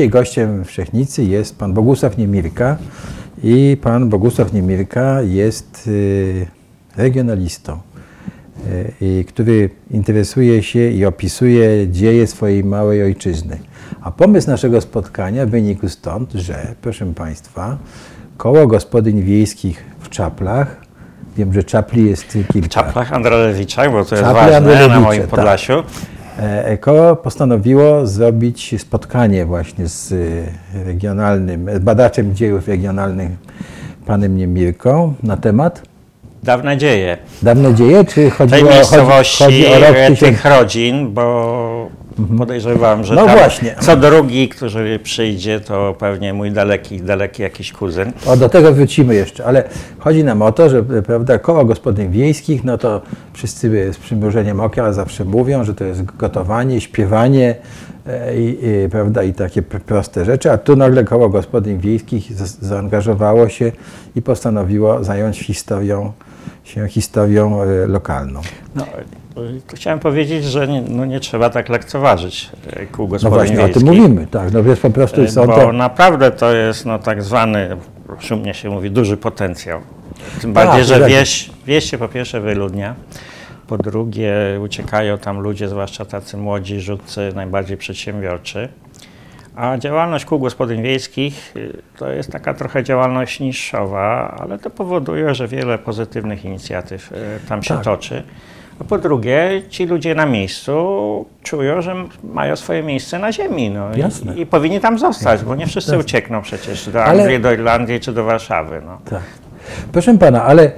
Dzisiaj gościem w Szczechnicy jest pan Bogusław Niemirka i pan Bogusław Niemirka jest y, regionalistą, y, który interesuje się i opisuje dzieje swojej małej ojczyzny. A pomysł naszego spotkania wynikł stąd, że, proszę państwa, koło gospodyń wiejskich w Czaplach, wiem, że Czapli jest kilka. Czaplach Androlewicza, bo to jest Czapli ważne Androlewicza, na moim tak. Podlasiu. E, Koło postanowiło zrobić spotkanie właśnie z y, regionalnym, z badaczem dziejów regionalnych, panem Niemirką, na temat. Dawne dzieje dawne dzieje, czy tej chodziło, chodzi, miejscowości, chodzi o rok e, tysiąc... tych rodzin, bo podejrzewam, że No tam właśnie. co drugi, który przyjdzie, to pewnie mój daleki, daleki jakiś kuzyn. O, do tego wrócimy jeszcze, ale chodzi nam o to, że prawda, koło gospodyń wiejskich, no to wszyscy z przymrużeniem oka zawsze mówią, że to jest gotowanie, śpiewanie e, i, i, prawda, i takie pr- proste rzeczy, a tu nagle koło gospodyń wiejskich za- zaangażowało się i postanowiło zająć historią, się historią e, lokalną. No, chciałem powiedzieć, że nie, no nie trzeba tak lekceważyć e, kół No gospodyń właśnie, o wiejskich. tym mówimy, tak, no więc po prostu E, są Bo to... naprawdę to jest no, tak zwany, szumnie się mówi, duży potencjał. Tym Tak, bardziej, że wieś, wieś się po pierwsze wyludnia, po drugie uciekają tam ludzie, zwłaszcza tacy młodzi, rzutcy, najbardziej przedsiębiorczy. A działalność kół gospodyń wiejskich y, to jest taka trochę działalność niższowa, ale to powoduje, że wiele pozytywnych inicjatyw y, tam się Tak. toczy. A po drugie, ci ludzie na miejscu czują, że mają swoje miejsce na ziemi. No, Jasne. I, I powinni tam zostać, bo nie wszyscy Jasne. uciekną przecież do Ale- Anglii, do Irlandii czy do Warszawy. No. Tak. Proszę pana, ale e,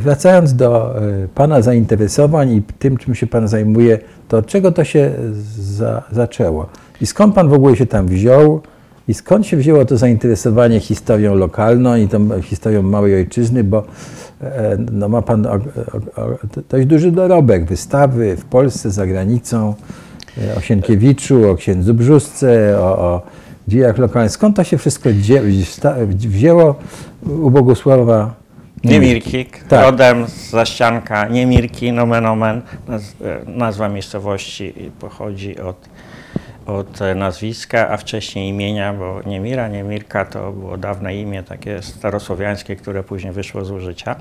wracając do e, pana zainteresowań i tym, czym się pan zajmuje, to od czego to się za, zaczęło? I skąd pan w ogóle się tam wziął? I skąd się wzięło to zainteresowanie historią lokalną i tą historią małej ojczyzny, bo no, ma pan o, o, o, dość duży dorobek, wystawy w Polsce, za granicą, e, o Sienkiewiczu, o księdzu Brzusce, o, o dziejach lokalnych. Skąd to się wszystko wzięło u Bogusława Niemirki, Tak. rodem z zaścianka Niemirki, nomen omen, e, nazwa miejscowości pochodzi od, od e, nazwiska, a wcześniej imienia, bo Niemira, Niemirka to było dawne imię takie starosłowiańskie, które później wyszło z użycia.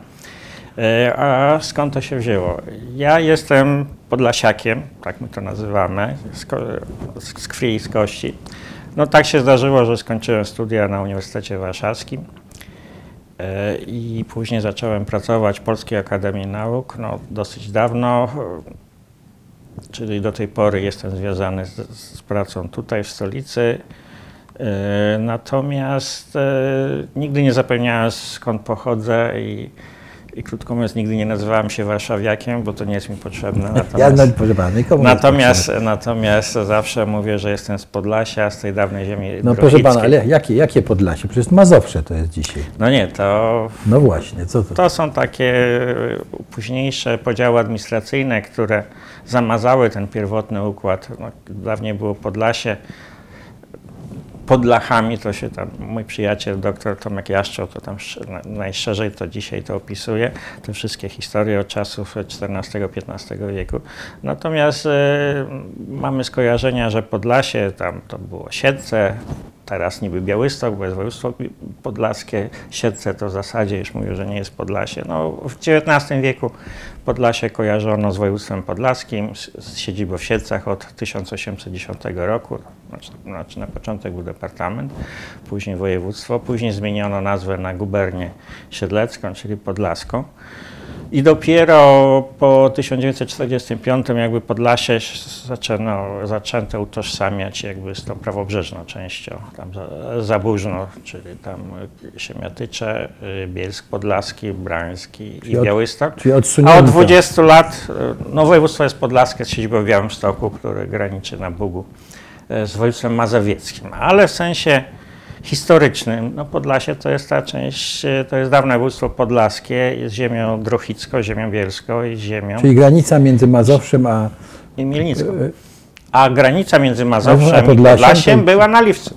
E, A skąd to się wzięło? Ja jestem podlasiakiem, tak my to nazywamy, z, z krwi i z kości. No tak się zdarzyło, że skończyłem studia na Uniwersytecie Warszawskim. E, I później zacząłem pracować w Polskiej Akademii Nauk, no, dosyć dawno, czyli do tej pory jestem związany z, z pracą tutaj w stolicy. E, Natomiast e, nigdy nie zapewniałem skąd pochodzę i, i krótko mówiąc nigdy nie nazywałem się warszawiakiem, bo to nie jest mi potrzebne. Ja, Natomiast, no, nikomu nie natomiast, natomiast zawsze mówię, że jestem z Podlasia, z tej dawnej ziemi No proszę pana, ale jakie, jakie Podlasie? Przecież Mazowsze to jest dzisiaj. No nie, to No właśnie, co to? To są takie późniejsze podziały administracyjne, które zamazały ten pierwotny układ. No, dawniej było Podlasie. Pod Lachami to się tam, mój przyjaciel dr Tomek Jaszczoł, to tam sz- na- najszerzej to dzisiaj to opisuje, te wszystkie historie od czasów XIV-XV wieku. Natomiast e, mamy skojarzenia, że Podlasie, tam to było Siedlce, teraz niby Białystok, bo jest województwo podlaskie, Siedlce to w zasadzie już mówię, że nie jest Podlasie. No, w XIX wieku Podlasie kojarzono z województwem podlaskim, z, siedzibą w Siedlcach od 1810 roku, znaczy, znaczy na początek był departament, później województwo, później zmieniono nazwę na gubernię siedlecką, czyli podlaską. I dopiero po 1945 jakby Podlasie zaczęto, zaczęto utożsamiać jakby z tą prawobrzeżną częścią, tam za- Zaburzno, czyli tam y, Siemiatycze, y, Bielsk Podlaski, Brański Czyli i od- Białystok. A od 20 lat, y, no województwo jest podlaskie z siedzibą w Białymstoku, które graniczy na Bugu z województwem mazowieckim, ale w sensie historycznym, no Podlasie to jest ta część, y, to jest dawne województwo podlaskie z ziemią drochicką, ziemią bielską i ziemią Czyli granica między Mazowszem a... i Mielnicką. e, A granica między A Mazowszem i Podlasiem Podlasiem to- była na Liwcu.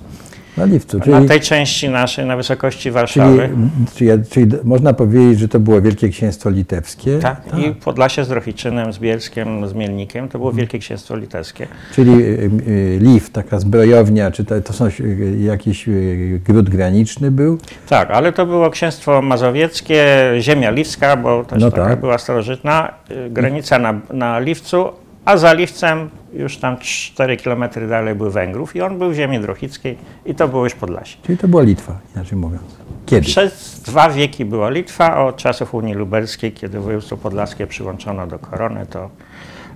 Na Liwcu. na tej części naszej, na wysokości czyli, Warszawy. czyli, czyli można powiedzieć, że to było Wielkie Księstwo Litewskie. Tak, i Podlasie z Drohiczynem, z Bielskiem, z Mielnikiem, to było Wielkie Księstwo Litewskie. Czyli y, y, Liw, taka zbrojownia, czy to, to są y, jakiś y, gród graniczny był? Tak, ale to było księstwo mazowieckie, ziemia liwska, bo też No taka tak. była starożytna, y, granica na, na Liwcu, a za Liwcem już tam 4 km dalej był Węgrów i on był w ziemi drohickiej i to było już Podlasie. Czyli to była Litwa, inaczej mówiąc. Kiedy? Przez dwa wieki była Litwa, od czasów Unii Lubelskiej, kiedy województwo podlaskie przyłączono do korony, to,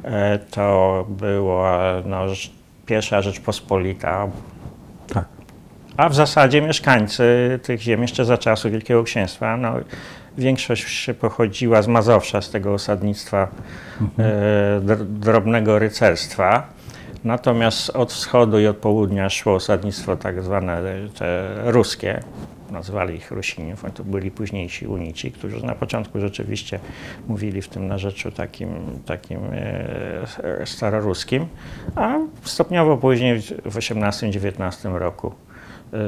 e, to była no, pierwsza Rzeczpospolita, Tak. a w zasadzie mieszkańcy tych ziem jeszcze za czasów Wielkiego Księstwa, no, większość pochodziła z Mazowsza, z tego osadnictwa e, dr- drobnego rycerstwa. Natomiast od wschodu i od południa szło osadnictwo tak zwane e, ruskie, nazwali ich Rusinów, a to byli późniejsi unici, którzy na początku rzeczywiście mówili w tym narzeczu takim, takim e, staroruskim, a stopniowo później w XVIII-XIX roku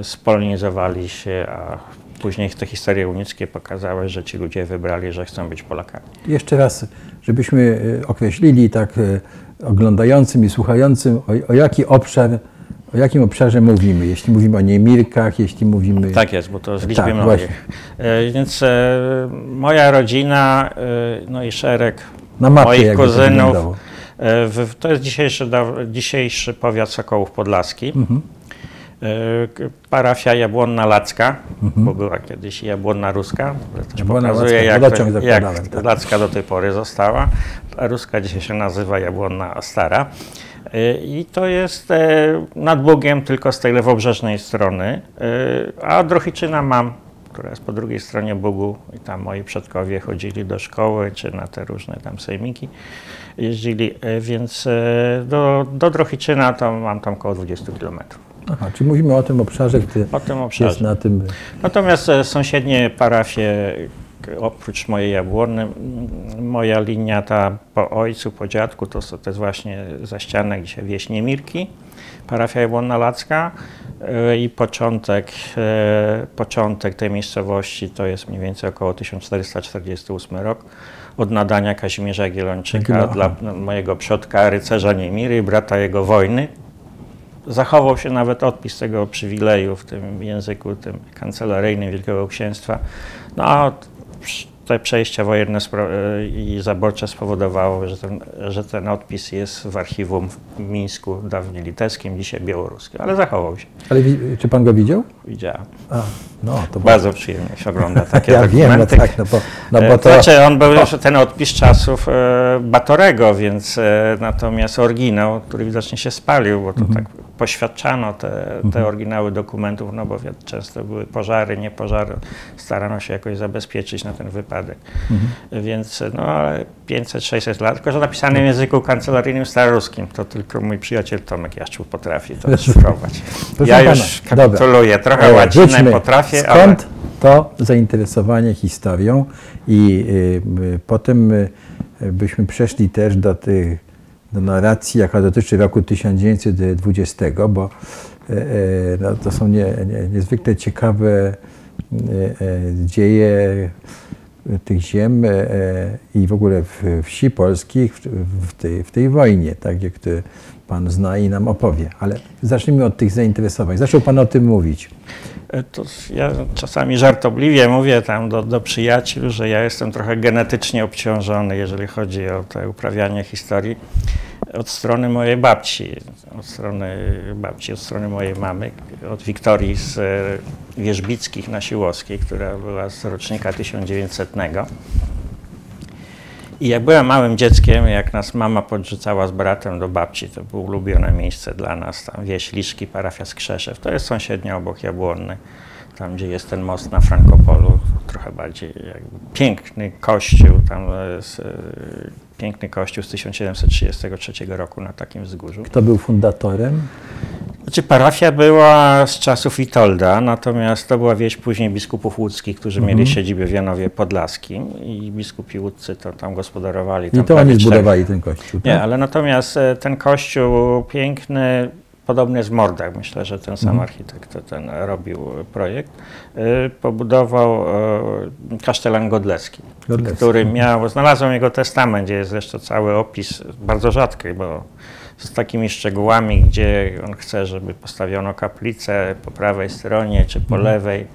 spolonizowali się, a później te historie unickie pokazały, że ci ludzie wybrali, że chcą być Polakami. Jeszcze raz, żebyśmy y, określili tak y, oglądającym i słuchającym, o, o jaki obszar, o jakim obszarze mówimy. Jeśli mówimy o Niemirkach, jeśli mówimy... Tak jest, bo to z liczby Tak. E, Więc e, moja rodzina, e, no i szereg mapie moich to kuzynów. e, w, to jest dzisiejszy, dzisiejszy powiat Sokołów Podlaski. Mhm. E, Parafia Jabłonna Lacka, bo była kiedyś Jabłonna Ruska. Też Mhm. Jabłonna pokazuje, Lacka, jak, to, jak tak. Lacka do tej pory została. A Ruska dzisiaj się nazywa Jabłonna Stara. E, I to jest e, nad Bugiem, tylko z tej lewobrzeżnej strony. A Drohiczyna mam, która jest po drugiej stronie Bugu i tam moi przodkowie chodzili do szkoły, czy na te różne tam sejmiki jeździli, więc do, do Drohiczyna to mam tam około 20 kilometrów. Aha, czyli mówimy o tym obszarze, który O tym jest obszarze. na tym... Natomiast e, sąsiednie parafie, oprócz mojej Jabłony, moja linia ta po ojcu, po dziadku, to, to jest właśnie zaścianek dzisiaj wieś Niemirki, parafia Jabłonna Lacka. E, i początek, e, początek tej miejscowości to jest mniej więcej około 1448 rok od nadania Kazimierza Jagiellończyka Jagiello- dla mojego przodka rycerza Niemiry, brata jego wojny, zachował się nawet odpis tego przywileju w tym języku tym kancelaryjnym Wielkiego Księstwa. No a te przejścia wojenne e, i zaborcze spowodowało, że ten, że ten odpis jest w archiwum w Mińsku, dawniej litewskim, dzisiaj białoruskim, ale zachował się. Ale czy pan go widział? Widziałem. A, no to Bardzo przyjemnie się ogląda takie Ja wiem, no dokumenty. tak, no bo, no E, bo to... Znaczy, on był już ten odpis czasów e, Batorego, więc e, natomiast oryginał, który widocznie się spalił, bo to Mhm. tak poświadczano te, te oryginały dokumentów, no bo często były pożary, nie pożary, starano się jakoś zabezpieczyć na ten wypadek. Mhm. Więc no ale 500-600 lat, tylko że napisane w języku kancelaryjnym staroruskim, to tylko mój przyjaciel Tomek Jaszczur potrafi to szyfrować. Ja już dobra. kapituluję, trochę E, łacinę potrafię, Skąd to zainteresowanie historią i y, y, potem y, byśmy przeszli też do, tych, do narracji, jaka dotyczy roku 1920, bo y, y, no, to są nie, nie, niezwykle ciekawe y, dzieje tych ziem i w ogóle wsi polskich w, tej, w tej wojnie, tak, to Pan zna i nam opowie. Ale zacznijmy od tych zainteresowań. Zaczął Pan o tym mówić. E, To ja czasami żartobliwie mówię tam do, do przyjaciół, że ja jestem trochę genetycznie obciążony, jeżeli chodzi o to uprawianie historii od strony mojej babci, od strony babci, od strony mojej mamy, od Wiktorii z e, Wierzbickich na Siłowskiej, która była z rocznika 1900. I jak byłem małym dzieckiem, jak nas mama podrzucała z bratem do babci, to było ulubione miejsce dla nas, tam wieś Liszki, parafia Skrzeszew, to jest sąsiednia obok Jabłonny, tam gdzie jest ten most na Frankopolu, trochę bardziej jakby piękny kościół, tam jest, e, piękny kościół z 1733 roku na takim wzgórzu. Kto był fundatorem? Znaczy parafia była z czasów Witolda, natomiast to była wieś później biskupów łódzkich, którzy Mhm. mieli siedzibę w Janowie Podlaskim i biskupi łódcy to tam gospodarowali. I Tam to prawie oni zbudowali ten kościół. Nie, tak? ale natomiast e, ten kościół piękny podobny jest Mordach, myślę, że ten sam Mhm. architekt ten robił projekt, y, pobudował y, kasztelan Godlewski, Godlewski. który miał, znalazłem jego testament, gdzie jest zresztą cały opis, bardzo rzadki, bo z takimi szczegółami, gdzie on chce, żeby postawiono kaplicę po prawej stronie czy po Mhm. lewej,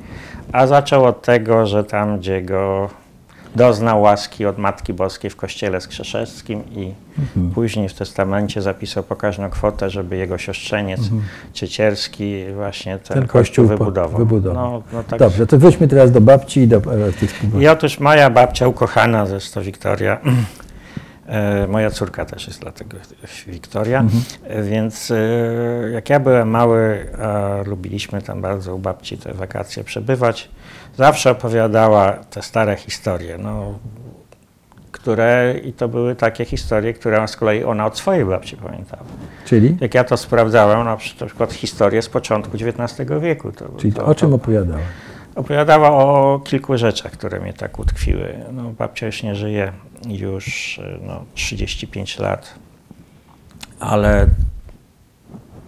a zaczął od tego, że tam, gdzie go doznał łaski od Matki Boskiej w kościele skrzeszewskim i Mhm. później w testamencie zapisał pokaźną kwotę, żeby jego siostrzeniec Ciecierski właśnie ten, Ten kościół, wybudował. wybudował. No, no tak. Dobrze, to wróćmy teraz do babci i do e, tych. I otóż moja babcia ukochana, zresztą Wiktoria, moja córka też jest dlatego Wiktoria, Mhm. e, więc e, jak ja byłem mały, a lubiliśmy tam bardzo u babci te wakacje przebywać, zawsze opowiadała te stare historie, no, które, i to były takie historie, które z kolei ona od swojej babci pamiętała. Czyli? Jak ja to sprawdzałem, na przykład historię z początku XIX wieku. To, Czyli to, o czym opowiadała? Opowiadała o kilku rzeczach, które mnie tak utkwiły. No, babcia już nie żyje już no, 35 lat, ale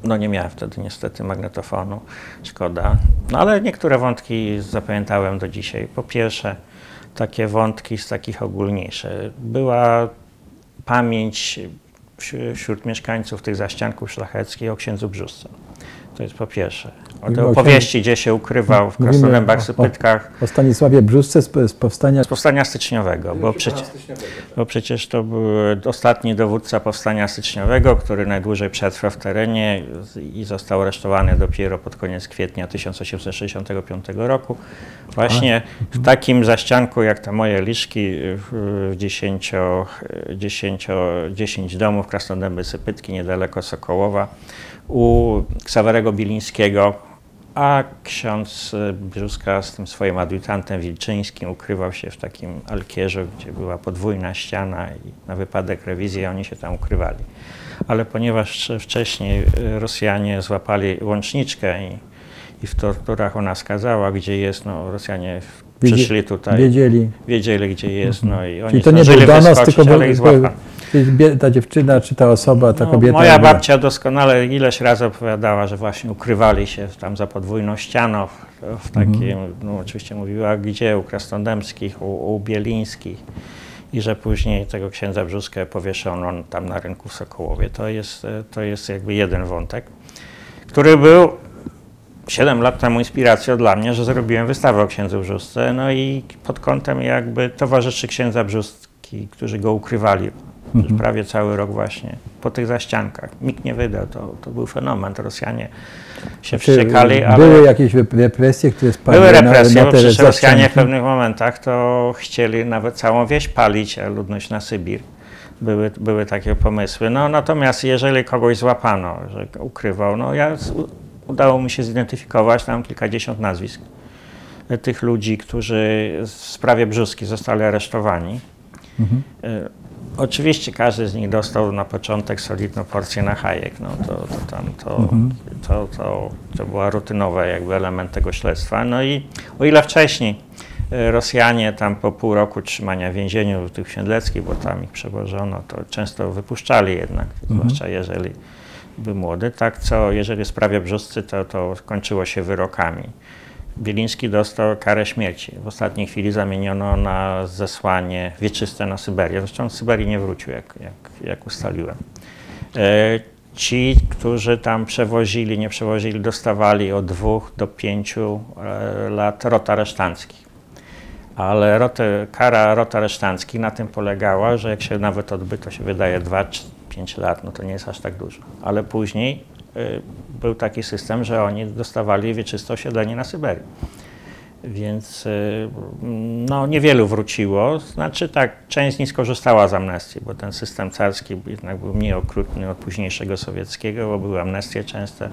no, nie miałem wtedy niestety magnetofonu, szkoda. No, ale niektóre wątki zapamiętałem do dzisiaj. Po pierwsze, takie wątki z takich ogólniejszych. Była pamięć wśród- mieszkańców tych zaścianków szlacheckich o księdzu Brzusce. To jest po pierwsze. O o opowieści, gdzie się ukrywał w Krasnodębach, o- Sypytkach, O Stanisławie Brzusce z, z powstania. z powstania styczniowego, bo, przecie, bo przecież to był ostatni dowódca powstania styczniowego, który najdłużej przetrwał w terenie i został aresztowany dopiero pod koniec kwietnia 1865 roku. Właśnie w takim zaścianku jak te moje liszki w w dziesięcio, dziesięcio, dziesięć domów Krasnodęby Sypytki niedaleko Sokołowa u Ksawerego Bilińskiego, a ksiądz e, Brzuska z tym swoim adiutantem Wilczyńskim ukrywał się w takim alkierzu, gdzie była podwójna ściana i na wypadek rewizji oni się tam ukrywali. Ale ponieważ wcześniej e, Rosjanie złapali łączniczkę i, i w torturach ona skazała, gdzie jest, no Rosjanie przyszli tutaj, Wiedzieli. wiedzieli gdzie jest, no i oni Czyli to nie był donos, wyskoczyć, tylko ale był, ich był, złapano. Ta dziewczyna, czy ta osoba, ta No, kobieta. moja babcia doskonale ileś razy opowiadała, że właśnie ukrywali się tam za podwójną ścianą, w, w takim, no oczywiście mówiła gdzie, u Krasnodębskich, u, u Bielińskich i że później tego księdza Brzuskę powieszono tam na rynku w Sokołowie. To jest, e, to jest jakby jeden wątek, który był 7 lat temu inspiracją dla mnie, że zrobiłem wystawę o księdzu Brzusce, no i pod kątem jakby towarzyszy księdza Brzustki, którzy go ukrywali przez prawie cały rok właśnie po tych zaściankach. Nikt nie wydał, to, to był fenomen, to Rosjanie się Czy wściekali, ale Były jakieś rep- represje, które spadły były represje, na, bo przecież Rosjanie w pewnych momentach to chcieli nawet całą wieś palić, a ludność na Sybir. Były, były takie pomysły. No, natomiast jeżeli kogoś złapano, że ukrywał, no ja udało mi się zidentyfikować tam kilkadziesiąt nazwisk e, tych ludzi, którzy w sprawie Brzuski zostali aresztowani. Mhm. Oczywiście każdy z nich dostał na początek solidną porcję na hajek. No to, to, tam, to, Mhm. to, to, to była rutynowy jakby element tego śledztwa. No i o ile wcześniej e, Rosjanie tam po pół roku trzymania w więzieniu tych Siedleckich, bo tam ich przewożono, to często wypuszczali jednak, zwłaszcza jeżeli był młody. Tak co jeżeli w sprawie Brzuscy, to, to kończyło się wyrokami. Bieliński dostał karę śmierci. W ostatniej chwili zamieniono na zesłanie wieczyste na Syberię. Zresztą z Syberii nie wrócił, jak, jak, jak ustaliłem. E, Ci, którzy tam przewozili, nie przewozili, dostawali od dwóch do pięciu e, lat rot aresztanckich. Ale kara rot aresztanckich na tym polegała, że jak się nawet odbyto, to się wydaje 2-5 lat, no to nie jest aż tak dużo. Ale później był taki system, że oni dostawali wieczyste osiedlenie na Syberii. Więc y, no, niewielu wróciło. Znaczy tak, część z nich skorzystała z amnestii, bo ten system carski jednak był mniej okrutny od późniejszego sowieckiego, bo były amnestie częste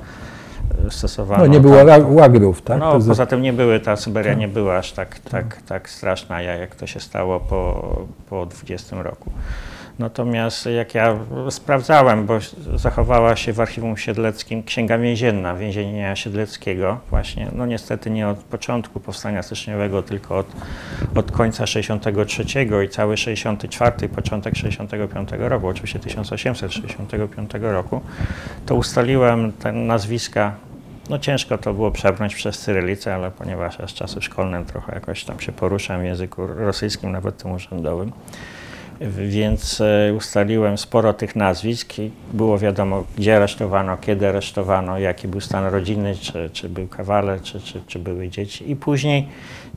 y, stosowane. No nie było ła- łagrów, tak? No, To poza tym nie były, ta Syberia nie była aż tak, tak, tak straszna, jak jak to się stało po, po 20 roku. Natomiast jak ja sprawdzałem, bo zachowała się w archiwum siedleckim księga więzienna więzienia siedleckiego właśnie, no niestety nie od początku powstania styczniowego, tylko od, od końca 63 i cały 64, początek 65 roku, oczywiście 1865 roku, to ustaliłem te nazwiska. No ciężko to było przebrnąć przez cyrylicę, ale ponieważ ja z czasu szkolnym trochę jakoś tam się poruszam w języku rosyjskim, nawet tym urzędowym, więc e, ustaliłem sporo tych nazwisk i było wiadomo, gdzie aresztowano, kiedy aresztowano, jaki był stan rodziny, czy, czy był kawaler, czy, czy, czy były dzieci. I później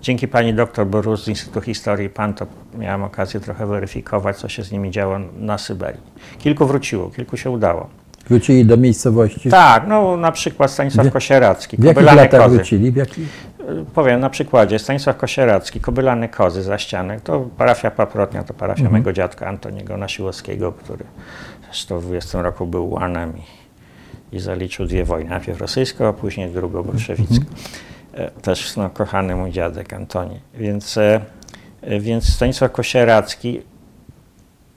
dzięki pani doktor Borus z Instytutu Historii PAN to miałem okazję trochę weryfikować, co się z nimi działo na Syberii. Kilku wróciło, kilku się udało. Wrócili do miejscowości? Tak, no na przykład Stanisław Kosieracki, W jakich Kobylane latach Kozy. wrócili? W jakich? Powiem na przykładzie, Stanisław Kosieracki, Kobylane Kozy, Zaścianek, to parafia Paprotnia, to parafia Mhm. mojego dziadka Antoniego Nasiłowskiego, który w 20 roku był łanem i, i zaliczył dwie wojny, najpierw rosyjską, a później drugą bolszewicką. Mhm. E, Też no, kochany mój dziadek Antoni. Więc, e, e, więc Stanisław Kosieracki,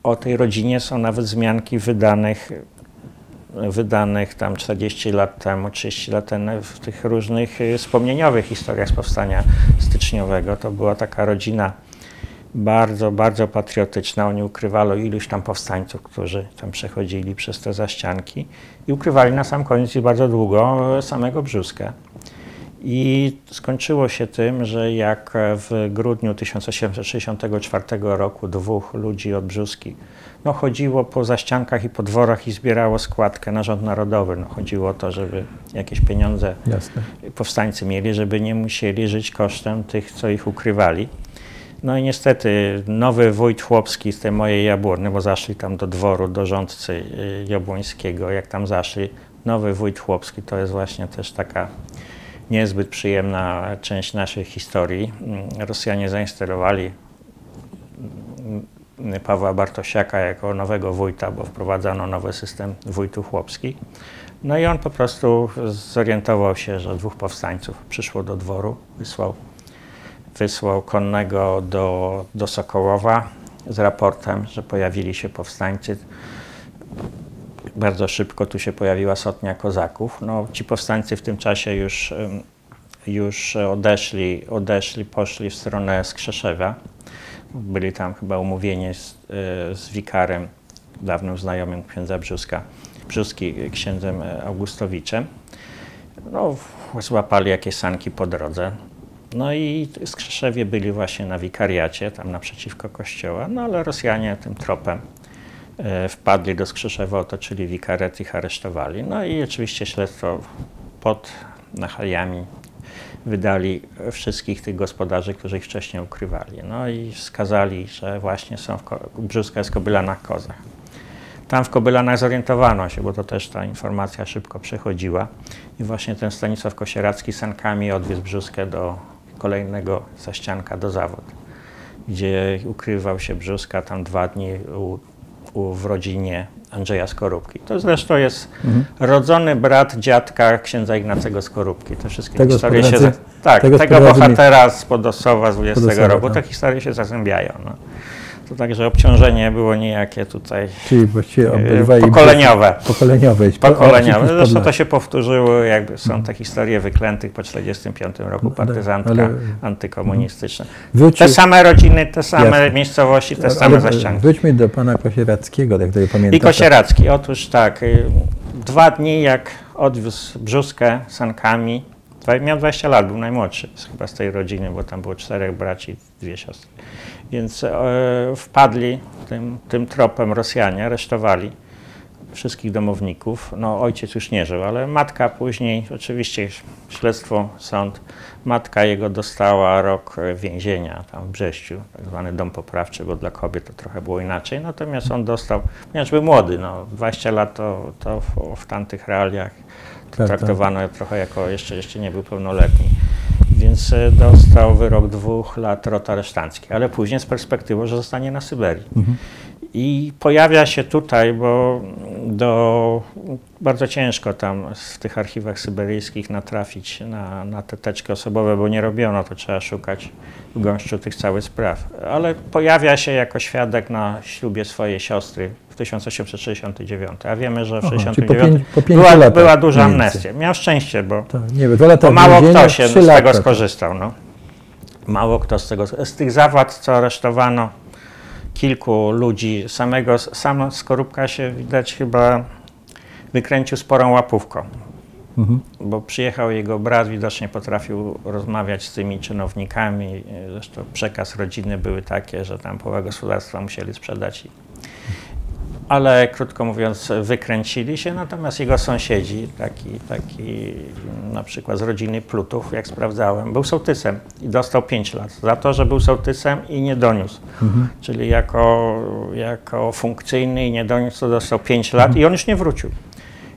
o tej rodzinie są nawet wzmianki wydanych wydanych tam 40 lat temu, 30 lat temu w tych różnych y, wspomnieniowych historiach z powstania styczniowego. To była taka rodzina bardzo, bardzo patriotyczna. Oni ukrywali iluś tam powstańców, którzy tam przechodzili przez te zaścianki i ukrywali na sam koniec i bardzo długo e, samego Brzuska. I skończyło się tym, że jak w grudniu 1864 roku dwóch ludzi od Brzuski no, chodziło po zaściankach i po dworach i zbierało składkę na rząd narodowy. No, chodziło o to, żeby jakieś pieniądze Jasne. powstańcy mieli, żeby nie musieli żyć kosztem tych, co ich ukrywali. No i niestety nowy wójt chłopski z tej mojej Jabłony, bo zaszli tam do dworu, do rządcy y, jabłońskiego, jak tam zaszli, nowy wójt chłopski to jest właśnie też taka niezbyt przyjemna część naszej historii. Mm, Rosjanie zainstalowali Pawła Bartosiaka jako nowego wójta, bo wprowadzano nowy system wójtów chłopskich. No i on po prostu zorientował się, że dwóch powstańców przyszło do dworu, wysłał, wysłał konnego do, do Sokołowa z raportem, że pojawili się powstańcy. Bardzo szybko tu się pojawiła sotnia kozaków. No, ci powstańcy w tym czasie już, już odeszli, odeszli, poszli w stronę Skrzeszewa. Byli tam chyba umówieni z, y, z wikarem, dawnym znajomym księdza Brzuska, Brzuski, księdzem e, Augustowiczem. No, złapali jakieś sanki po drodze. No i Skrzeszewie byli właśnie na wikariacie, tam naprzeciwko kościoła, no ale Rosjanie tym tropem e, wpadli do Skrzeszewa, otoczyli wikaret, ich aresztowali. No i oczywiście śledztwo pod nachaliami wydali wszystkich tych gospodarzy, którzy ich wcześniej ukrywali. No i skazali, że właśnie są w Brzuska jest Kobylanach Kozach. Tam w Kobylanach zorientowano się, bo to też ta informacja szybko przechodziła i właśnie ten Stanisław Kosieracki sankami odwiózł Brzuskę do kolejnego zaścianka do zawód, gdzie ukrywał się Brzuska tam dwa dni u, u, w rodzinie Andrzeja Skorupki. To zresztą jest rodzony brat dziadka księdza Ignacego Skorupki. Te wszystkie Tego historie się... Tak, tego tego, bohatera z Podossowa z 20 Podossowa, roku. tak. Te historie się zazębiają. No. To także obciążenie było niejakie tutaj Czyli właściwie e, obydwaj... pokoleniowe. Pokoleniowe. Pokoleniowe. Zresztą to się powtórzyło, jakby są te historie wyklętych po 1945 roku, No, ale- partyzantka ale- antykomunistyczna. Wrócił- Te same rodziny, te same Jasne. miejscowości, te ale same zaścianki. Wróćmy do pana Kosierackiego, jak to pamiętam. I Kosieracki, otóż tak, y, dwa dni jak odwiózł Brzuskę sankami, miał 20 lat, był najmłodszy chyba z tej rodziny, bo tam było czterech braci, dwie siostry. Więc e, wpadli tym, tym tropem Rosjanie, aresztowali wszystkich domowników. No ojciec już nie żył, ale matka później, oczywiście śledztwo, sąd, matka jego dostała rok więzienia tam w Brześciu, tak zwany dom poprawczy, bo dla kobiet to trochę było inaczej. Natomiast on dostał, ponieważ był młody, no 20 lat to, to w, w tamtych realiach Tak, traktowano trochę jako jeszcze, jeszcze nie był pełnoletni. Więc e, dostał wyrok dwóch lat rot aresztancki, ale później z perspektywą, że zostanie na Syberii. Mhm. I pojawia się tutaj, bo do, bardzo ciężko tam w tych archiwach syberyjskich natrafić na, na te teczki osobowe, bo nie robiono, to trzeba szukać w gąszczu tych całych spraw. Ale pojawia się jako świadek na ślubie swojej siostry 1869, a wiemy, że w Aha, czyli po 1969 pięć- po pięciu była, była duża amnestia. Miał szczęście, bo Tak, nie dwa lata bo mało kto się z tego skorzystał. No. Mało kto z tego. Z tych zawad, co aresztowano, kilku ludzi, samego, sam Skorupka się widać chyba wykręcił sporą łapówką. Mhm. Bo przyjechał jego brat, widocznie potrafił rozmawiać z tymi czynownikami. Zresztą przekaz rodziny były takie, że tam połowę gospodarstwa musieli sprzedać. I- Ale krótko mówiąc, wykręcili się, natomiast jego sąsiedzi, taki, taki na przykład z rodziny Plutów, jak sprawdzałem, był sołtysem i dostał 5 lat za to, że był sołtysem i nie doniósł. Czyli jako, jako funkcyjny i nie doniósł, to dostał 5 lat i on już nie wrócił.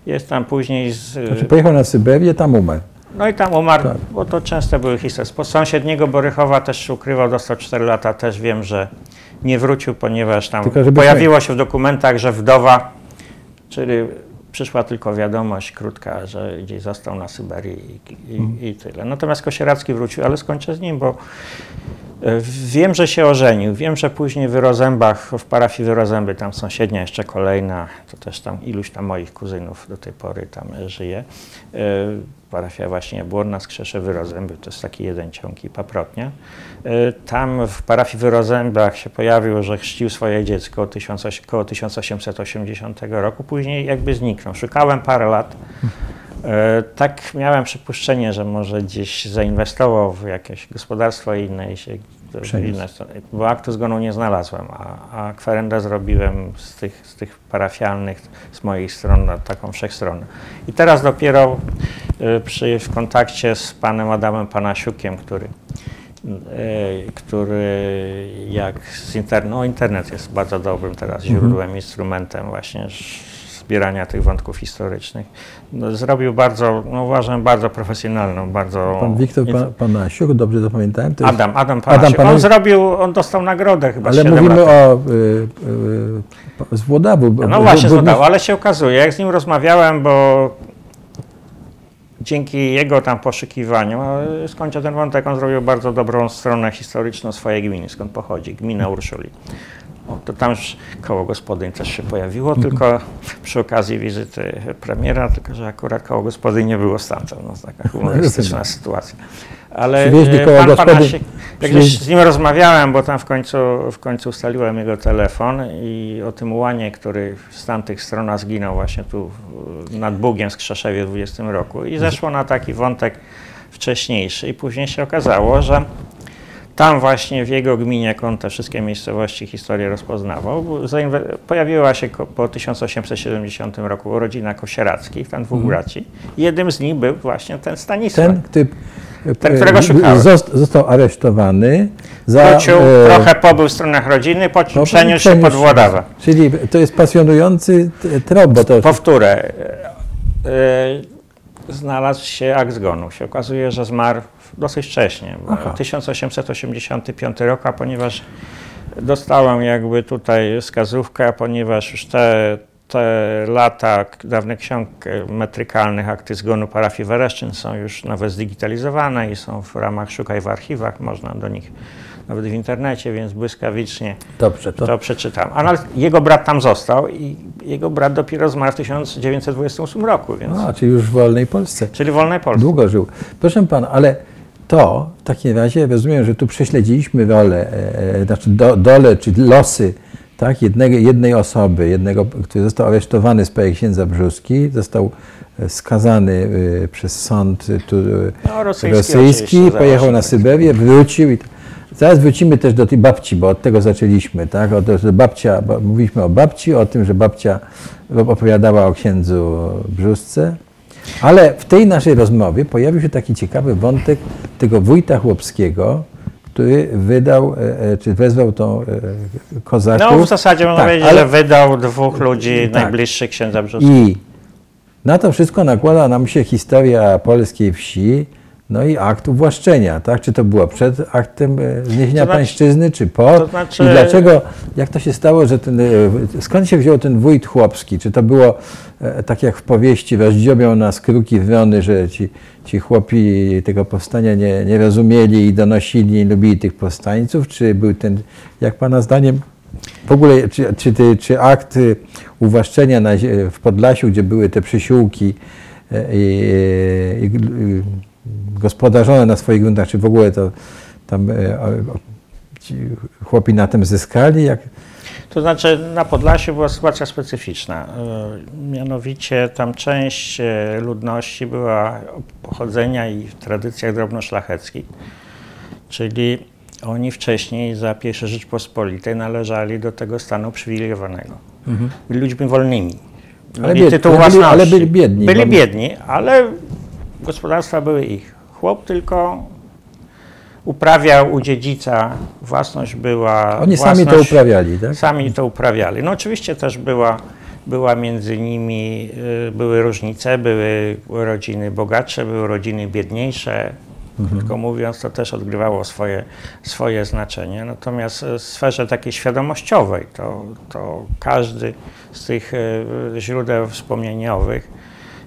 Jest tam później z, Znaczy pojechał na Syberię, tam umarł. no i tam umarł, Tak. bo to często były historie. Z sąsiedniego Borychowa też ukrywał, dostał 4 lata, też wiem, że nie wrócił, ponieważ tam pojawiło się w dokumentach, że wdowa, czyli przyszła tylko wiadomość krótka, że gdzieś został na Syberii i, i, Mhm. i tyle. Natomiast Kosieracki wrócił, ale skończę z nim, bo wiem, że się ożenił. Wiem, że później w Rozębach, w parafii Wyrozęby, tam sąsiednia, jeszcze kolejna, to też tam iluś tam moich kuzynów do tej pory tam e, żyje. E, Parafia właśnie Błonna, Skrzeszew, Wyrozęby, to jest taki jeden ciąg i Paprotnia. E, Tam w parafii Wyrozębach się pojawił, że chrzcił swoje dziecko 1800 około 1880 roku, później jakby zniknął. Szukałem parę lat. E, Tak miałem przypuszczenie, że może gdzieś zainwestował w jakieś gospodarstwo inne i się inne, strony. bo aktu zgonu nie znalazłem, a, a kwerendę zrobiłem z tych, z tych parafialnych, z moich stron, na taką wszechstronną. I teraz dopiero e, przy, w kontakcie z panem Adamem Panasiukiem, który, e, który jak z internetu, no internet jest bardzo dobrym teraz źródłem, instrumentem właśnie zbierania tych wątków historycznych. No, zrobił bardzo, no uważam, bardzo profesjonalną, bardzo... Pan Wiktor Pan- Panasiuk, dobrze zapamiętałem? To Adam, Adam Panasiuk. Panasiuk. On zrobił, on dostał nagrodę chyba Ale 7 mówimy lat. o y, y, z Włodawu. No właśnie, bo- zadało, ale się okazuje, jak z nim rozmawiałem, bo dzięki jego tam poszukiwaniu, e, skończę ten wątek, on zrobił bardzo dobrą stronę historyczną swojej gminy, skąd pochodzi, gmina Urszuli. To tam już koło gospodyń też się pojawiło, tylko przy okazji wizyty premiera, tylko że akurat koło gospodyń nie było stamtąd. No, taka humorystyczna rozumiem. sytuacja. Ale e, pan gospodyń- Panasiek, jak z nim rozmawiałem, bo tam w końcu, w końcu ustaliłem jego telefon i o tym łanie, który z tamtych stron zginął właśnie tu nad Bugiem z Krzeszewie w 20 roku i zeszło na taki wątek wcześniejszy i później się okazało, że tam właśnie w jego gminie, jak on te wszystkie miejscowości historię rozpoznawał, pojawiła się po 1870 roku rodzina Kosierackich, tam dwóch braci. Jednym z nich był właśnie ten Stanisław. Ten, który, Ten, którego szukałem. zost- został aresztowany za... Wrócił, e, trochę pobył w stronach rodziny, po czym no, przeniósł się pod Włodawę. Czyli to jest pasjonujący trop, bo to... Powtórę. e, e, Znalazł się akt zgonu. Się okazuje, że zmarł dosyć wcześnie, bo Aha. 1885 rok, a ponieważ dostałem jakby tutaj wskazówkę, ponieważ już te, te lata dawnych ksiąg metrykalnych, akty zgonu parafii Wereszczyn są już nawet zdigitalizowane i są w ramach Szukaj w archiwach, można do nich nawet w internecie, więc błyskawicznie Dobrze, to... to przeczytam. Ale jego brat tam został i jego brat dopiero zmarł w 1928 roku, więc, A, czyli już w wolnej Polsce. czyli w wolnej Polsce. Długo żył. Proszę pana, ale to w takim razie rozumiem, że tu prześledziliśmy rolę, e, e, znaczy do, dole czy losy tak, jednego, jednej osoby, jednego, który został aresztowany z sprawy księdza Brzuski, został e, skazany e, przez sąd tu, No, rosyjski rosyjski, pojechał na. Syberię, wrócił i Zaraz wrócimy też do tej babci, bo od tego zaczęliśmy, tak? O to, że babcia, bo mówiliśmy o babci, o tym, że babcia opowiadała o księdzu Brzusce, ale w tej naszej rozmowie pojawił się taki ciekawy wątek tego wójta chłopskiego, który wydał, e, e, czy wezwał tą e, kozaków. No w zasadzie można Tak, powiedzieć, ale- że wydał dwóch ludzi Tak. najbliższych księdza Brzuska. I na to wszystko nakłada nam się historia polskiej wsi, no i akt uwłaszczenia, tak? Czy to było przed aktem e, zniesienia To znaczy- pańszczyzny, czy po? to znaczy- I dlaczego, jak to się stało, że ten, e, skąd się wziął ten wójt chłopski? Czy to było e, tak jak w powieści, rozdziobią nas kruki wrony, że ci, ci chłopi tego powstania nie, nie rozumieli i donosili, nie lubili tych powstańców? Czy był ten, jak pana zdaniem, w ogóle, czy, czy, ty, czy akt uwłaszczenia na, w Podlasiu, gdzie były te przysiłki i, i, i gospodarzone na swoich gruntach, czy w ogóle to tam e, chłopi na tym zyskali? Jak, To znaczy na Podlasiu była sytuacja specyficzna. E, Mianowicie tam część e, ludności była pochodzenia i w tradycjach drobnoszlacheckich, czyli oni wcześniej za pierwszej Rzeczpospolitej należeli do tego stanu przywilejowanego. Byli ludźmi wolnymi. Mhm. Ale ale byli- ale byli biedni, Byli biedni, ale gospodarstwa były ich. Chłop tylko uprawiał u dziedzica, własność była. oni sami to własność- uprawiali, tak? Sami to uprawiali. No oczywiście też była, była między nimi, y, były różnice, były rodziny bogatsze, były rodziny biedniejsze. Krótko mówiąc, to też odgrywało swoje, swoje znaczenie. Natomiast w sferze takiej świadomościowej, to, to każdy z tych y, źródeł wspomnieniowych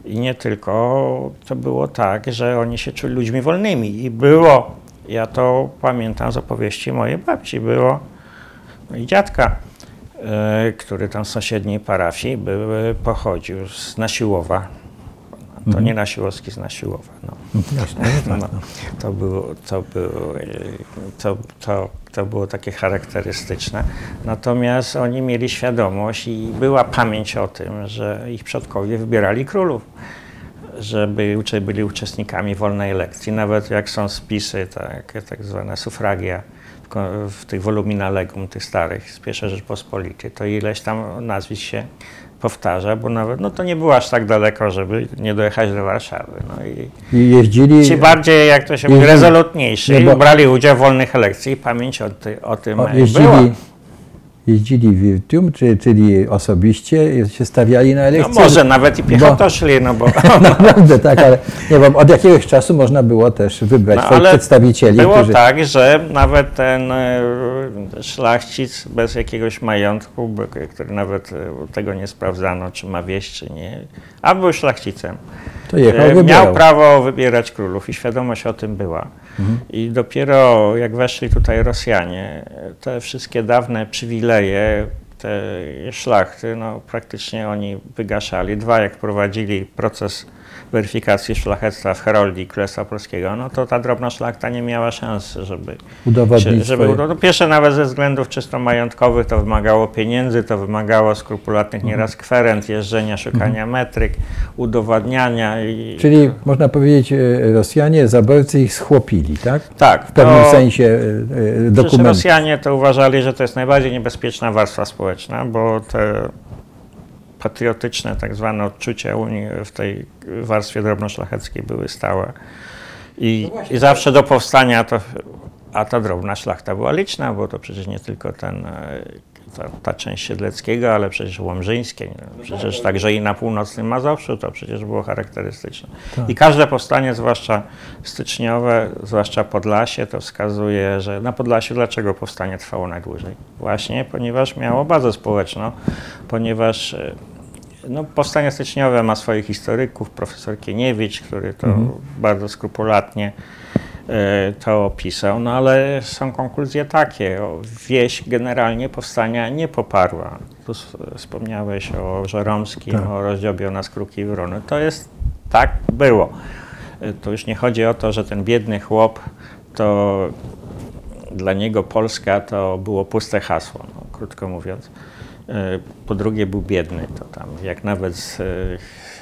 i nie tylko, to było tak, że oni się czuli ludźmi wolnymi. I było, ja to pamiętam z opowieści mojej babci, było i dziadka, e, który tam z sąsiedniej parafii był, pochodził z Nasiłowa. To nie Nasiłowski z Nasiłowa. No. Jasne, No, no. to, było, to, było, e, to, to, to było takie charakterystyczne. Natomiast oni mieli świadomość i była pamięć o tym, że ich przodkowie wybierali królów, żeby byli uczestnikami wolnej elekcji. Nawet jak są spisy, tak, tak zwane sufragia w, tych volumina legum, tych starych z pierwszej Rzeczpospolitej, to ileś tam nazwisk się powtarza, bo nawet no to nie było aż tak daleko, żeby nie dojechać do Warszawy. No i I jeździli, Ci bardziej, jak to się mówi, Jeździli- rezolutniejsi, Nie, bo- brali udział w wolnych elekcjach i pamięć o, ty, o tym o, e, była. Jeździli, wirtum, czy, czyli osobiście się stawiali na No elekcje. może nawet i piechotą szli, no bo Naprawdę tak, ale nie, bo od jakiegoś czasu można było też wybrać No, swoich przedstawicieli, było którzy... tak, że nawet ten e, szlachcic bez jakiegoś majątku, który nawet e, tego nie sprawdzano, czy ma wieść, czy nie, a był szlachcicem. To jechał, E, wybierał. Miał prawo wybierać królów i świadomość o tym była. I dopiero jak weszli tutaj Rosjanie, te wszystkie dawne przywileje, te szlachty, no praktycznie oni wygaszali. Dwa, jak prowadzili proces weryfikacji szlachectwa w Heroldii Królestwa Polskiego, no to ta drobna szlachta nie miała szansy, żeby Udowodnić żeby, swoje... no, pierwsze nawet ze względów czysto majątkowych to wymagało pieniędzy, to wymagało skrupulatnych Mhm. nieraz kwerent, jeżdżenia, szukania metryk, udowadniania i Czyli można powiedzieć, e, Rosjanie, zaborcy ich schłopili, tak? tak, W pewnym to- sensie Przecież dokumentu. Rosjanie to uważali, że to jest najbardziej niebezpieczna warstwa społeczna, bo te patriotyczne tak zwane odczucia Unii w tej warstwie drobnoszlacheckiej były stałe. I, I zawsze do powstania to, a ta drobna szlachta była liczna, bo to przecież nie tylko ten, e, ta, ta część Siedleckiego, ale przecież Łomżyńskie, no, przecież także i na północnym Mazowszu to przecież było charakterystyczne. Tak. I każde powstanie, zwłaszcza styczniowe, zwłaszcza Podlasie, to wskazuje, że na Podlasiu dlaczego powstanie trwało najdłużej? Właśnie ponieważ miało bazę społeczną, ponieważ e, no, powstanie styczniowe ma swoich historyków, profesor Kieniewicz, który to bardzo skrupulatnie e, to opisał, no ale są konkluzje takie, wieś generalnie powstania nie poparła. Tu wspomniałeś o Żeromskim, Tak. o rozdziobie na skruki i wrony. To jest, tak było. E, To już nie chodzi o to, że ten biedny chłop to dla niego Polska to było puste hasło, no, krótko mówiąc. E, Po drugie był biedny, to tam jak nawet,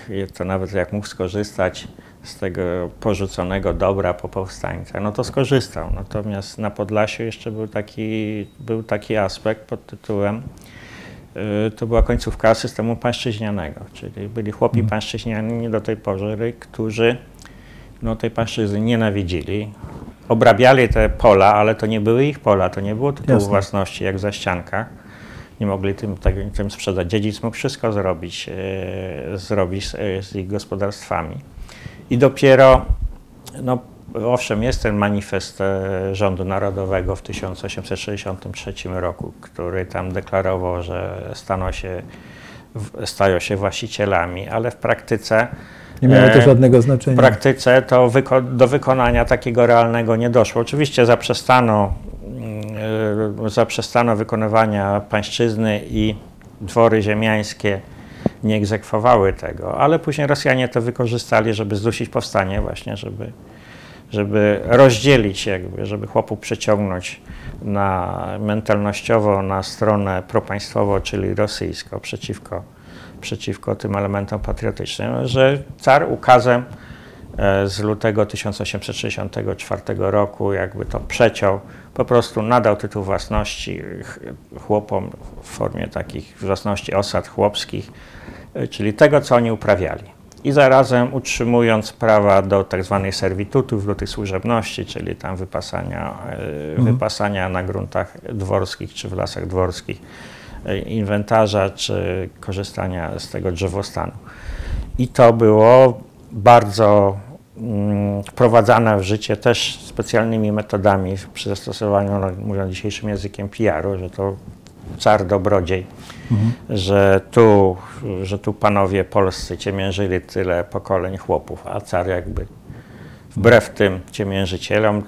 e, to nawet jak mógł skorzystać z tego porzuconego dobra po powstańcach, no to skorzystał. Natomiast na Podlasiu jeszcze był taki, był taki aspekt pod tytułem e, to była końcówka systemu pańszczyźnianego, czyli byli chłopi pańszczyźniani do tej pory, którzy no, tej płaszczyzny nienawidzili. Obrabiali te pola, ale to nie były ich pola, to nie było tytułu Jasne. własności jak w zaściankach. Nie mogli tym, tak, tym sprzedać. Dziedzic mógł wszystko zrobić, e, zrobić z, e, z ich gospodarstwami. I dopiero no, owszem, jest ten manifest e, rządu narodowego w 1863 roku, który tam deklarował, że staną się, stają się właścicielami, ale w praktyce nie miało to żadnego znaczenia. W praktyce to wyko do wykonania takiego realnego nie doszło. Oczywiście zaprzestano, zaprzestano wykonywania pańszczyzny i dwory ziemiańskie nie egzekwowały tego, ale później Rosjanie to wykorzystali, żeby zdusić powstanie właśnie, żeby, żeby rozdzielić jakby, żeby chłopów przeciągnąć na mentalnościowo na stronę propaństwową, czyli rosyjską, przeciwko, przeciwko tym elementom patriotycznym, że car ukazem e, z lutego 1864 roku jakby to przeciął, po prostu nadał tytuł własności chłopom w formie takich własności osad chłopskich, e, czyli tego, co oni uprawiali. I zarazem utrzymując prawa do tak zwanych servitutów, do tych służebności, czyli tam wypasania, e, mhm. wypasania na gruntach dworskich czy w lasach dworskich inwentarza, czy korzystania z tego drzewostanu. I to było bardzo mm, wprowadzane w życie też specjalnymi metodami przy zastosowaniu, no, mówiąc dzisiejszym językiem PR-u, że to car dobrodziej, mhm. że, tu, że tu panowie polscy ciemiężyli tyle pokoleń chłopów, a car jakby wbrew tym ciemiężycielom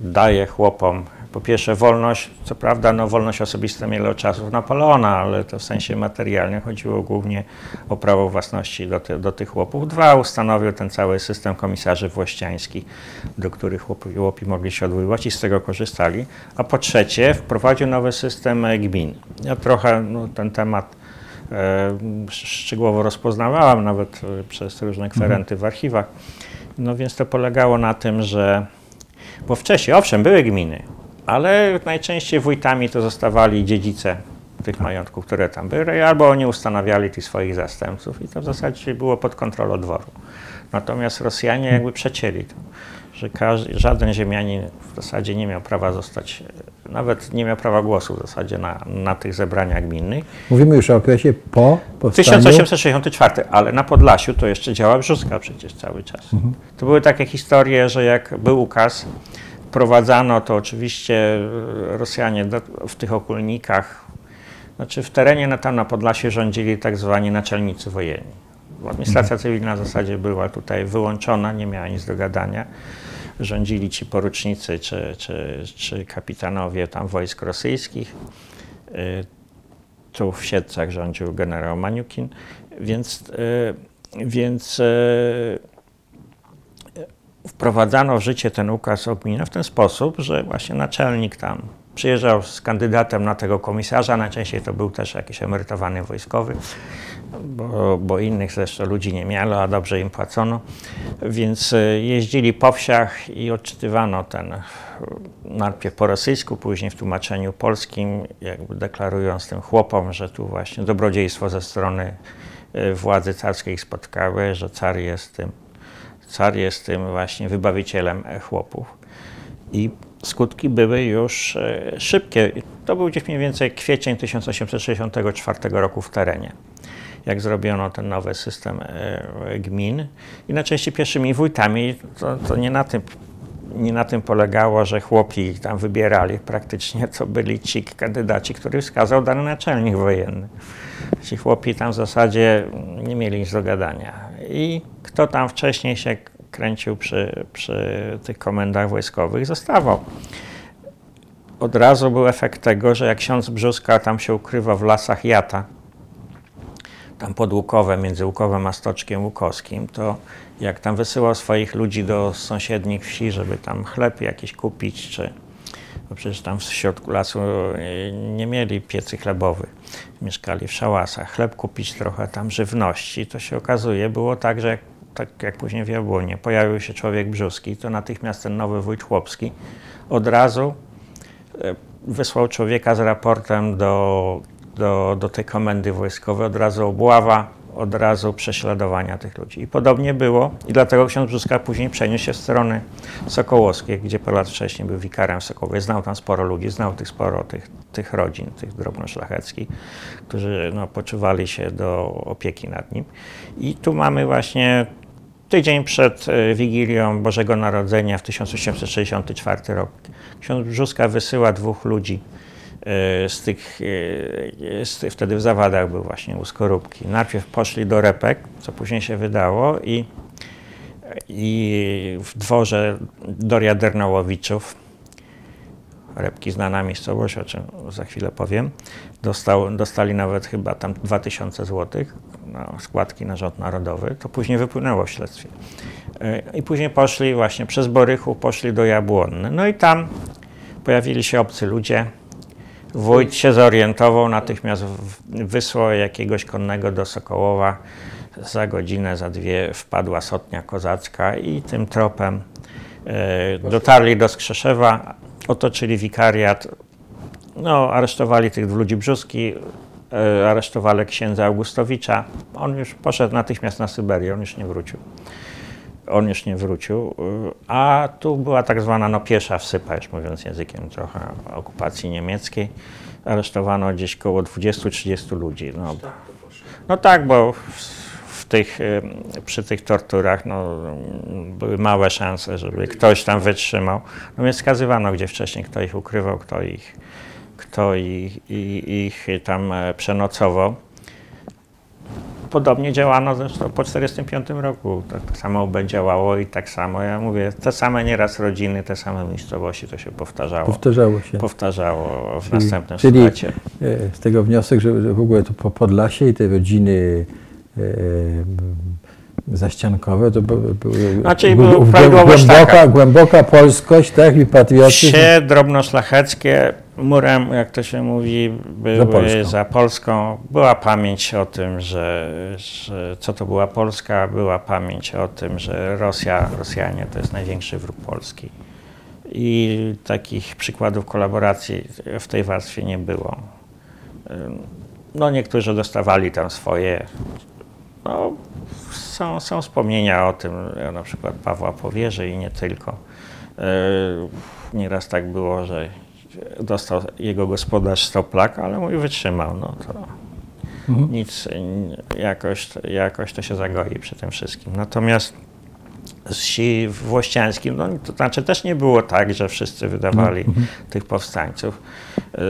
daje chłopom po pierwsze wolność, co prawda no, wolność osobista mieli od czasów Napoleona, ale to w sensie materialnym chodziło głównie o prawo własności do, do tych chłopów. Dwa, ustanowił ten cały system komisarzy włościańskich, do których chłopi, mogli się odwoływać i z tego korzystali. A po trzecie wprowadził nowy system gmin. Ja trochę no, ten temat e, szczegółowo rozpoznawałem, nawet e, przez różne kwerenty w archiwach. No więc to polegało na tym, że bo wcześniej, owszem, były gminy, ale najczęściej wójtami to zostawali dziedzice tych majątków, które tam były, albo oni ustanawiali tych swoich zastępców i to w zasadzie było pod kontrolą dworu. Natomiast Rosjanie jakby przecięli to, że każdy, żaden ziemianin w zasadzie nie miał prawa zostać, nawet nie miał prawa głosu w zasadzie na, na tych zebraniach gminnych. Mówimy już o okresie po powstaniu... 1864, ale na Podlasiu to jeszcze działa brzuska przecież cały czas. Mhm. To były takie historie, że jak był ukaz, wprowadzano to oczywiście e, Rosjanie w tych okulnikach, znaczy w terenie na tam na Podlasie rządzili tak zwani naczelnicy wojenni. Administracja mhm. cywilna w zasadzie była tutaj wyłączona, nie miała nic do gadania. Rządzili ci porucznicy czy, czy, czy kapitanowie tam wojsk rosyjskich. E, tu w Siedcach rządził generał Maniukin, więc, e, więc wprowadzano w życie ten ukaz o gminie w ten sposób, że właśnie naczelnik tam przyjeżdżał z kandydatem na tego komisarza, najczęściej to był też jakiś emerytowany wojskowy, bo, bo innych zresztą ludzi nie miało, a dobrze im płacono, więc e, jeździli po wsiach i odczytywano ten najpierw po rosyjsku, później w tłumaczeniu polskim, jakby deklarując tym chłopom, że tu właśnie dobrodziejstwo ze strony e, władzy carskiej spotkały, że car jest tym Car jest tym właśnie wybawicielem chłopów. I skutki były już e, szybkie. To był gdzieś mniej więcej kwiecień 1864 roku w terenie, jak zrobiono ten nowy system e, gmin. I na części pierwszymi wójtami to, to nie na tym nie na tym polegało, że chłopi tam wybierali. Praktycznie to byli ci kandydaci, których wskazał dany naczelnik wojenny. Ci chłopi tam w zasadzie nie mieli nic do gadania. I kto tam wcześniej się kręcił przy, przy tych komendach wojskowych, zostawał. Od razu był efekt tego, że jak ksiądz Brzuska tam się ukrywa w lasach Jata, tam pod Łukowem, między Łukowem a Stoczkiem Łukowskim, to jak tam wysyłał swoich ludzi do sąsiednich wsi, żeby tam chleb jakiś kupić, czy bo przecież tam w środku lasu e, nie mieli piecy chlebowych, mieszkali w szałasach, chleb kupić trochę tam żywności, to się okazuje, było tak, że jak, tak jak później w Jabłonie, pojawił się człowiek brzuski, to natychmiast ten nowy wójt chłopski od razu e, wysłał człowieka z raportem do, do, do tej komendy wojskowej, od razu obława, od razu prześladowania tych ludzi. I podobnie było i dlatego ksiądz Brzuska później przeniósł się w strony Sokołowskiej, gdzie parę lat wcześniej był wikarem w Sokołowie. Znał tam sporo ludzi, znał tych sporo tych, tych rodzin, tych drobnoszlacheckich, którzy no, poczuwali się do opieki nad nim. I tu mamy właśnie tydzień przed e, Wigilią Bożego Narodzenia w 1864 rok. Ksiądz Brzuska wysyła dwóch ludzi z tych, e, z, wtedy w Zawadach był właśnie u Skorupki. Najpierw poszli do Repek, co później się wydało i, i w dworze Doria Dernałowiczów Repki znana miejscowość, o czym za chwilę powiem. Dostał, dostali nawet chyba tam 2000 zł na składki na rząd narodowy. To później wypłynęło w śledztwie. E, I później poszli właśnie przez Borychów, poszli do Jabłonny. No i tam pojawili się obcy ludzie. Wójt się zorientował, natychmiast wysłał jakiegoś konnego do Sokołowa. Za godzinę, za dwie wpadła sotnia kozacka i tym tropem e, dotarli do Skrzeszewa, otoczyli wikariat, no, aresztowali tych ludzi brzuski, e, aresztowali księdza Augustowicza. On już poszedł natychmiast na Syberię, on już nie wrócił. On już nie wrócił, a tu była tak zwana no, piesza wsypa, już mówiąc językiem trochę okupacji niemieckiej. Aresztowano gdzieś około 20-30 ludzi. No, no tak, bo tych, przy tych torturach no, były małe szanse, żeby ktoś tam wytrzymał. No więc skazywano gdzie wcześniej, kto ich ukrywał, kto ich, kto ich, ich tam e, przenocował. Podobnie działano zresztą po 1945 roku. Tak, tak samo działało i tak samo, ja mówię, te same nieraz rodziny, te same miejscowości, to się powtarzało. Powtarzało się. Powtarzało w czyli, następnym czyli e, z tego wniosek, że w ogóle to po Podlasie i te rodziny zaściankowe, to były, znaczy, głęboka, głęboka polskość, tak, i patriotyzm. Wsie drobnoszlacheckie murem, jak to się mówi, były za Polską. za Polską. Była pamięć o tym, że, że co to była Polska, była pamięć o tym, że Rosja, Rosjanie to jest największy wróg Polski. I takich przykładów kolaboracji w tej warstwie nie było. No niektórzy dostawali tam swoje no, są, są wspomnienia o tym, na przykład Pawła Powierzy i nie tylko. Nieraz tak było, że dostał jego gospodarz stoplak, ale mój wytrzymał. No to mhm. nic, jakoś, jakoś to się zagoi przy tym wszystkim. Natomiast z wsi włościańskim, no to znaczy też nie było tak, że wszyscy wydawali mhm. tych powstańców. E,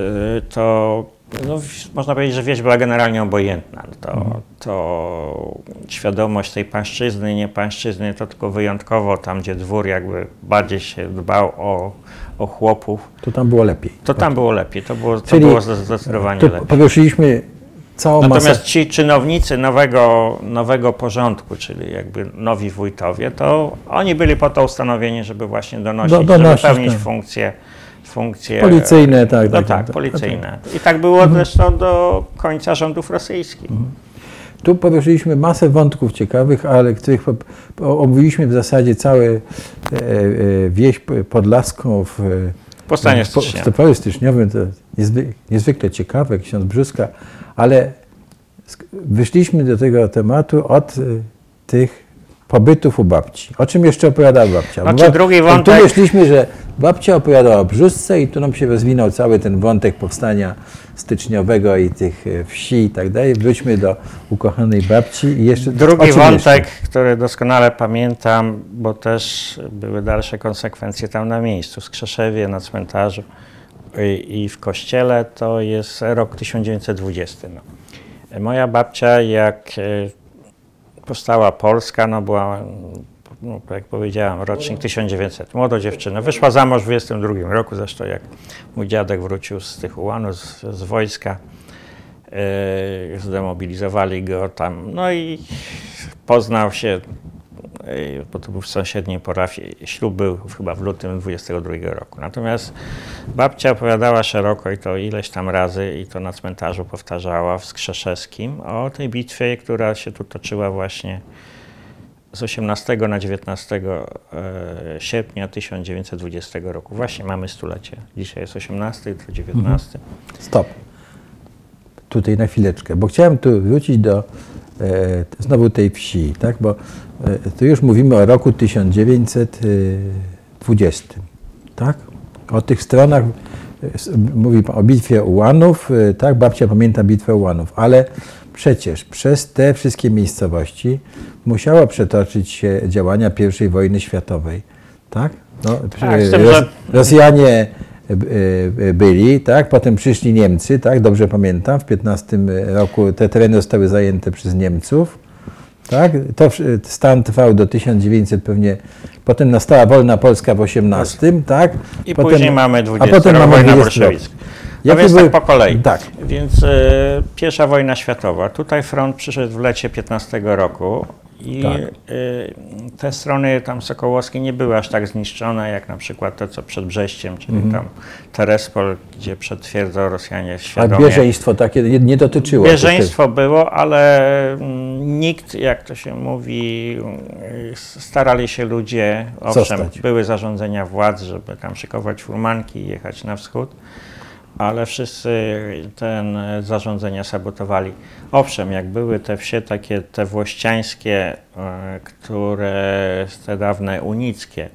to no, można powiedzieć, że wieś była generalnie obojętna. To, mhm. to świadomość tej pańszczyzny, nie pańszczyzny, to tylko wyjątkowo tam, gdzie dwór jakby bardziej się dbał o, o chłopów. To tam było lepiej. To tam było lepiej, to było, to było zdecydowanie lepiej. Poruszyliśmy całą Natomiast masę... ci czynownicy nowego, nowego porządku, czyli jakby nowi wójtowie, to oni byli po to ustanowieni, żeby właśnie donosić, do, pełnić tak. funkcję funkcje. Policyjne, tak. No tak, tak, tak policyjne. I tak było mhm. zresztą do końca rządów rosyjskich. Mhm. Tu poruszyliśmy masę wątków ciekawych, ale których omówiliśmy w zasadzie całe e, e, wieś podlaską w Powstanie stycznia. W styczniowym, to niezwykle, ciekawe, ksiądz Brzuska, ale wyszliśmy do tego tematu od e, tych pobytów u babci. O czym jeszcze opowiadała babcia? Znaczy, drugi wątek... Tu myśleliśmy, że babcia opowiadała o brzuszce i tu nam się rozwinął cały ten wątek powstania styczniowego i tych e, wsi i tak dalej. Wróćmy do ukochanej babci i jeszcze... Drugi wątek, jeszcze? który doskonale pamiętam, bo też były dalsze konsekwencje tam na miejscu, w Skrzeszewie, na cmentarzu i, i w kościele, to jest rok 1920. No. Moja babcia, jak e, powstała Polska, no była, no, jak powiedziałem, rocznik 1900, młoda dziewczyna. Wyszła za mąż w 22 roku, zresztą jak mój dziadek wrócił z tych ułanów, z, z wojska, yy, zdemobilizowali go tam, no i poznał się bo to był w sąsiedniej parafii. Ślub był chyba w lutym 22 roku. Natomiast babcia opowiadała szeroko i to ileś tam razy i to na cmentarzu powtarzała w Skrzeszewskim o tej bitwie, która się tu toczyła właśnie z 18 na 19 e, sierpnia 1920 roku. Właśnie mamy stulecie. Dzisiaj jest 18, to 19. Mhm. Stop. Tutaj na chwileczkę, bo chciałem tu wrócić do e, znowu tej wsi, tak? bo E, tu już mówimy o roku 1920, tak? O tych stronach, e, mówi o bitwie Ułanów, e, tak? Babcia pamięta bitwę Ułanów, ale przecież przez te wszystkie miejscowości musiało przetoczyć się działania I wojny światowej. Tak? No, Tak, tym, Ros- Rosjanie y, y, byli, tak? potem przyszli Niemcy, tak? dobrze pamiętam, w 15 roku te tereny zostały zajęte przez Niemców. Tak? To stan trwał do 1900 pewnie, potem nastała wolna Polska w 18, tak? I potem, później mamy a 20 potem rok, mamy wojna 20 rok. Jakie więc były- tak po kolei. Tak. Więc e, pierwsza wojna światowa. Tutaj front przyszedł w lecie 15 roku i Tak. e, te strony tam sokołowskie nie były aż tak zniszczone jak na przykład to, co przed Brześciem, czyli tam Terespol, gdzie przed twierdzą Rosjanie A świadomie... bieżeństwo takie nie, nie dotyczyło. Bieżeństwo było, ale mm, nikt, jak to się mówi, y, starali się ludzie, owszem, Zostać. były zarządzenia władz, żeby tam szykować furmanki i jechać na wschód, ale wszyscy ten zarządzenia sabotowali. Owszem, jak były te wsie takie, te włościańskie, e, które te dawne unickie,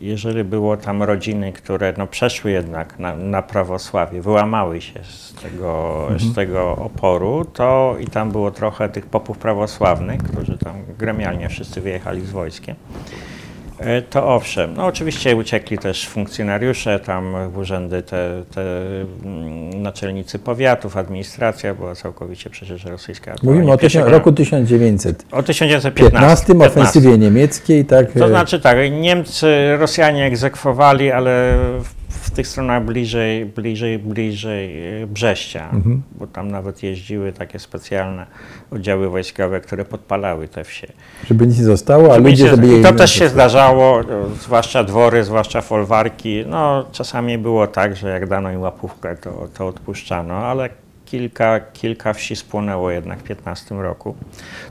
jeżeli było tam rodziny, które no, przeszły jednak na, na prawosławie, wyłamały się z tego, z tego oporu, to i tam było trochę tych popów prawosławnych, którzy tam gremialnie wszyscy wyjechali z wojskiem. E, To owszem, no oczywiście uciekli też funkcjonariusze, tam w urzędy te, te mm, naczelnicy powiatów, administracja była całkowicie przecież rosyjska. Mówimy o roku 1915, o 1915. 15, ofensywie niemieckiej, tak? To znaczy tak, Niemcy, Rosjanie egzekwowali, ale w tych stronach bliżej, bliżej, bliżej e, Brześcia, Mhm. bo tam nawet jeździły takie specjalne oddziały wojskowe, które podpalały te wsie. żeby nic nie zostało, a Żeby ludzie się- jej to też się zdarzało, zwłaszcza dwory, zwłaszcza folwarki. No, czasami było tak, że jak dano im łapówkę, to, to odpuszczano, ale kilka, kilka wsi spłonęło jednak w 15 roku.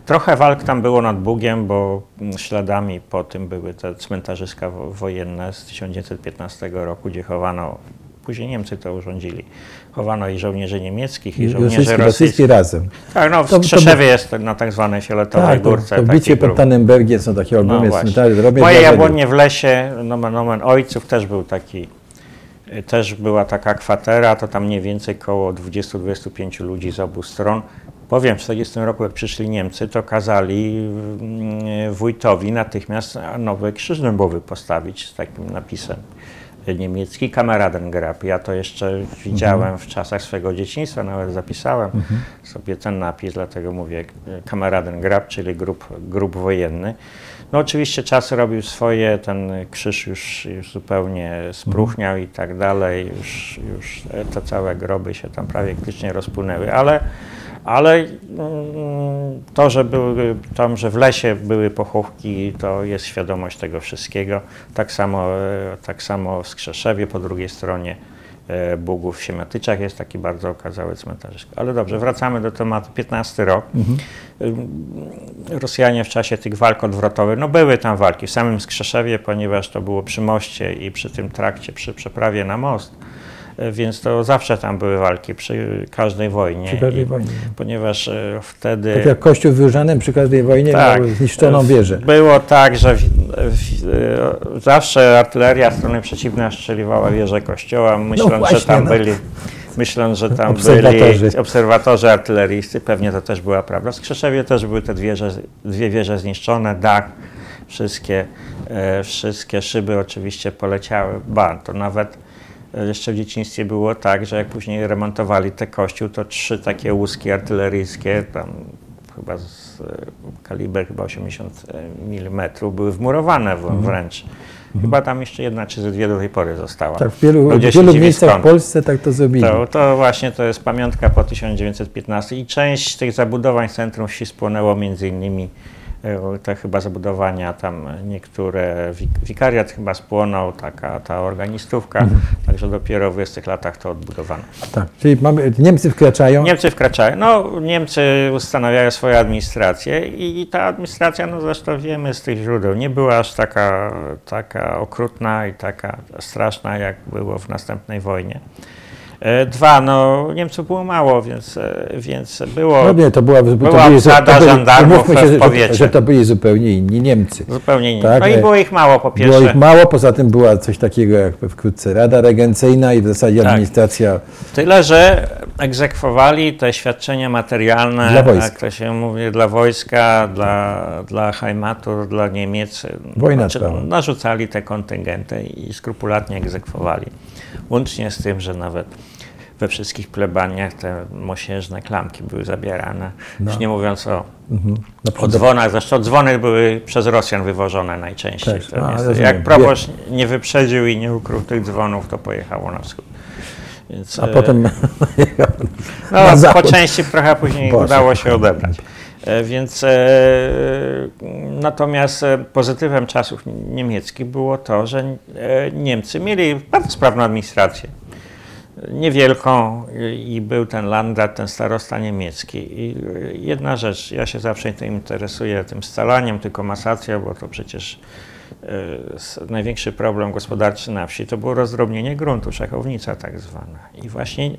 Trochę walk tam było nad Bugiem, bo mm, śladami po tym były te cmentarzyska wo- wojenne z 1915 roku, gdzie chowano, później Niemcy to urządzili, chowano i żołnierzy niemieckich, i żołnierzy rosyjskich. rosyjskie razem. Tak, no w To- to Strzeszewie jest na tak zwanej fioletowej Tak, to, górce. to taki bicie pod. Tannenbergiem są takie olbrzymie No cmentarze. Moje jabłonie w lesie, nomen, nomen ojców też był taki, też była taka kwatera, to tam mniej więcej koło 20-25 ludzi z obu stron. Powiem, w 40 roku jak przyszli Niemcy, to kazali mm, wójtowi natychmiast nowy krzyż dębowy postawić z takim napisem niemiecki Kameradengrab. Ja to jeszcze widziałem w czasach swego dzieciństwa, nawet zapisałem sobie ten napis, dlatego mówię Kameradengrab, czyli grób, grób wojenny. No oczywiście czas robił swoje, ten krzyż już, już zupełnie spróchniał i tak dalej, już, już te całe groby się tam prawie praktycznie rozpłynęły, ale, ale mm, to, że były tam, że w lesie były pochówki, to jest świadomość tego wszystkiego. Tak samo, e, tak samo w Skrzeszewie, po drugiej stronie e, Bugów w Siemiatyczach jest taki bardzo okazały cmentarzysko. Ale dobrze, wracamy do tematu. 15 rok. Ym, Rosjanie w czasie tych walk odwrotowych, no były tam walki w samym Skrzeszewie, ponieważ to było przy moście i przy tym trakcie, przy przeprawie na most, e, więc to zawsze tam były walki przy każdej wojnie. Przy każdej I wojnie. Ponieważ e, wtedy... Tak jak Kościół w przy każdej wojnie Tak. miał zniszczoną wieżę. Było tak, że w, w, e, zawsze artyleria strony przeciwnej strzeliwała wieżę kościoła, myśląc, że właśnie, tam no. byli, myśląc, że tam Obserwatorzy. byli obserwatorzy artyleryjscy, pewnie to też była prawda. W Skrzeszewie też były te wieże, dwie wieże zniszczone, dach, wszystkie, e, wszystkie szyby oczywiście poleciały. Ba, to nawet e, jeszcze w dzieciństwie było tak, że jak później remontowali te kościół, to trzy takie łuski artyleryjskie, tam chyba z e, kaliber chyba 80 mm, były wmurowane w, wręcz. Chyba tam jeszcze jedna czy ze dwie do tej pory została. Tak, w wielu, Ludzie w się wielu miejscach w skąd. Polsce tak to zrobili. To, to właśnie to jest pamiątka po 1915 i część tych zabudowań centrum wsi spłonęło między innymi te chyba zabudowania tam niektóre, wik- wikariat chyba spłonął, taka ta organistówka, Mhm. także dopiero w 20 latach to odbudowano. Tak, czyli mamy, Niemcy wkraczają. Niemcy wkraczają, no Niemcy ustanawiają swoją administrację i, i ta administracja, no zresztą wiemy z tych źródeł, nie była aż taka, taka okrutna i taka straszna, jak było w następnej wojnie. E, Dwa, no Niemców było mało, więc, e, więc było No nie, to była, to Była byli, obsada to byli, żandarmów umówmy się, w że, powietrze. że to byli zupełnie inni Niemcy. zupełnie inne. Tak, No i e, było ich mało po Było pierwsze. ich mało, poza tym była coś takiego jak wkrótce Rada Regencyjna i w zasadzie Tak. administracja Tyle, że egzekwowali te świadczenia materialne, Dla wojska. jak to się mówi, dla wojska, dla, dla Heimatur, dla Niemiec. Wojna Znaczy, narzucali te kontyngenty i skrupulatnie egzekwowali. Łącznie z tym, że nawet we wszystkich plebaniach te mosiężne klamki były zabierane. No. Już nie mówiąc o, mhm, o dzwonach, zresztą dzwony były przez Rosjan wywożone najczęściej. Też, a, niestety, rozumiem. jak proboszcz nie wyprzedził i nie ukrył tych dzwonów, to pojechało na wschód. Więc, a e, potem no, na po części trochę później Boże. udało się odebrać. E, Więc e, natomiast e, pozytywem czasów niemieckich było to, że Niemcy mieli bardzo sprawną administrację. Niewielką i był ten landrat, ten starosta niemiecki. I jedna rzecz, ja się zawsze tym interesuję, tym scalaniem, tylko masacją, bo to przecież e, największy problem gospodarczy na wsi to było rozdrobnienie gruntu, szachownica tak zwana. I właśnie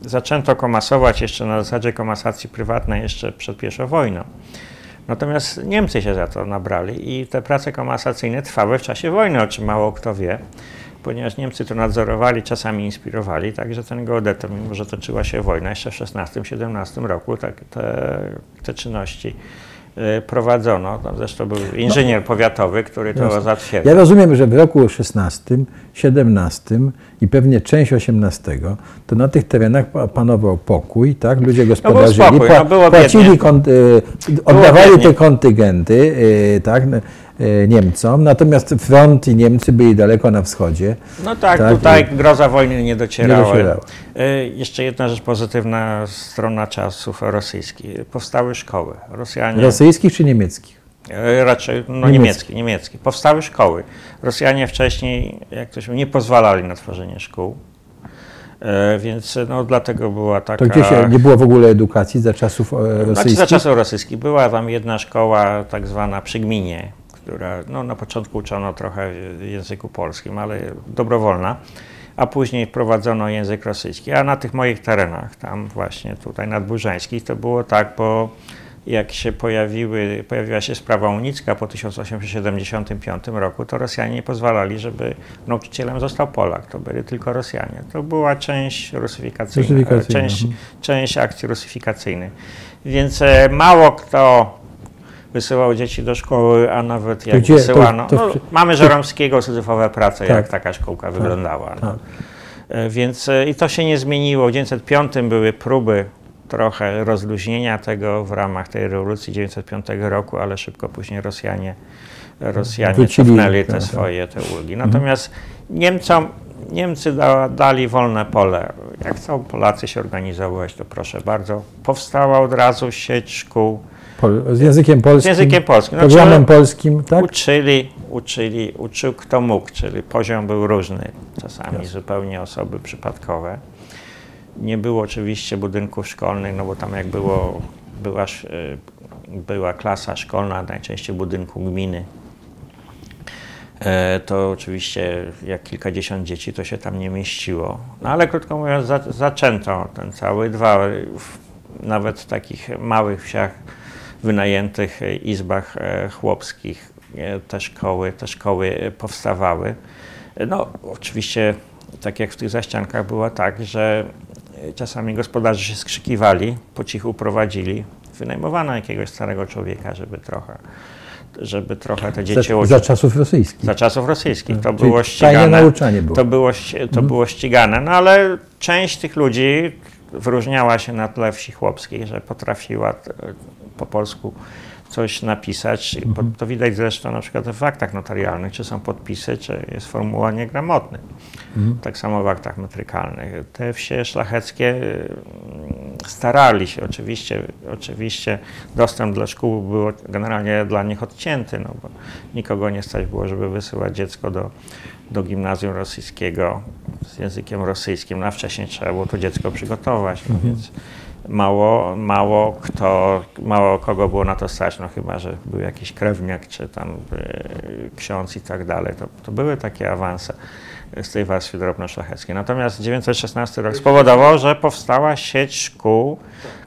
zaczęto komasować jeszcze na zasadzie komasacji prywatnej jeszcze przed pierwszą wojną. Natomiast Niemcy się za to nabrali i te prace komasacyjne trwały w czasie wojny, o czym mało kto wie, ponieważ Niemcy to nadzorowali, czasami inspirowali, także ten Goethe, mimo że toczyła się wojna, jeszcze w 16-17 roku tak, te, te czynności y, prowadzono. Tam zresztą był inżynier powiatowy, który to Jasne. zatwierdził. Ja rozumiem, że w roku 16, 17 i pewnie część 18 to na tych terenach pa- panował pokój, tak? Ludzie gospodarzyli, spokój, no płacili, kont, y, oddawali te kontyngenty y, tak, n- y, Niemcom, natomiast front i Niemcy byli daleko na wschodzie. No tak, Tak, tutaj i- groza wojny nie docierała. Nie docierała. Y, Jeszcze jedna rzecz pozytywna strona czasów rosyjskich. Powstały szkoły. Rosjanie, Rosyjskich czy niemieckich? y, raczej no, Niemieckie. niemieckie, niemieckie. Powstały szkoły. Rosjanie wcześniej, jak to się mówi, nie pozwalali na tworzenie szkół. Więc no, dlatego była taka... To gdzie się nie było w ogóle edukacji za czasów e, Znaczy rosyjskich? za czasów rosyjskich była tam jedna szkoła tak zwana przy gminie, która no, na początku uczono trochę w języku polskim, ale dobrowolna, a później wprowadzono język rosyjski. A na tych moich terenach, tam właśnie tutaj nadburzańskich, to było tak, bo jak się pojawiły, pojawiła się sprawa unicka po 1875 roku, to Rosjanie nie pozwalali, żeby nauczycielem został Polak. To byli tylko Rosjanie. To była część rusyfikacyjna, Rusyfikacyjna, część, mhm. część akcji rusyfikacyjnej. Więc e, mało kto wysyłał dzieci do szkoły, a nawet jak gdzie- to- wysyłano. to- no, mamy Żeromskiego, Syzyfowe prace, Tak. jak taka szkółka wyglądała. No. tak. E, Więc e, i to się nie zmieniło. W 1905 były próby trochę rozluźnienia tego w ramach tej rewolucji 1905 roku, ale szybko później Rosjanie, Rosjanie cofnęli te tak, tak. swoje te ulgi. Natomiast Niemcom, Niemcy da, dali wolne pole. Jak chcą Polacy się organizować, to proszę bardzo. Powstała od razu sieć szkół Pol, z językiem z polskim, językiem polskim. No, programem polskim, tak? Uczyli, uczyli, uczył kto mógł, czyli poziom był różny, czasami zupełnie osoby przypadkowe. Nie było oczywiście budynków szkolnych, no bo tam jak było, była, y, była klasa szkolna, najczęściej budynku gminy, e, to oczywiście jak kilkadziesiąt dzieci to się tam nie mieściło. No ale krótko mówiąc, za, zaczęto ten cały dwa, w, nawet w takich małych wsiach, wynajętych e, izbach e, chłopskich e, te szkoły, te szkoły powstawały. No oczywiście tak jak w tych zaściankach było tak, że czasami gospodarze się skrzykiwali, po cichu prowadzili, wynajmowano jakiegoś starego człowieka, żeby trochę, żeby trochę te dzieci Za, za czasów rosyjskich. Za czasów rosyjskich to Czyli było ścigane. nauczanie było. To było, to było ścigane, no ale część tych ludzi wyróżniała się na tle wsi chłopskiej, że potrafiła po polsku coś napisać. Po- To widać zresztą na przykład w faktach notarialnych, czy są podpisy, czy jest formuła niegramotny. Tak samo w aktach metrykalnych. Te wsie szlacheckie mm, starali się, oczywiście, oczywiście dostęp do szkół był generalnie dla nich odcięty, no bo nikogo nie stać było, żeby wysyłać dziecko do, do gimnazjum rosyjskiego z językiem rosyjskim. No, a wcześniej trzeba było to dziecko przygotować, no więc mało, mało, kto, mało kogo było na to stać, no chyba, że był jakiś krewniak, czy tam y, ksiądz i tak dalej. To, to były takie awanse z tej warstwy drobnoszlacheckiej. Natomiast 916 rok spowodował, że powstała sieć szkół,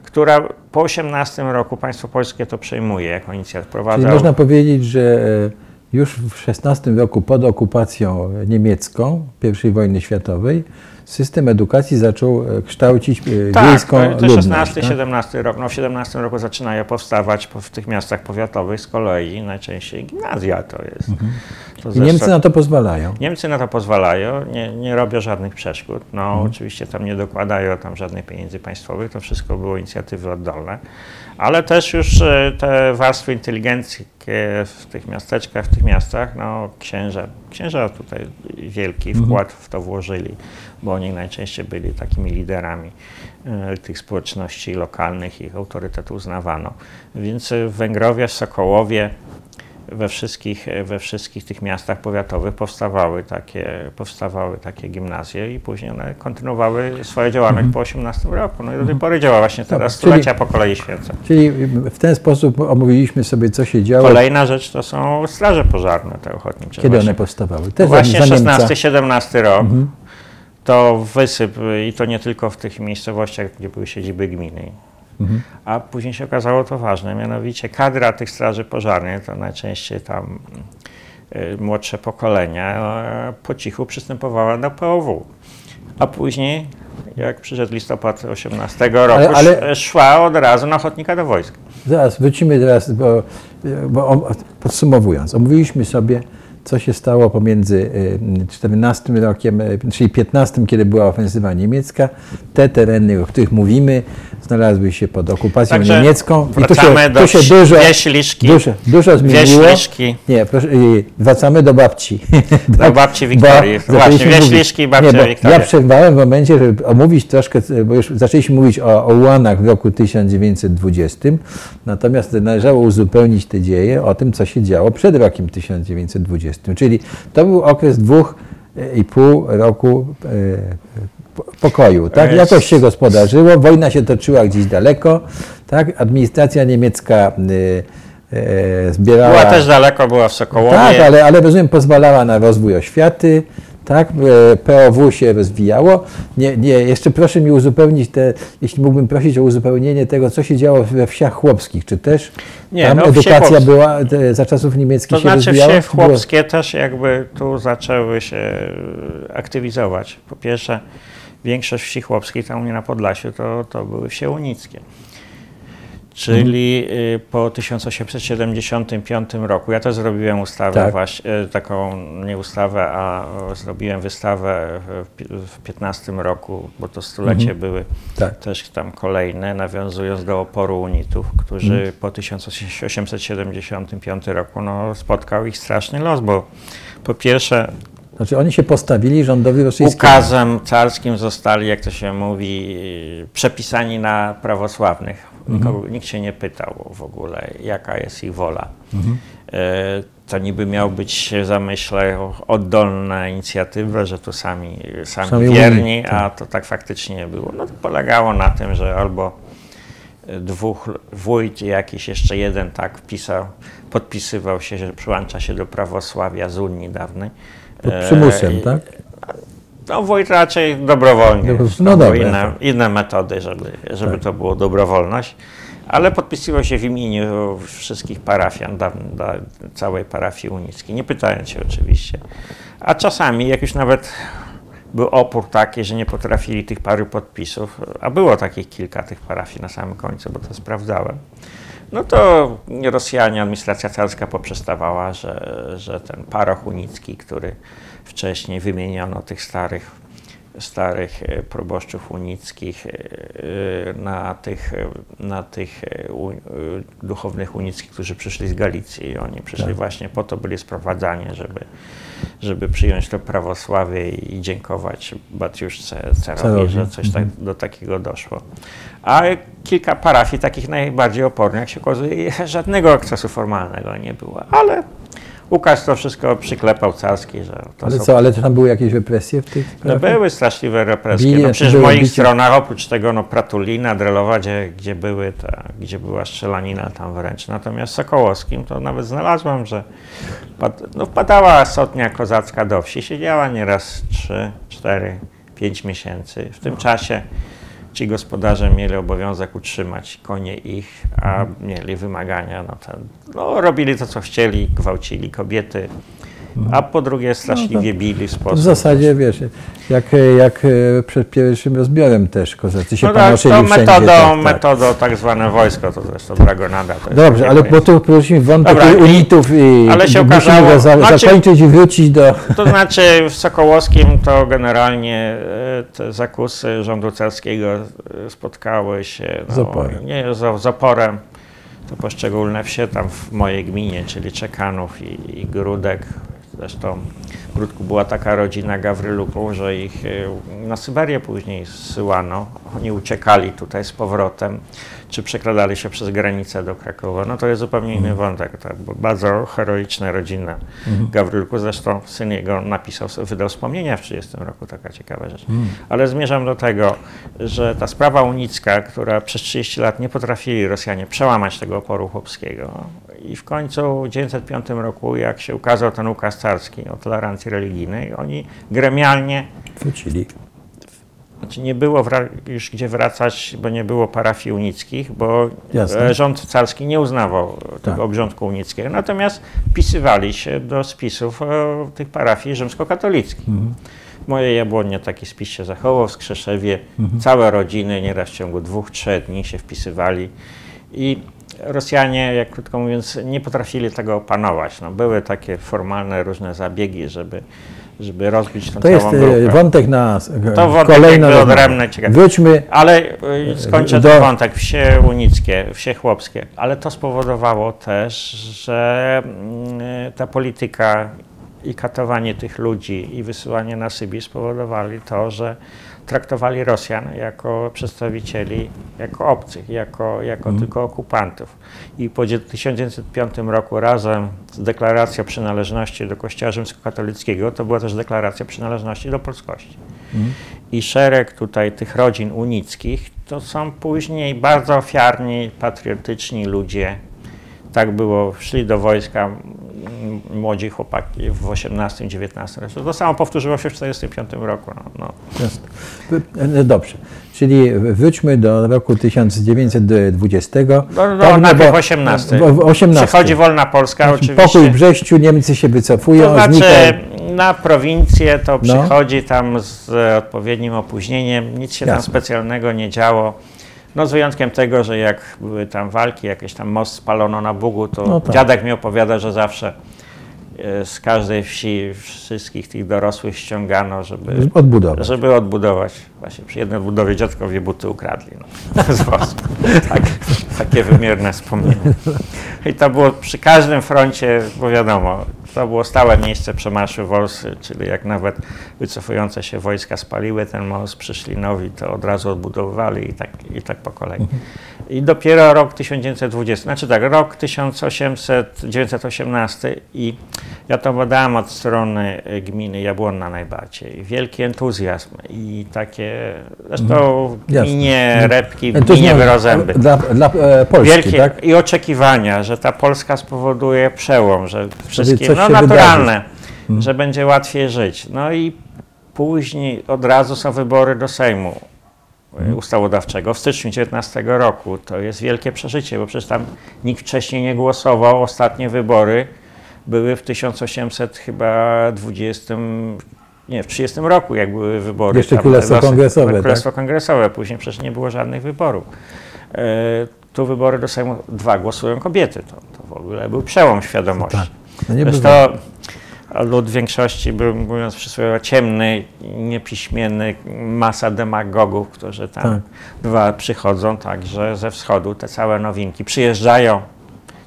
która po 18 roku państwo polskie to przejmuje jako inicjatywę. Czyli można powiedzieć, że e, już w 16 roku pod okupacją niemiecką I wojny światowej system edukacji zaczął e, kształcić e, tak, wiejską to, to ludność. 16, tak? 17 rok. No w 17 roku zaczynają powstawać po- w tych miastach powiatowych z kolei najczęściej gimnazja to jest. To Mhm. Niemcy zresztą- na to pozwalają. Niemcy na to pozwalają, nie, nie robią żadnych przeszkód. No Mhm. oczywiście tam nie dokładają tam żadnych pieniędzy państwowych, to wszystko było inicjatywy oddolne. Ale też już e, te warstwy inteligencji w tych miasteczkach, w tych miastach, no księża, księża tutaj wielki Mhm. wkład w to włożyli, bo oni najczęściej byli takimi liderami e, tych społeczności lokalnych, ich autorytetu uznawano. Więc e, w Węgrowie, Sokołowie, we wszystkich, we wszystkich tych miastach powiatowych powstawały takie, powstawały takie gimnazje i później one kontynuowały swoją działalność po 18 roku. No i do tej pory działa właśnie teraz czyli- stulecia po kolei święcą. Czyli w ten sposób omówiliśmy sobie, co się działo, Kolejna rzecz to są straże pożarne te ochotnicze. kiedy właśnie, one powstawały. Też właśnie za Niemca. 16-17 rok. Mhm. To wysyp i to nie tylko w tych miejscowościach, gdzie były siedziby gminy. Mhm. A później się okazało to ważne, mianowicie kadra tych straży pożarnych, to najczęściej tam y, młodsze pokolenia, e, po cichu przystępowała do POW. A później, jak przyszedł listopad 18 roku, Ale- ale- sz- szła od razu na ochotnika do wojska. Zaraz, wrócimy teraz, bo, bo podsumowując, omówiliśmy sobie, co się stało pomiędzy y, 14 rokiem, y, czyli 15, kiedy była ofensywa niemiecka. Te tereny, o których mówimy, znalazły się pod okupacją Także niemiecką. I tu wracamy się, do tu się dużo, Wieśliszki. dużo, dużo zmieniło. Wieśliszki. Nie, proszę, y, wracamy do babci. Do babci Wiktorii. Bo Właśnie, Wieśliszki babcia nie, bo Wiktoria. Ja przerwałem w momencie, żeby omówić troszkę, bo już zaczęliśmy mówić o, o ułanach w roku 1920, natomiast należało uzupełnić te dzieje o tym, co się działo przed rokiem 1920. Czyli to był okres dwóch e, i pół roku e, po- pokoju. Tak? Jest. Jakoś się gospodarzyło, wojna się toczyła gdzieś daleko, tak? administracja niemiecka e, e, zbierała... Była też daleko, była w Sokołowie. Tak, ale, ale rozumiem, pozwalała na rozwój oświaty, tak, e, POW się rozwijało. Nie, nie, jeszcze proszę mi uzupełnić te, jeśli mógłbym prosić o uzupełnienie tego, co się działo we wsiach chłopskich, czy też Nie, tam no, edukacja chłopskie. była te, za czasów niemieckich To się znaczy rozwijała? wsie czy było- chłopskie też jakby tu zaczęły się e, aktywizować. Po pierwsze, większość wsi chłopskich tam u mnie na Podlasiu to, to były wsie unickie. Czyli y, po 1875 roku, ja też zrobiłem ustawę, Tak. właśnie, e, taką nie ustawę, a zrobiłem wystawę w, pi- w 15 roku, bo to stulecie były Tak. też tam kolejne, nawiązując do oporu unitów, którzy po 1875 roku no, spotkał ich straszny los, bo po pierwsze Znaczy oni się postawili rządowi rosyjskiemu. ukazem carskim zostali, jak to się mówi, przepisani na prawosławnych. Nikogo, nikt się nie pytał w ogóle, jaka jest ich wola. E, To niby miał być, zamyślę, oddolna inicjatywa, że to sami, sami, Sami wierni, unii, tak. a to tak faktycznie nie było. No to polegało na tym, że albo dwóch wójt i jakiś jeszcze jeden tak pisał, podpisywał się, że przyłącza się do prawosławia z Unii dawnej. Pod E, przymusem, i- tak? No wójt raczej dobrowolnie. Dobro- No no dobra. inne, inne metody, żeby, żeby Tak. to było dobrowolność. Ale podpisywał się w imieniu wszystkich parafian, da, da, całej parafii unickiej, nie pytając się oczywiście. A czasami, jak już nawet był opór taki, że nie potrafili tych paru podpisów, a było takich kilka tych parafii na samym końcu, bo to sprawdzałem, no to Rosjanie, administracja carska poprzestawała, że, że ten paroch unicki, który wcześniej wymieniono tych starych, starych e, proboszczów unickich e, e, na tych, na tych duchownych unickich, którzy przyszli z Galicji. I oni przyszli Tak. właśnie po to, byli sprowadzani, żeby, żeby przyjąć to prawosławie i dziękować Batiuszce Carowi, że coś tak, mhm. do takiego doszło. A kilka parafii, takich najbardziej opornych, jak się okazuje, żadnego akcesu formalnego nie było, ale Łukasz to wszystko przyklepał carski, że to Ale są co, ale tam były jakieś represje w tych no były straszliwe represje. Bili, No przecież w moich bicie? stronach oprócz tego no Pratulina, Drelowa, gdzie, gdzie były te, gdzie była strzelanina tam wręcz. Natomiast w Sokołowskim to nawet znalazłem, że pad, no wpadała sotnia kozacka do wsi, siedziała nieraz 3, 4, 5 miesięcy. W tym czasie ci gospodarze mieli obowiązek utrzymać konie ich, a mieli wymagania. No, ten, no robili to, co chcieli, gwałcili kobiety, a po drugie straszliwie bili w W zasadzie, wiesz, jak, jak e, przed pierwszym rozbiorem też kozacy się No tak, to wszędzie. metodą, tak, tak. metodą tak zwane wojsko, to zresztą Dragonada. To Dobrze, ale bo tu prosimy wątek Dobra, unitów i ale się musimy okazało- go za, znaczy- zakończyć i wrócić do... To znaczy w Sokołowskim to generalnie e, te zakusy rządu carskiego e, spotkały się no, Z oporem. Nie, z, z oporem. To poszczególne wsie tam w mojej gminie, czyli Czekanów i, i Grudek. Zresztą w Grudku była taka rodzina Gawryluków, że ich e, na Syberię później zsyłano. Oni uciekali tutaj z powrotem, czy przekradali się przez granicę do Krakowa. No to jest zupełnie inny wątek. To była bardzo heroiczna rodzina Gawrylku. Zresztą syn jego napisał, wydał wspomnienia w 30 roku, taka ciekawa rzecz. Ale zmierzam do tego, że ta sprawa unicka, która przez 30 lat nie potrafili Rosjanie przełamać tego oporu chłopskiego i w końcu w 1905 roku, jak się ukazał ten ukaz carski o tolerancji religijnej, oni gremialnie Wrócili. Znaczy nie było już gdzie wracać, bo nie było parafii unickich, bo Jasne. e, rząd carski nie uznawał Tak. tego obrządku unickiego. Natomiast wpisywali się do spisów e, tych parafii rzymskokatolickich. Mhm. W mojej Jabłonie taki spis się zachował, w Skrzeszewie całe rodziny nieraz w ciągu dwóch, trzech dni się wpisywali i Rosjanie, jak krótko mówiąc, nie potrafili tego opanować. No, były takie formalne różne zabiegi, żeby, żeby rozbić tę To jest całą e, grupę. wątek na e, To wątek rozmowę. odrębny, ciekawy. Wróćmy, Ale y, skończę Do- ten wątek, wsie unickie, wsie chłopskie. Ale to spowodowało też, że mm, ta polityka i katowanie tych ludzi i wysyłanie na Sybir spowodowali to, że traktowali Rosjan jako przedstawicieli, jako obcych, jako, jako tylko okupantów. I po dzie- 1905 roku razem z deklaracją przynależności do Kościoła rzymskokatolickiego, to była też deklaracja przynależności do polskości i szereg tutaj tych rodzin unickich, to są później bardzo ofiarni, patriotyczni ludzie. Tak było, szli do wojska młodzi chłopaki w 18-19 roku. To samo powtórzyło się w 1945 roku. No, no. W- e, Dobrze, czyli wróćmy do roku 1920. No, no, Tak, najpierw bo- 18. w- w 18. Przychodzi wolna Polska oczywiście. Pokój w Brześciu, Niemcy się wycofują, To znaczy znika- na prowincję to No. przychodzi tam z odpowiednim opóźnieniem, nic się tam Jasne. specjalnego nie działo. No z wyjątkiem tego, że jak były tam walki, jakieś tam most spalono na Bugu, to No tak. dziadek mi opowiada, że zawsze e, z każdej wsi wszystkich tych dorosłych ściągano, żeby, odbudować. żeby odbudować. Właśnie przy jednej odbudowie dziadkowie buty ukradli no. Tak, takie wymierne wspomnienia. I to było przy każdym froncie, bo wiadomo, to było stałe miejsce przemarszu Wolsy, czyli jak nawet wycofujące się wojska spaliły ten most, przyszli nowi, to od razu odbudowywali i tak, i tak po kolei. I dopiero rok 1920, znaczy tak, rok 1800, 918 i ja to badałem od strony gminy Jabłonna najbardziej. Wielki entuzjazm i takie, zresztą w Jasne. gminie Repki, w gminie Wyrozęby. Dla, dla e, Polski, Wielkie tak? i oczekiwania, że ta Polska spowoduje przełom, że wszystkim, coś no naturalne, że będzie łatwiej żyć. No i później od razu są wybory do Sejmu y, ustawodawczego w styczniu 19 roku. To jest wielkie przeżycie, bo przecież tam nikt wcześniej nie głosował. Ostatnie wybory były w 1800 chyba 20, nie, w 30 roku, jak były wybory. Jeszcze tam, Królestwo Kongresowe, tak? Królestwo Kongresowe, później przecież nie było żadnych wyborów. E, tu wybory do Sejmu, dwa głosują kobiety. To, to w ogóle był przełom świadomości. No nie bywa. lud większości był, mówiąc przysłowiowo, ciemny, niepiśmienny, masa demagogów, którzy tam Tak. dwa przychodzą także ze wschodu, te całe nowinki. Przyjeżdżają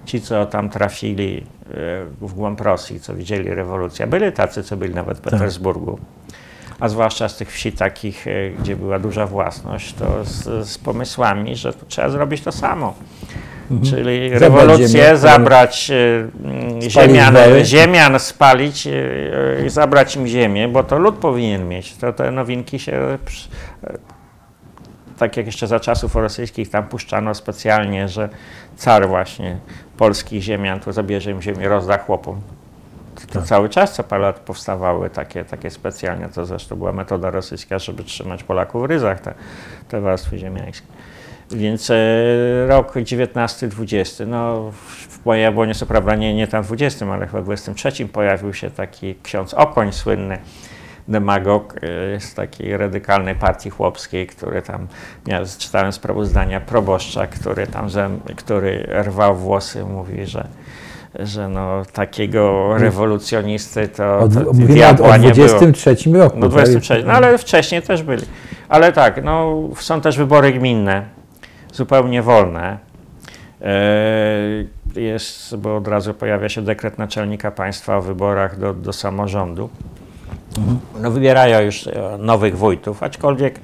ci, co tam trafili e, w głąb Rosji, co widzieli rewolucję. Byli tacy, co byli nawet w Tak. Petersburgu. A zwłaszcza z tych wsi takich, e, gdzie była duża własność, to z, z pomysłami, że trzeba zrobić to samo. Czyli Zabrać rewolucję, ziemię, zabrać e, ziemian, woły. ziemian, spalić e, i zabrać im ziemię, bo to lud powinien mieć. To te nowinki się, tak jak jeszcze za czasów rosyjskich tam puszczano specjalnie, że car właśnie polskich ziemian tu zabierze im ziemię, rozda chłopom. To cały czas co parę lat powstawały takie, takie specjalnie, to zresztą była metoda rosyjska, żeby trzymać Polaków w ryzach, te, te warstwy ziemiańskie. Więc e, rok 19-20, no w mojej jabłonie co prawda nie, nie tam w 20, ale chyba w 23 pojawił się taki ksiądz Okoń słynny, demagog e, z takiej radykalnej partii chłopskiej, który tam, ja czytałem sprawozdania proboszcza, który tam, który rwał włosy, mówi, że że no takiego rewolucjonisty to, Od, to mówimy o, o nie było. 23 roku. No tak? 23, no ale wcześniej też byli. Ale tak, no są też wybory gminne, zupełnie wolne. E, Jest, bo od razu pojawia się dekret naczelnika państwa o wyborach do, do samorządu. No wybierają już e, nowych wójtów, aczkolwiek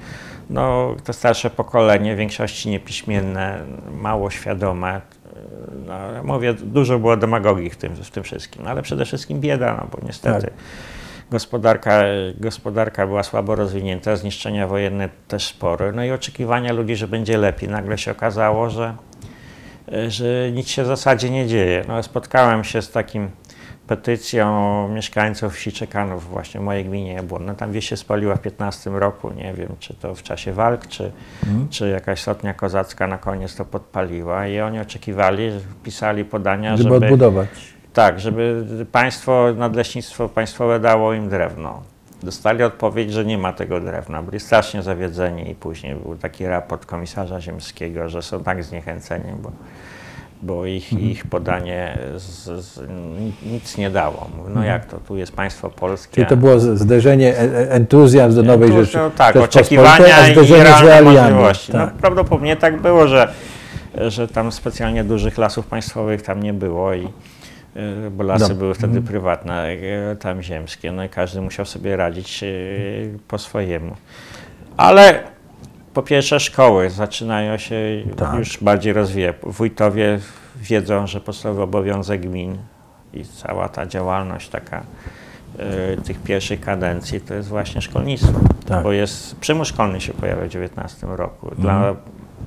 no, to starsze pokolenie, w większości niepiśmienne, mało świadome. e, No, mówię, dużo było demagogii w tym, w tym wszystkim, no, ale przede wszystkim bieda, no bo niestety Tak. Gospodarka, gospodarka była słabo rozwinięta, zniszczenia wojenne też spore, no i oczekiwania ludzi, że będzie lepiej. Nagle się okazało, że, że nic się w zasadzie nie dzieje. No, spotkałem się z takim petycją mieszkańców wsi Czekanów właśnie w mojej gminie Jabłonna. Tam wieś się spaliła w 15 roku, nie wiem czy to w czasie walk, czy, Mhm. czy jakaś sotnia kozacka na koniec to podpaliła i oni oczekiwali, pisali podania, Żeby żeby, odbudować. Tak, żeby państwo, nadleśnictwo państwowe dało im drewno. Dostali odpowiedź, że nie ma tego drewna. Byli strasznie zawiedzeni i później był taki raport komisarza ziemskiego, że są tak zniechęceni, bo, bo ich, ich podanie z, z, nic nie dało. No jak to, tu jest państwo polskie. Czyli to było zderzenie, e- e- entuzjazm do nowej Tu, rzeczy. no, tak, oczekiwania i realne. No, Tak. prawdopodobnie tak było, że, że tam specjalnie dużych lasów państwowych tam nie było i bo lasy Dob- były wtedy mhm. prywatne, y, tam ziemskie, no i każdy musiał sobie radzić y, po swojemu. Ale po pierwsze szkoły zaczynają się Tak. już bardziej rozwijać. Wójtowie wiedzą, że podstawowy obowiązek gmin i cała ta działalność taka tych pierwszych kadencji to jest właśnie szkolnictwo. Tak. Bo jest przymus szkolny się pojawia w 19 roku. Mhm. Dla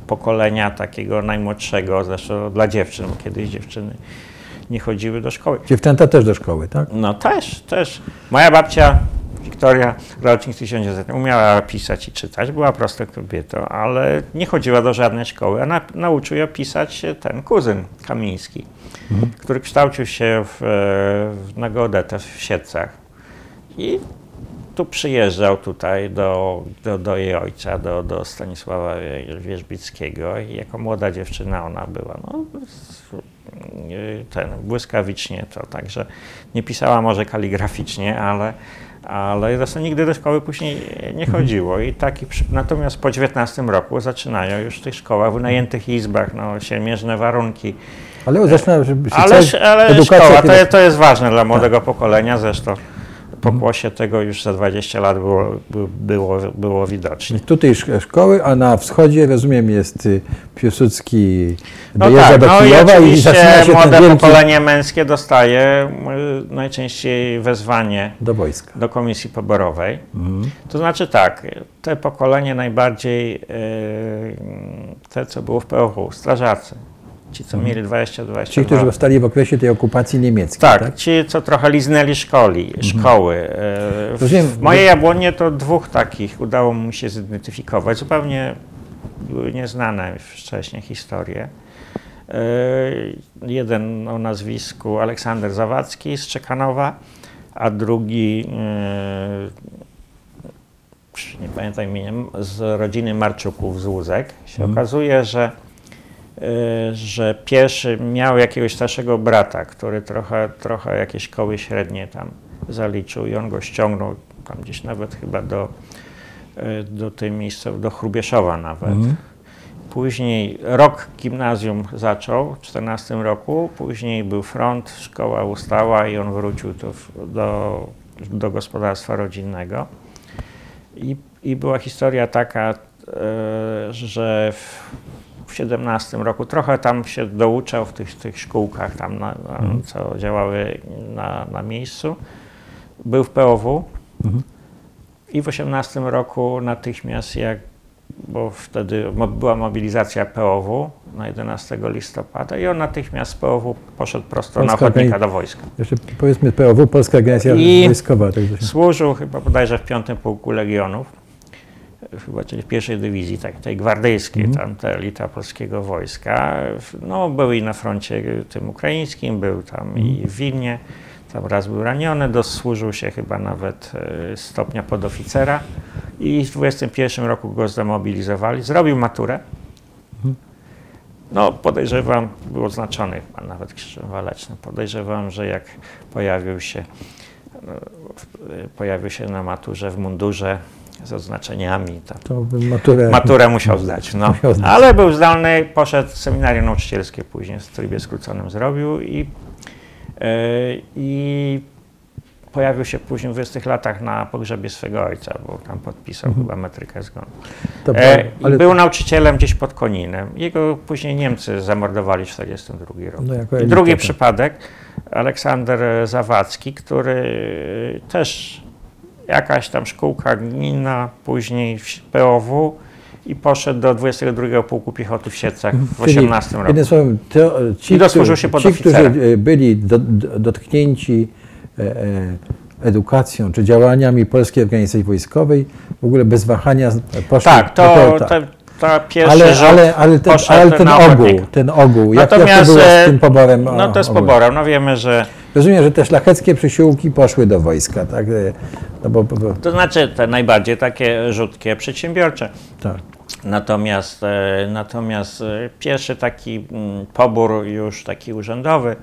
pokolenia takiego najmłodszego, zresztą dla dziewczyn, bo kiedyś dziewczyny nie chodziły do szkoły. Dziewczęta też do szkoły, tak? No też, też. Moja babcia Wiktoria, rocznik 1900, umiała pisać i czytać, była prostą kobietą, ale nie chodziła do żadnej szkoły, a na, nauczył ją pisać ten kuzyn Kamiński, który kształcił się w, e, w, na geodetę w Siedcach. I tu przyjeżdżał tutaj do, do, do jej ojca, do, do Stanisława Wierzbickiego i jako młoda dziewczyna ona była. No, ten, błyskawicznie to, także nie pisała może kaligraficznie, ale, ale zresztą nigdy do szkoły później nie chodziło. I taki, natomiast po 19 roku zaczynają już w tych szkołach, w wynajętych izbach, no, siermierzne warunki. Ale zaczyna, żeby się Ale, ale edukacja szkoła, to, to jest ważne dla młodego pokolenia, zresztą pokłosie tego już za 20 lat było, było, było, widocznie. Tutaj szk- szkoły, a na wschodzie, rozumiem, jest y, Piłsudski No dojeżdża tak, do no i Kijowa i zaczyna się młode wielki pokolenie męskie dostaje y, najczęściej wezwanie do wojska. do komisji poborowej. Mhm. To znaczy tak, te pokolenie najbardziej, y, te co było w POW, strażacy, ci co mieli 20-22 Ci, którzy powstali w okresie tej okupacji niemieckiej, Tak, tak? ci co trochę liznęli szkoli, szkoły. E, W, Rozumiem, w mojej Jabłonie to dwóch takich udało mi się zidentyfikować. Zupełnie były nieznane wcześniej historie. E, Jeden o nazwisku Aleksander Zawadzki z Czekanowa, a drugi, e, nie pamiętam imienia, z rodziny Marczuków z Łózek. Się okazuje, że że pierwszy miał jakiegoś starszego brata, który trochę, trochę jakieś szkoły średnie tam zaliczył i on go ściągnął tam gdzieś nawet chyba do, y, do tej miejscowości, do Chrubieszowa nawet. Mhm. Później rok gimnazjum zaczął w 14 roku, później był front, szkoła ustała i on wrócił do, do, do gospodarstwa rodzinnego. I, I była historia taka, e, że w 17 roku. Trochę tam się douczał w tych, tych szkółkach, tam na, na, Mhm. co działały na, na miejscu. Był w POW Mhm. i w 18 roku natychmiast, jak, bo wtedy była mobilizacja POW na 11 listopada i on natychmiast z POW poszedł prosto na Polska ochotnika organi- do wojska. Jeszcze powiedzmy POW, Polska Agencja I- Wojskowa. Tak. Służył chyba bodajże w 5 Pułku Legionów, chyba czyli w pierwszej dywizji, tak, tej gwardyjskiej, Mhm. tam ta elita polskiego wojska. No, był i na froncie tym ukraińskim, był tam i Mhm. w Wilnie, tam raz był raniony, dosłużył się chyba nawet e, stopnia podoficera i w 21 roku go zdemobilizowali, zrobił maturę. Mhm. No, podejrzewam, był oznaczony chyba nawet krzyżem walecznym. Podejrzewam, że jak pojawił się, no, pojawił się na maturze w mundurze z oznaczeniami, to maturę... maturę musiał zdać. No. Musiał zdać. Ale był zdolny, poszedł seminarium nauczycielskie później, w trybie skróconym zrobił i, e, i pojawił się później w 20 latach na pogrzebie swego ojca, bo tam podpisał Mhm. chyba metrykę zgonu. E, i ale był nauczycielem gdzieś pod Koninem. Jego później Niemcy zamordowali w 1942 roku. No, jako I drugi przypadek, Aleksander Zawadzki, który też jakaś tam szkółka gminna, później w POW i poszedł do 22 Pułku Piechoty w Siedlcach w Czyli 18 roku. Jednym słowem, to, ci, I dosłużył którzy, się pod ci którzy oficera. e, byli do, do, dotknięci e, e, edukacją czy działaniami Polskiej Organizacji Wojskowej, w ogóle bez wahania poszli Tak, do to, Polta. to, to pierwszy ale, ale, ale ten, ale ten ogół, ten ogół, jak, jak to było z e, tym poborem? No to jest ogólnym? poborem. No wiemy, że Rozumiem, że te szlacheckie przysiłki poszły do wojska, tak? E, No bo, bo, to znaczy te najbardziej takie rzutkie przedsiębiorcze. tak. Natomiast, e, natomiast e, pierwszy taki mm, pobór już taki urzędowy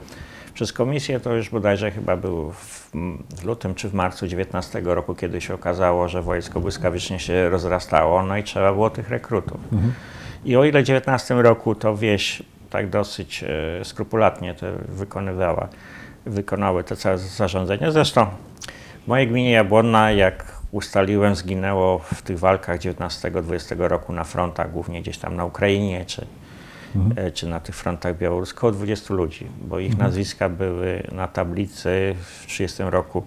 przez komisję to już bodajże chyba był w, lutym czy w marcu 19 roku, kiedy się okazało, że wojsko błyskawicznie się rozrastało, no i trzeba było tych rekrutów. I o ile w 19 roku to wieś tak dosyć skrupulatnie to wykonywała, wykonały te całe zarządzenia. Zresztą w mojej gminie Jabłonna, jak ustaliłem, zginęło w tych walkach 19-20 roku na frontach, głównie gdzieś tam na Ukrainie czy, e, czy na tych frontach białoruskich, około 20 ludzi, bo ich nazwiska były na tablicy w 30 roku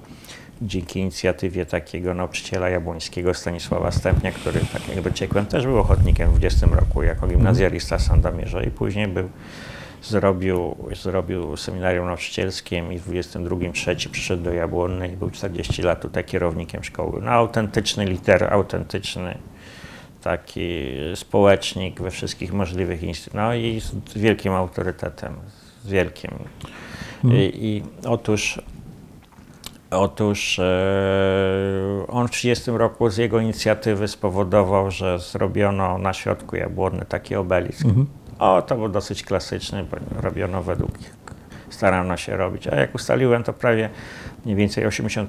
dzięki inicjatywie takiego nauczyciela jabłońskiego Stanisława Stępnia, który, tak jak dociekłem, też był ochotnikiem w 20 roku jako gimnazjalista w Sandomierze i później był zrobił, zrobił seminarium nauczycielskie i w 22 trzeci przyszedł do Jabłonnej i był 40 lat tutaj kierownikiem szkoły. No autentyczny liter, autentyczny taki społecznik we wszystkich możliwych instytucjach. No i z wielkim autorytetem, z wielkim. I, i otóż Otóż e, on w 30 roku z jego inicjatywy spowodował, że zrobiono na środku Jabłonny taki obelisk. Mhm. O, to był dosyć klasyczny, bo robiono według, starano się robić. A jak ustaliłem, to prawie mniej więcej 80%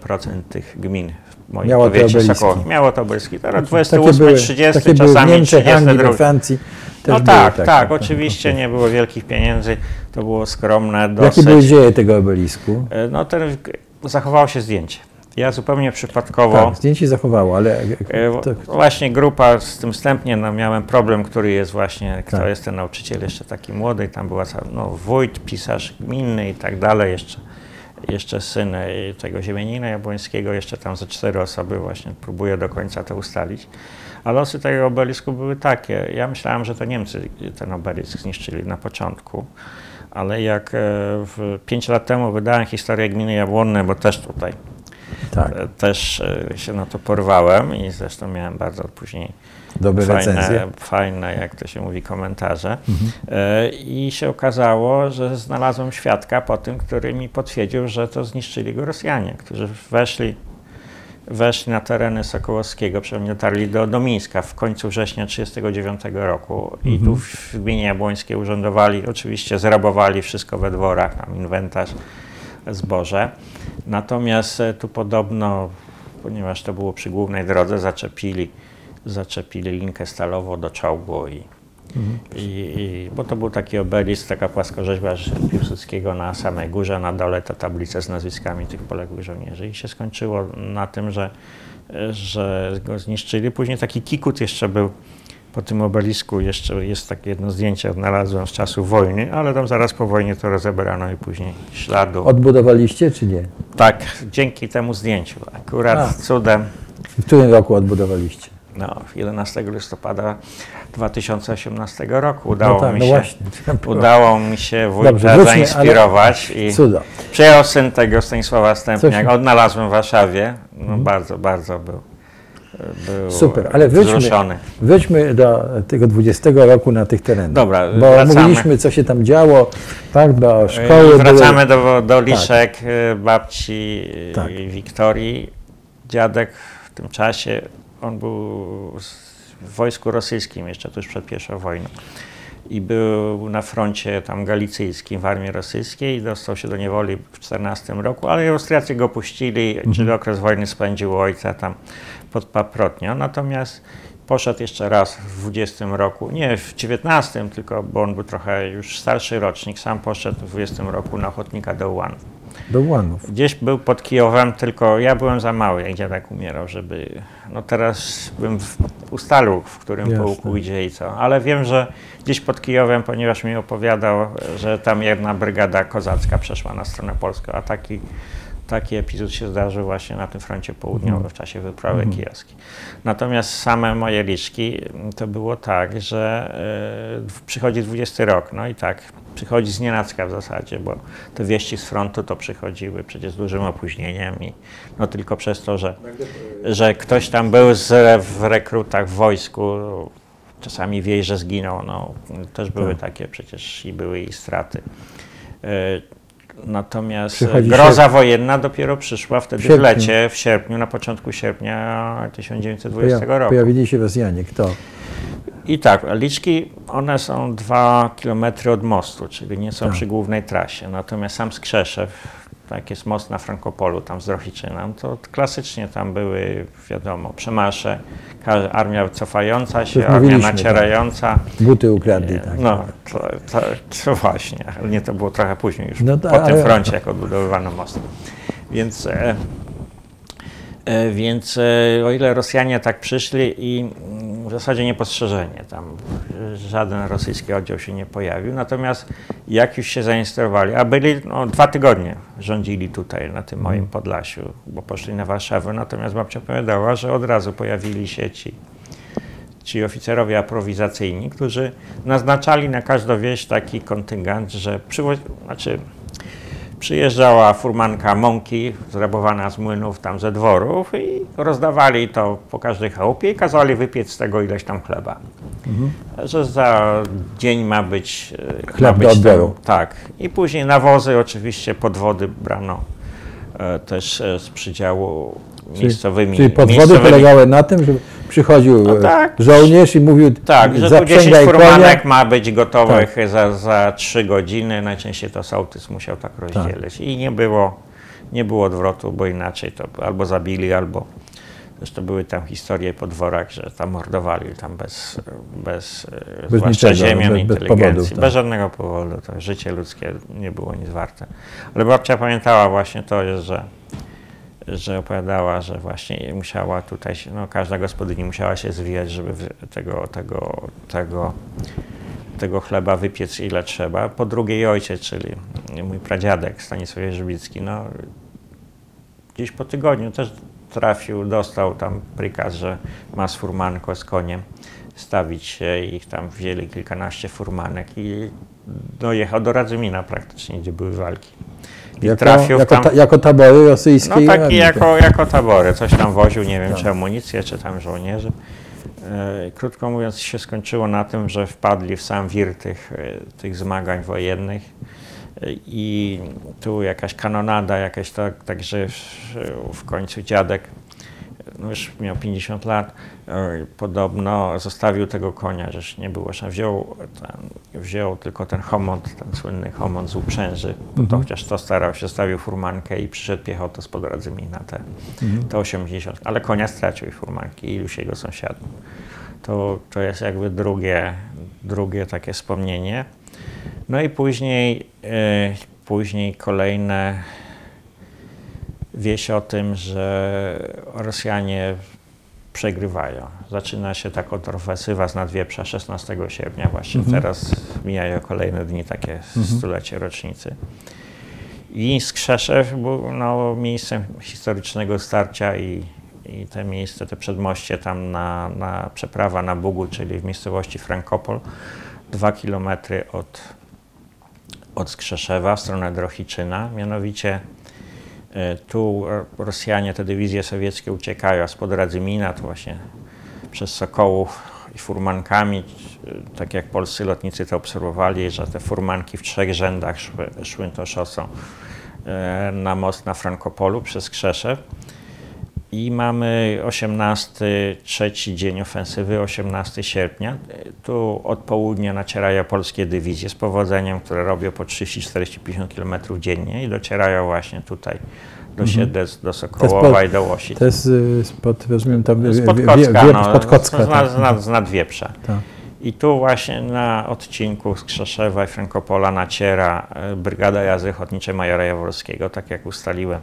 tych gmin w moim Miało powiecie. Sokołow miało to obeliski. Teraz Takie 28, były, 30, takie były czasami Niemczech, Anglii, we 32. Francji. Też No były tak, takie, tak, oczywiście nie było wielkich pieniędzy, to było skromne Jakie dosyć. były dzieje tego obelisku? E, No ten, zachowało się zdjęcie. Ja zupełnie przypadkowo, Tak, zdjęcie zachowało, ale e, to, właśnie grupa z tym wstępnie, no miałem problem, który jest właśnie, kto Tak. jest ten nauczyciel jeszcze taki młody, i tam była no wójt, pisarz gminny i tak dalej, jeszcze, jeszcze syn e, tego ziemianina jabłońskiego, jeszcze tam ze cztery osoby właśnie próbuję do końca to ustalić. A losy tego obelisku były takie, ja myślałem, że to Niemcy ten obelisk zniszczyli na początku, ale jak e, w, pięć lat temu wydałem historię gminy Jabłonnej, bo też tutaj tak, E, Też e, się na to porwałem i zresztą miałem bardzo później dobre recenzje. fajne, fajne, jak to się mówi, komentarze. E, I się okazało, że znalazłem świadka po tym, który mi potwierdził, że to zniszczyli go Rosjanie, którzy weszli, weszli na tereny Sokołowskiego, przynajmniej dotarli do, do Mińska w końcu września 1939 roku i tu w, w gminie Jabłońskiej urządowali, oczywiście zrabowali wszystko we dworach, tam inwentarz, zboże. Natomiast e, tu podobno, ponieważ to było przy głównej drodze, zaczepili, zaczepili linkę stalową do czołgu i, i, i bo to był taki obelisk, taka płaskorzeźba Piłsudskiego na samej górze, na dole ta tablica z nazwiskami tych poległych żołnierzy i się skończyło na tym, że, że go zniszczyli. Później taki kikut jeszcze był po tym obelisku jeszcze jest takie jedno zdjęcie, odnalazłem z czasu wojny, ale tam zaraz po wojnie to rozebrano i później śladu. Odbudowaliście czy nie? Tak, dzięki temu zdjęciu. Akurat A. cudem, W którym roku odbudowaliście? no, 11 listopada 2018 roku udało no tak, mi no się. właśnie. Udało mi się Dobrze, wujka wróćmy, zainspirować i Cudo. przyjechał syn tego Stanisława Stępniaka. Coś- Odnalazłem w Warszawie. No Mhm. bardzo, bardzo był, był Super, ale wróćmy, wzruszony. wróćmy do tego 20 roku na tych terenach. Dobra, Bo wracamy. mówiliśmy, co się tam działo, tak, bo I szkoły wracamy były... do, do liszek y, babci y, Tak. Wiktorii. Dziadek w tym czasie, on był w wojsku rosyjskim jeszcze tuż przed pierwszą wojną. I był na froncie tam galicyjskim w armii rosyjskiej, dostał się do niewoli w 14 roku, ale Austriacy go puścili, czyli okres wojny spędził ojca tam pod Paprotnią. Natomiast poszedł jeszcze raz w 20 roku, nie w 19, tylko bo on był trochę już starszy rocznik, sam poszedł w 20 roku na ochotnika do Ułanów. Do Łanów. Gdzieś był pod Kijowem, tylko ja byłem za mały, jak dziadek umierał, żeby... No teraz bym w, ustalał, w którym Jasne. pułku idzie i co. Ale wiem, że gdzieś pod Kijowem, ponieważ mi opowiadał, że tam jedna brygada kozacka przeszła na stronę polską, a taki, taki epizod się zdarzył właśnie na tym froncie południowym w czasie wyprawy Mhm. kijowskiej. Natomiast same moje liczki to było tak, że e, przychodzi 20 rok, no i tak, przychodzi z nienacka w zasadzie, bo te wieści z frontu to przychodziły przecież z dużym opóźnieniem i no tylko przez to, że, że ktoś tam był z, w rekrutach w wojsku, czasami wieś, że zginął, no też były Tak. takie przecież i były i straty. E, Natomiast Przychodzi groza sierp- wojenna dopiero przyszła wtedy w, sierpniu. lecie, w sierpniu, na początku sierpnia 1920 Poja- roku. Pojawili się Rosjanie. Kto? I tak, liczki, one są dwa kilometry od mostu, czyli nie są Tak. przy głównej trasie. Natomiast sam Skrzeszew, tak jest most na Frankopolu, tam z Drohiczynem, to klasycznie tam były, wiadomo, przemarsze, ka- armia cofająca się, armia tak. nacierająca. Buty ukradli, tak. No, to, to, to właśnie, ale nie, to było trochę później już, No po tak, tym froncie, jak odbudowywano most. Więc, e, więc e, o ile Rosjanie tak przyszli i mm, w zasadzie niepostrzeżenie, tam e, żaden rosyjski oddział się nie pojawił, natomiast jak już się zainstallowali, a byli no, dwa tygodnie rządzili tutaj na tym moim Podlasiu, bo poszli na Warszawę, natomiast babcia opowiadała, że od razu pojawili się ci ci oficerowie aprowizacyjni, którzy naznaczali na każdą wieś taki kontyngent, że przywo- znaczy, przyjeżdżała furmanka mąki zrabowana z młynów, tam ze dworów i rozdawali to po każdej chałupie i kazali wypiec z tego ileś tam chleba. Że za dzień ma być e, Chleb ma do odbioru. tak. I później nawozy oczywiście podwody brano e, też e, z przydziału miejscowymi. Czyli podwody miejscowymi polegały na tym, że przychodził No e, tak. żołnierz i mówił, Tak, że tu 10 zaprzęgaj konia. furmanek ma być gotowych za, za 3 godziny. Najczęściej to sołtys musiał tak rozdzielić. I nie było, nie było odwrotu, bo inaczej to albo zabili, albo zresztą były tam historie po dworach, że tam mordowali tam bez, bez, e, Bez zwłaszcza niczego, ziemią, bez- bez inteligencji. powodów, tak. Bez żadnego powodu. To życie ludzkie nie było nic warte. Ale babcia pamiętała właśnie to, że że opowiadała, że właśnie musiała tutaj, no każda gospodyni musiała się zwijać, żeby tego, tego, tego, tego chleba wypiec ile trzeba. Po drugie ojciec, czyli mój pradziadek Stanisław Jerzybicki, no gdzieś po tygodniu też trafił, dostał tam prikaz, że ma z furmanką, z koniem stawić się i tam wzięli kilkanaście furmanek i dojechał do Radzymina praktycznie, gdzie były walki. I Jako, trafił jako, tam... ta, jako tabory No rosyjskiej taki armii. jako, jako tabory, coś tam woził, nie wiem Tak. czy amunicję, czy tam żołnierzy. E, Krótko mówiąc się skończyło na tym, że wpadli w sam wir tych, e, tych zmagań wojennych E, i tu jakaś kanonada, jakaś tak, także w- w końcu dziadek, no już miał 50 lat, e, podobno zostawił tego konia, żeż nie było, że wziął, ten, wziął tylko ten homont, ten słynny homont z uprzęży, to Mhm. chociaż to starał się, zostawił furmankę i przyszedł piechotą spod Radzymina, te, Mhm. te 80, ale konia stracił i furmanki i iluś jego sąsiadów. To, to jest jakby drugie, drugie takie wspomnienie. No i później, e, później kolejne wieść o tym, że Rosjanie przegrywają. Zaczyna się tak od ofensywa z Nadwieprza 16 sierpnia, właśnie mhm. teraz mijają kolejne dni, takie mhm. stulecie rocznicy. I Skrzeszew był no, miejscem historycznego starcia i, i te miejsce, te przedmoście tam na, na przeprawa na Bugu, czyli w miejscowości Frankopol, dwa kilometry od, od Skrzeszewa w stronę Drohiczyna. Mianowicie tu Rosjanie, te dywizje sowieckie uciekają spod Radzymina, to właśnie przez Sokołów i furmankami, tak jak polscy lotnicy to obserwowali, że te furmanki w trzech rzędach szły, szły to szosą e, na most na Frankopolu przez Krzeszew. I mamy 18, trzeci dzień ofensywy, 18 sierpnia. Tu od południa nacierają polskie dywizje z powodzeniem, które robią po 30, 40, 50 km dziennie i docierają właśnie tutaj do mhm. Siedlec, do Sokołowa i do Łosi. To jest y, spod, rozumiem, tam spod Kocka, wie, no, spod Kocka, z, tak. z, nad, z nadwieprza. Tak. I tu właśnie na odcinku z Krzeszewa i Frankopola naciera y, Brygada Jazdy Ochotniczej Majora Jaworskiego, tak jak ustaliłem.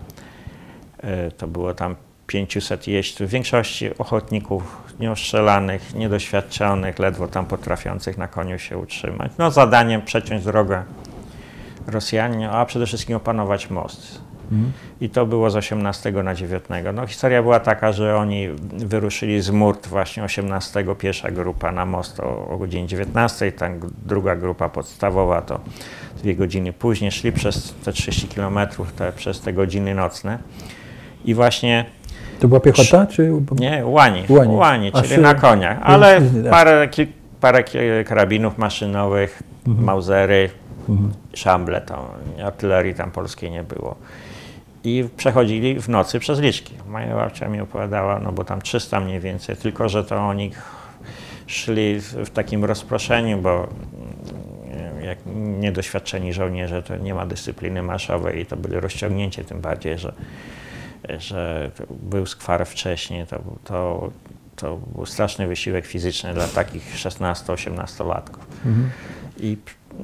Y, to było tam 500 jeźdźców, w większości ochotników nieoszczelanych, niedoświadczonych, ledwo tam potrafiących na koniu się utrzymać. No zadaniem przeciąć drogę Rosjanom, a przede wszystkim opanować most. Mhm. I to było z 18 na 19. No, historia była taka, że oni wyruszyli z Murt właśnie 18, pierwsza grupa na most o, o godzinie 19, ta druga grupa podstawowa to dwie godziny później, szli przez te 30 kilometrów, te, przez te godziny nocne. I właśnie to była piechota? Czy... Nie, łani, łani, łani czyli czy... na koniach, ale parę, parę karabinów maszynowych, mhm. mauzery, mhm. szamble, to artylerii tam polskiej nie było. I przechodzili w nocy przez liczki. Moja babcia mi opowiadała, no bo tam 300 mniej więcej, tylko że to oni szli w takim rozproszeniu, bo jak niedoświadczeni żołnierze, to nie ma dyscypliny marszowej i to byli rozciągnięcie, tym bardziej, że że był skwar wcześniej, to, to, to był straszny wysiłek fizyczny dla takich 16-18 latków. Mhm. I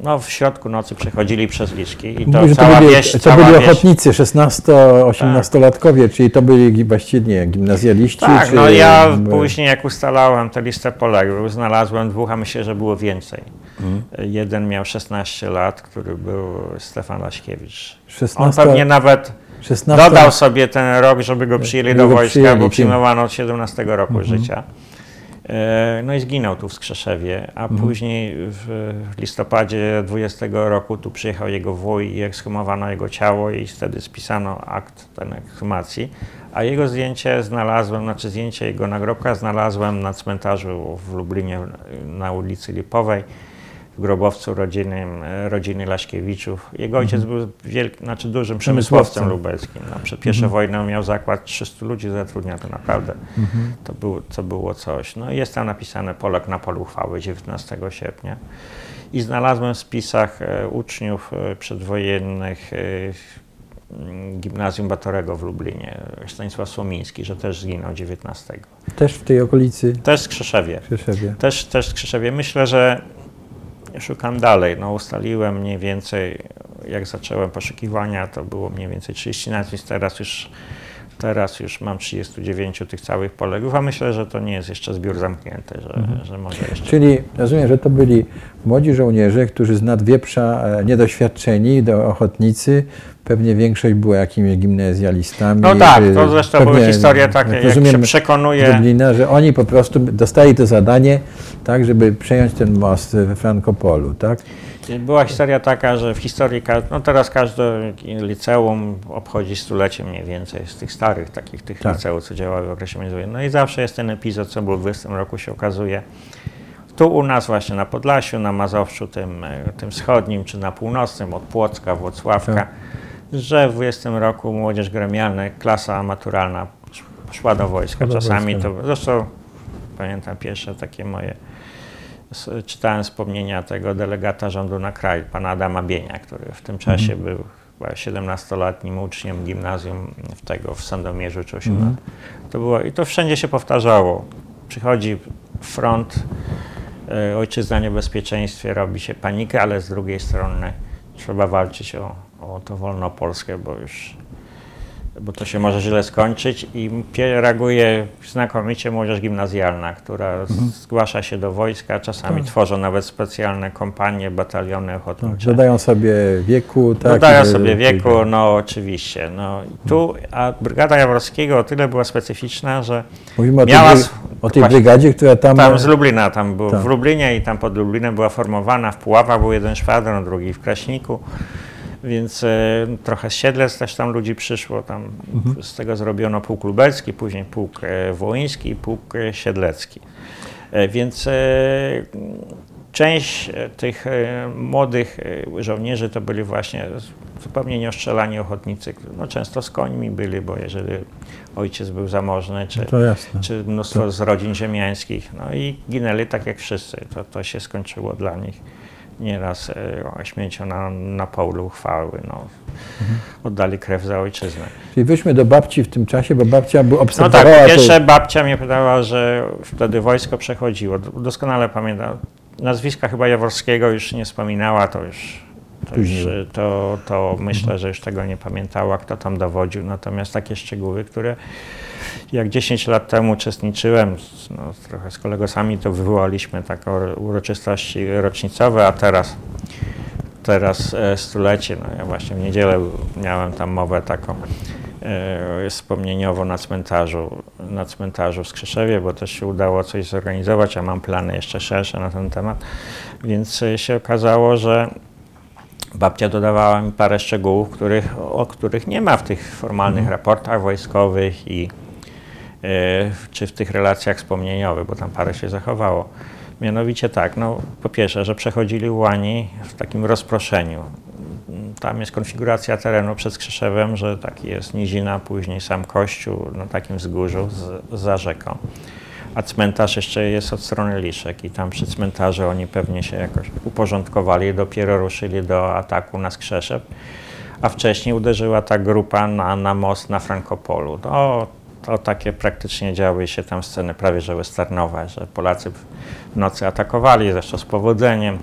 no, w środku nocy przechodzili przez liczki i to Mówi, cała to byli, wieś, to byli ochotnicy 16-18-latkowie, tak. czyli to byli właściwie gimnazjaliści? Tak, czy... no ja później jak ustalałem tę listę poległych, znalazłem dwóch, a myślę, że było więcej. Mhm. Jeden miał 16 lat, który był Stefan Laśkiewicz. 16... On pewnie nawet 16... Dodał sobie ten rok, żeby go przyjęli do wojska, przyjęli, bo przyjmowano od 17 roku mhm. życia. E, no i zginął tu w Skrzeszewie, a mhm. później w listopadzie 20 roku tu przyjechał jego wuj i ekshumowano jego ciało i wtedy spisano akt ten ekshumacji. A jego zdjęcie znalazłem, znaczy zdjęcie jego nagrobka znalazłem na cmentarzu w Lublinie na ulicy Lipowej w grobowcu rodziny, rodziny Laśkiewiczów. Jego ojciec mhm. był wielki, znaczy dużym przemysłowcem lubelskim. No, przed pierwszą mhm. wojną miał zakład 300 ludzi zatrudniał, to naprawdę mhm. to, było, to było coś. No jest tam napisane Polak na polu uchwały 19 sierpnia. I znalazłem w spisach e, uczniów e, przedwojennych e, gimnazjum Batorego w Lublinie, Stanisław Słomiński, że też zginął 19. Też w tej okolicy? Też w Krzeszewie. Krzeszewie. Też, też w Krzeszewie. Myślę, że szukam dalej. No, ustaliłem mniej więcej, jak zacząłem poszukiwania, to było mniej więcej 30 nazwisk, teraz już, teraz już mam 39 tych całych polegów, a myślę, że to nie jest jeszcze zbiór zamknięty, że, mhm. że może jeszcze... Czyli rozumiem, że to byli młodzi żołnierze, którzy z nadwieprza e, niedoświadczeni, do ochotnicy, pewnie większość była jakimiś gimnazjalistami. No tak, to zresztą pewnie, były historie takie, jak, jak się przekonuje. Dublina, że oni po prostu dostali to zadanie, tak, żeby przejąć ten most we Frankopolu, tak? Była historia taka, że w historii, no teraz każde liceum obchodzi stulecie mniej więcej z tych starych takich tych tak. liceów, co działały w okresie międzywojennym. No i zawsze jest ten epizod, co był w 20 roku się okazuje. Tu u nas właśnie na Podlasiu, na Mazowszu, tym, tym wschodnim, czy na północnym, od Płocka, Włocławka, tak że w 20 roku młodzież gremialna, klasa maturalna szła do wojska. Czasami to, zresztą pamiętam pierwsze takie moje, czytałem wspomnienia tego delegata rządu na kraj, pana Adama Bienia, który w tym czasie mhm. był chyba 17-letnim uczniem gimnazjum w tego w Sandomierzu czy 18. Mhm. To było, I to wszędzie się powtarzało. Przychodzi front, y, ojczyzna niebezpieczeństwie, robi się panikę, ale z drugiej strony trzeba walczyć o o to wolno Polskę, bo już bo to się może źle skończyć i reaguje znakomicie młodzież gimnazjalna, która Mhm. zgłasza się do wojska, czasami Tak. tworzą nawet specjalne kompanie, bataliony ochotnicze. Tak, dodają sobie wieku. Tak, Dodają sobie wieku, no oczywiście. No, i tu, a Brygada Jaworskiego o tyle była specyficzna, że Mówimy o tej, miała bry- sw- o tej brygadzie, która tam... tam z Lublina, tam był Tak. w Lublinie i tam pod Lublinem była formowana, w Puławach był jeden szwadron, drugi w Kraśniku, więc e, trochę z Siedlec też tam ludzi przyszło, tam Mhm. z tego zrobiono pułk lubelski, później pułk e, wołyński i pułk e, siedlecki. Więc część tych młodych żołnierzy to byli właśnie zupełnie nieostrzelani ochotnicy, no często z końmi byli, bo jeżeli ojciec był zamożny, czy, To jasne. czy mnóstwo z rodzin ziemiańskich. No i ginęli tak jak wszyscy. To, to się skończyło dla nich nieraz e, śmiercią na, na polu chwały. No. Oddali krew za ojczyznę. Czyli wyśmy do babci w tym czasie, bo babcia by No tak, obserwowała po to- pierwsze babcia mnie pytała, że wtedy wojsko przechodziło. Doskonale pamiętam. Nazwiska chyba Jaworskiego już nie wspominała, to już, to, już, to, to myślę, że już tego nie pamiętała, kto tam dowodził. Natomiast takie szczegóły, które jak 10 lat temu uczestniczyłem, no, trochę z kolegosami to wywołaliśmy takie uroczystości rocznicowe, a teraz teraz e, stulecie, no ja właśnie w niedzielę miałem tam mowę taką e, wspomnieniową na cmentarzu, na cmentarzu w Skrzeszewie, bo też się udało coś zorganizować, a mam plany jeszcze szersze na ten temat, więc e, się okazało, że babcia dodawała mi parę szczegółów, których, o których nie ma w tych formalnych raportach wojskowych i czy w tych relacjach wspomnieniowych, bo tam parę się zachowało. Mianowicie tak, no po pierwsze, że przechodzili łani w takim rozproszeniu. Tam jest konfiguracja terenu przed Krzeszewem, że taki jest nizina, później sam kościół na takim wzgórzu z, za rzeką. A cmentarz jeszcze jest od strony Liszek i tam przy cmentarzu oni pewnie się jakoś uporządkowali dopiero ruszyli do ataku na Skrzeszew. A wcześniej uderzyła ta grupa na, na most na Frankopolu. To, to takie praktycznie działy się tam sceny prawie że westernowe, że Polacy w nocy atakowali, zresztą z powodzeniem.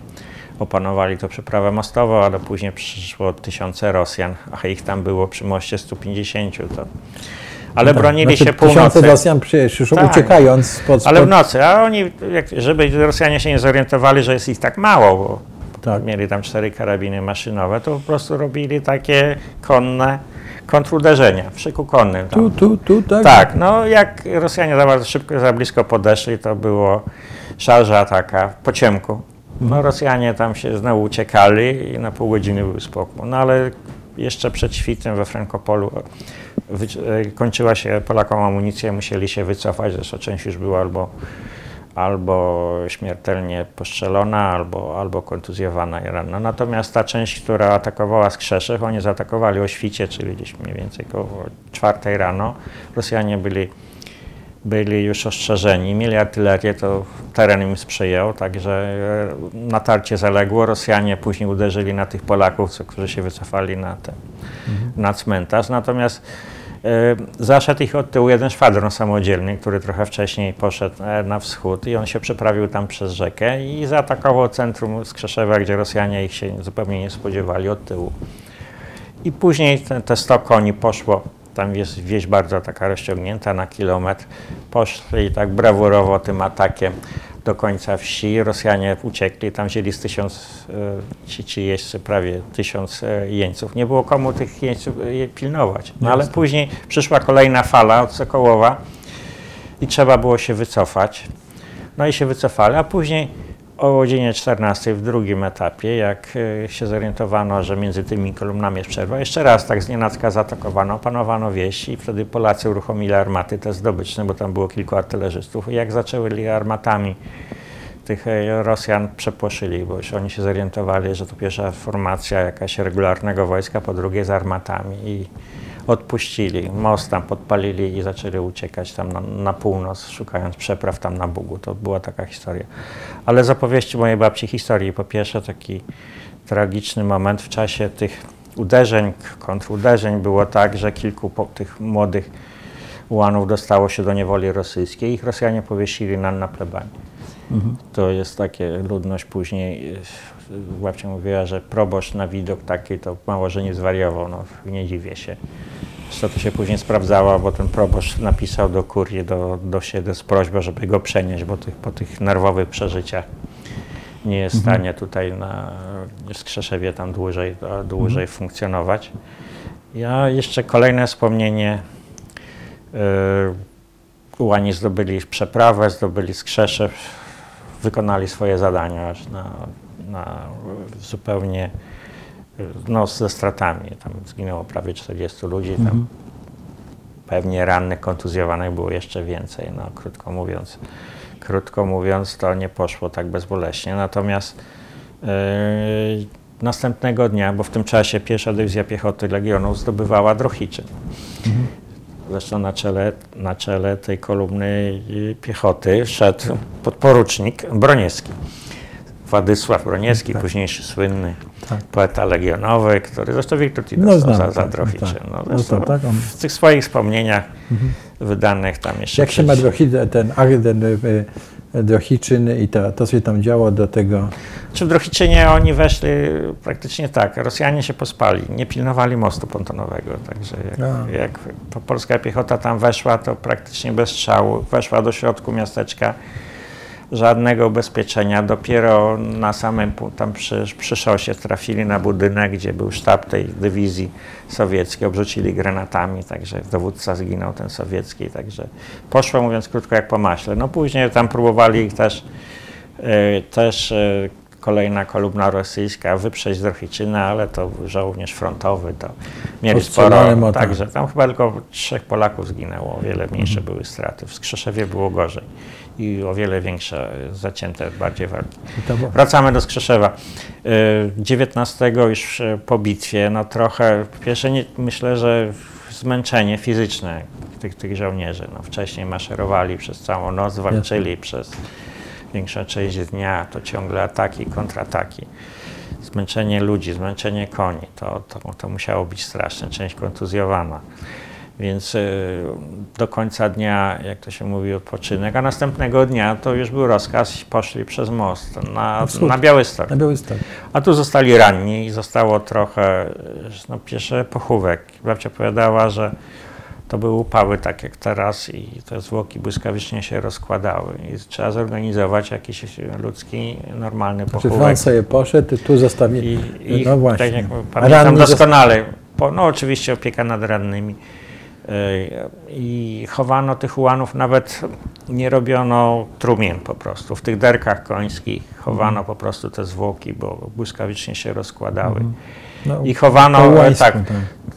Opanowali to przeprawę mostową, ale później przyszło tysiące Rosjan, a ich tam było przy moście 150. To... Ale Tak, bronili znaczy, się północy. Tysiące Rosjan przyszło Tak. uciekając spod... spod Ale w nocy, a oni, żeby Rosjanie się nie zorientowali, że jest ich tak mało, bo Tak. mieli tam cztery karabiny maszynowe, to po prostu robili takie konne kontruderzenia w szyku konnym. Tam. Tu, tu, tu, tak? Tak, no jak Rosjanie za bardzo szybko, za blisko podeszli, to było szarża taka po ciemku. No Rosjanie tam się znowu uciekali i na pół godziny był spokój. No ale jeszcze przed świtem we Frankopolu e, kończyła się Polakom amunicja, musieli się wycofać, zresztą część już była albo, albo śmiertelnie postrzelona, albo, albo kontuzjowana i ranna. Natomiast ta część, która atakowała Skrzeszew, oni zaatakowali o świcie, czyli gdzieś mniej więcej koło czwartej rano. Rosjanie byli byli już ostrzeżeni, mieli artylerię, to teren im sprzyjał, także e, natarcie zaległo. Rosjanie później uderzyli na tych Polaków, którzy się wycofali na, ten, na cmentarz. Natomiast zaszedł ich od tyłu jeden szwadron samodzielny, który trochę wcześniej poszedł e, na wschód i on się przeprawił tam przez rzekę i zaatakował centrum Skrzeszewa, gdzie Rosjanie ich się zupełnie nie spodziewali od tyłu. I później te, te 100 koni poszło, tam jest wieś bardzo taka rozciągnięta na kilometr, poszli tak brawurowo tym atakiem do końca wsi. Rosjanie uciekli, tam wzięli z tysiąc, e, ci, ci jeźdźcy, prawie tysiąc e, jeńców. Nie było komu tych jeńców e, pilnować. No ale Jasne. później przyszła kolejna fala od Sokołowa i trzeba było się wycofać. No i się wycofali, a później o godzinie 14 w drugim etapie, jak e, się zorientowano, że między tymi kolumnami jest przerwa, jeszcze raz tak znienacka zaatakowano, opanowano wieś i wtedy Polacy uruchomili armaty te zdobyczne, bo tam było kilku artylerzystów. I jak zaczęli armatami tych e, Rosjan przepłoszyli, bo już oni się zorientowali, że to pierwsza formacja jakaś regularnego wojska, po drugie z armatami. I odpuścili. Most tam podpalili i zaczęli uciekać tam na, na północ, szukając przepraw tam na Bugu. To była taka historia. Ale z opowieści mojej babci historii, po pierwsze taki tragiczny moment w czasie tych uderzeń, kontruderzeń było tak, że kilku po, tych młodych ułanów dostało się do niewoli rosyjskiej i ich Rosjanie powiesili na, na plebanii. To jest takie, ludność później, babcia mówiła, że proboszcz na widok taki to mało, że nie zwariował, no nie dziwię się. Co to się później sprawdzało, bo ten proboszcz napisał do kurii, do, do siebie z prośbą, żeby go przenieść, bo tych, po tych nerwowych przeżyciach nie jest w Mhm. stanie tutaj na Skrzeszewie tam dłużej, dłużej Mhm. funkcjonować. Ja jeszcze kolejne wspomnienie. Yy, Ułani zdobyli przeprawę, zdobyli Skrzeszew, wykonali swoje zadania aż na, na zupełnie no, ze stratami. Tam zginęło prawie 40 ludzi, tam Mhm. pewnie rannych, kontuzjowanych było jeszcze więcej. No, krótko mówiąc, krótko mówiąc, to nie poszło tak bezboleśnie. Natomiast yy, następnego dnia, bo w tym czasie pierwsza dywizja piechoty Legionu zdobywała Drohiczyn. Zresztą na czele, na czele tej kolumny yy, piechoty szedł podporucznik Broniewski. Władysław Broniewski, Tak. późniejszy słynny Tak. poeta legionowy, który zresztą Wiktor No, dostał znam, za, za tak, Drohiczyn. tak. No, No, to tak, on- w tych swoich wspomnieniach wydanych tam jeszcze Jak się ma drochi, ten, ten y, y, Drohiczyn i to, to, co się tam działo do tego, Czy w Drohiczynie oni weszli praktycznie tak, Rosjanie się pospali, nie pilnowali mostu pontonowego, także jak, jak po- polska piechota tam weszła, to praktycznie bez strzału, weszła do środku miasteczka, żadnego ubezpieczenia, dopiero na samym, tam przy, przy szosie trafili na budynek, gdzie był sztab tej dywizji sowieckiej, obrzucili granatami, także dowódca zginął, ten sowiecki, także poszło, mówiąc krótko, jak po maśle. No później tam próbowali ich też E, Też e, kolejna kolumna rosyjska wyprzeć z Drohiczyna, ale to żołnierz frontowy, to mieli sporo, także tam chyba tylko trzech Polaków zginęło, o wiele mniejsze były straty. W Skrzeszewie było gorzej i o wiele większe, e, zacięte bardziej walki. Wracamy do Skrzeszewa. E, 19 już e, po bitwie, no trochę, pierwsze nie, myślę, że zmęczenie fizyczne tych, tych żołnierzy. No, wcześniej maszerowali przez całą noc, walczyli przez większa część dnia, to ciągle ataki, kontrataki. Zmęczenie ludzi, zmęczenie koni, to, to, to musiało być straszne, część kontuzjowana. Więc y, do końca dnia, jak to się mówi, odpoczynek, a następnego dnia to już był rozkaz, poszli przez most na, na Białystok. na Białystok. A tu zostali ranni i zostało trochę, no pierwsze pochówek. Babcia powiadała, że to były upały tak jak teraz i te zwłoki błyskawicznie się rozkładały. I trzeba zorganizować jakiś ludzki, normalny Czy pochówek. Wan sobie poszedł, tu zostawili. I, i no właśnie. tak jak pamiętam ranni doskonale, po, no oczywiście opieka nad rannymi. Yy, I chowano tych ułanów, nawet nie robiono trumien po prostu. W tych derkach końskich chowano Mhm. po prostu te zwłoki, bo błyskawicznie się rozkładały. No, I chowano e, tak, tak.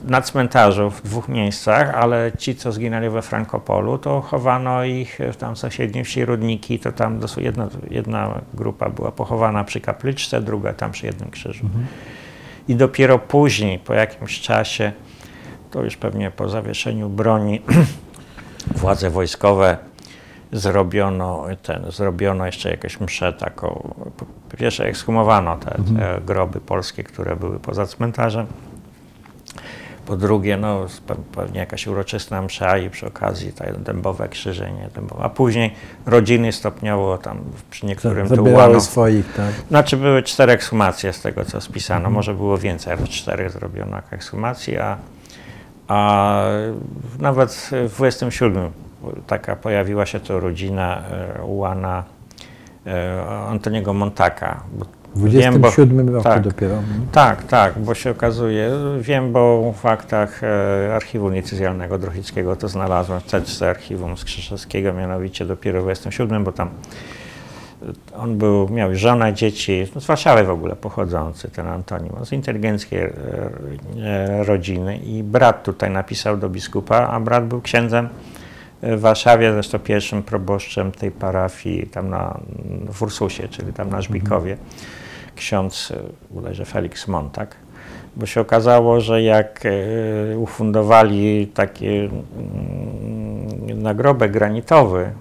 na cmentarzu w dwóch miejscach, ale ci, co zginęli we Frankopolu, to chowano ich w tam sąsiedniej wsi Rudniki, to tam jedna, jedna grupa była pochowana przy kapliczce, druga tam przy jednym krzyżu. I dopiero później, po jakimś czasie, to już pewnie po zawieszeniu broni, władze wojskowe zrobiono ten, zrobiono jeszcze jakąś mszę taką, po pierwsze ekshumowano te, te groby polskie, które były poza cmentarzem, po drugie, no, pe- pewnie jakaś uroczysta msza i przy okazji te dębowe krzyżenie, dębowe. a później rodziny stopniowo tam przy niektórym tu łano. swoich, tak. Znaczy były cztery ekshumacje z tego, co spisano. Może było więcej, ale cztery zrobiono ekshumacji, a, a nawet w 27 taka pojawiła się to rodzina e, ułana e, Antoniego Montaka. W wiem, bo- 27 roku tak. dopiero. Tak, tak, bo się okazuje, wiem, bo w aktach e, archiwum decyzjalnego Drochickiego to znalazłem w teczce archiwum Skrzyszewskiego, mianowicie dopiero w 27, bo tam e, on był, miał żonę, dzieci, z Warszawy w ogóle pochodzący, ten Antoni, on z inteligenckiej e, e, rodziny i brat tutaj napisał do biskupa, a brat był księdzem w Warszawie, zresztą pierwszym proboszczem tej parafii tam na, w Ursusie, czyli tam na Żbikowie. Ksiądz e, bodajże Felix Montak, bo się okazało, że jak ufundowali taki mm, nagrobek granitowy,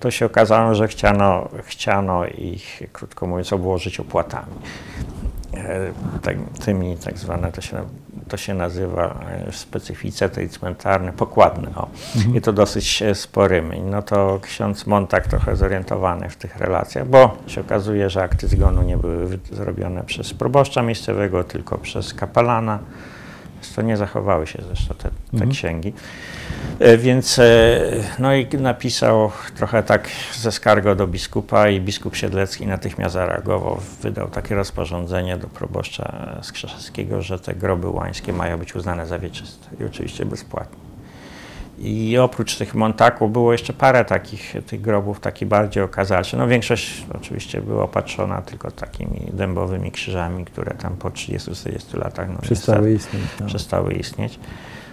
to się okazało, że chciano, chciano ich, krótko mówiąc, obłożyć opłatami. E, Tak, tymi tak zwane, to się, to się nazywa e, w specyfice tej cmentarnej, pokładne. O. I to dosyć e, sporymi. No to ksiądz Montak trochę zorientowany w tych relacjach, bo się okazuje, że akty zgonu nie były zrobione przez proboszcza miejscowego, tylko przez kapelana To nie zachowały się zresztą te, te Mhm. księgi. E, Więc e, no i napisał trochę tak ze skargą do biskupa i biskup Siedlecki natychmiast zareagował, wydał takie rozporządzenie do proboszcza Skrzeszewskiego, że te groby łańskie mają być uznane za wieczyste i oczywiście bezpłatnie. I oprócz tych montaków było jeszcze parę takich tych grobów, takich bardziej okazaczy. No większość oczywiście była opatrzona tylko takimi dębowymi krzyżami, które tam po 30-40 latach no, Przestały istnieć. No. przestały istnieć.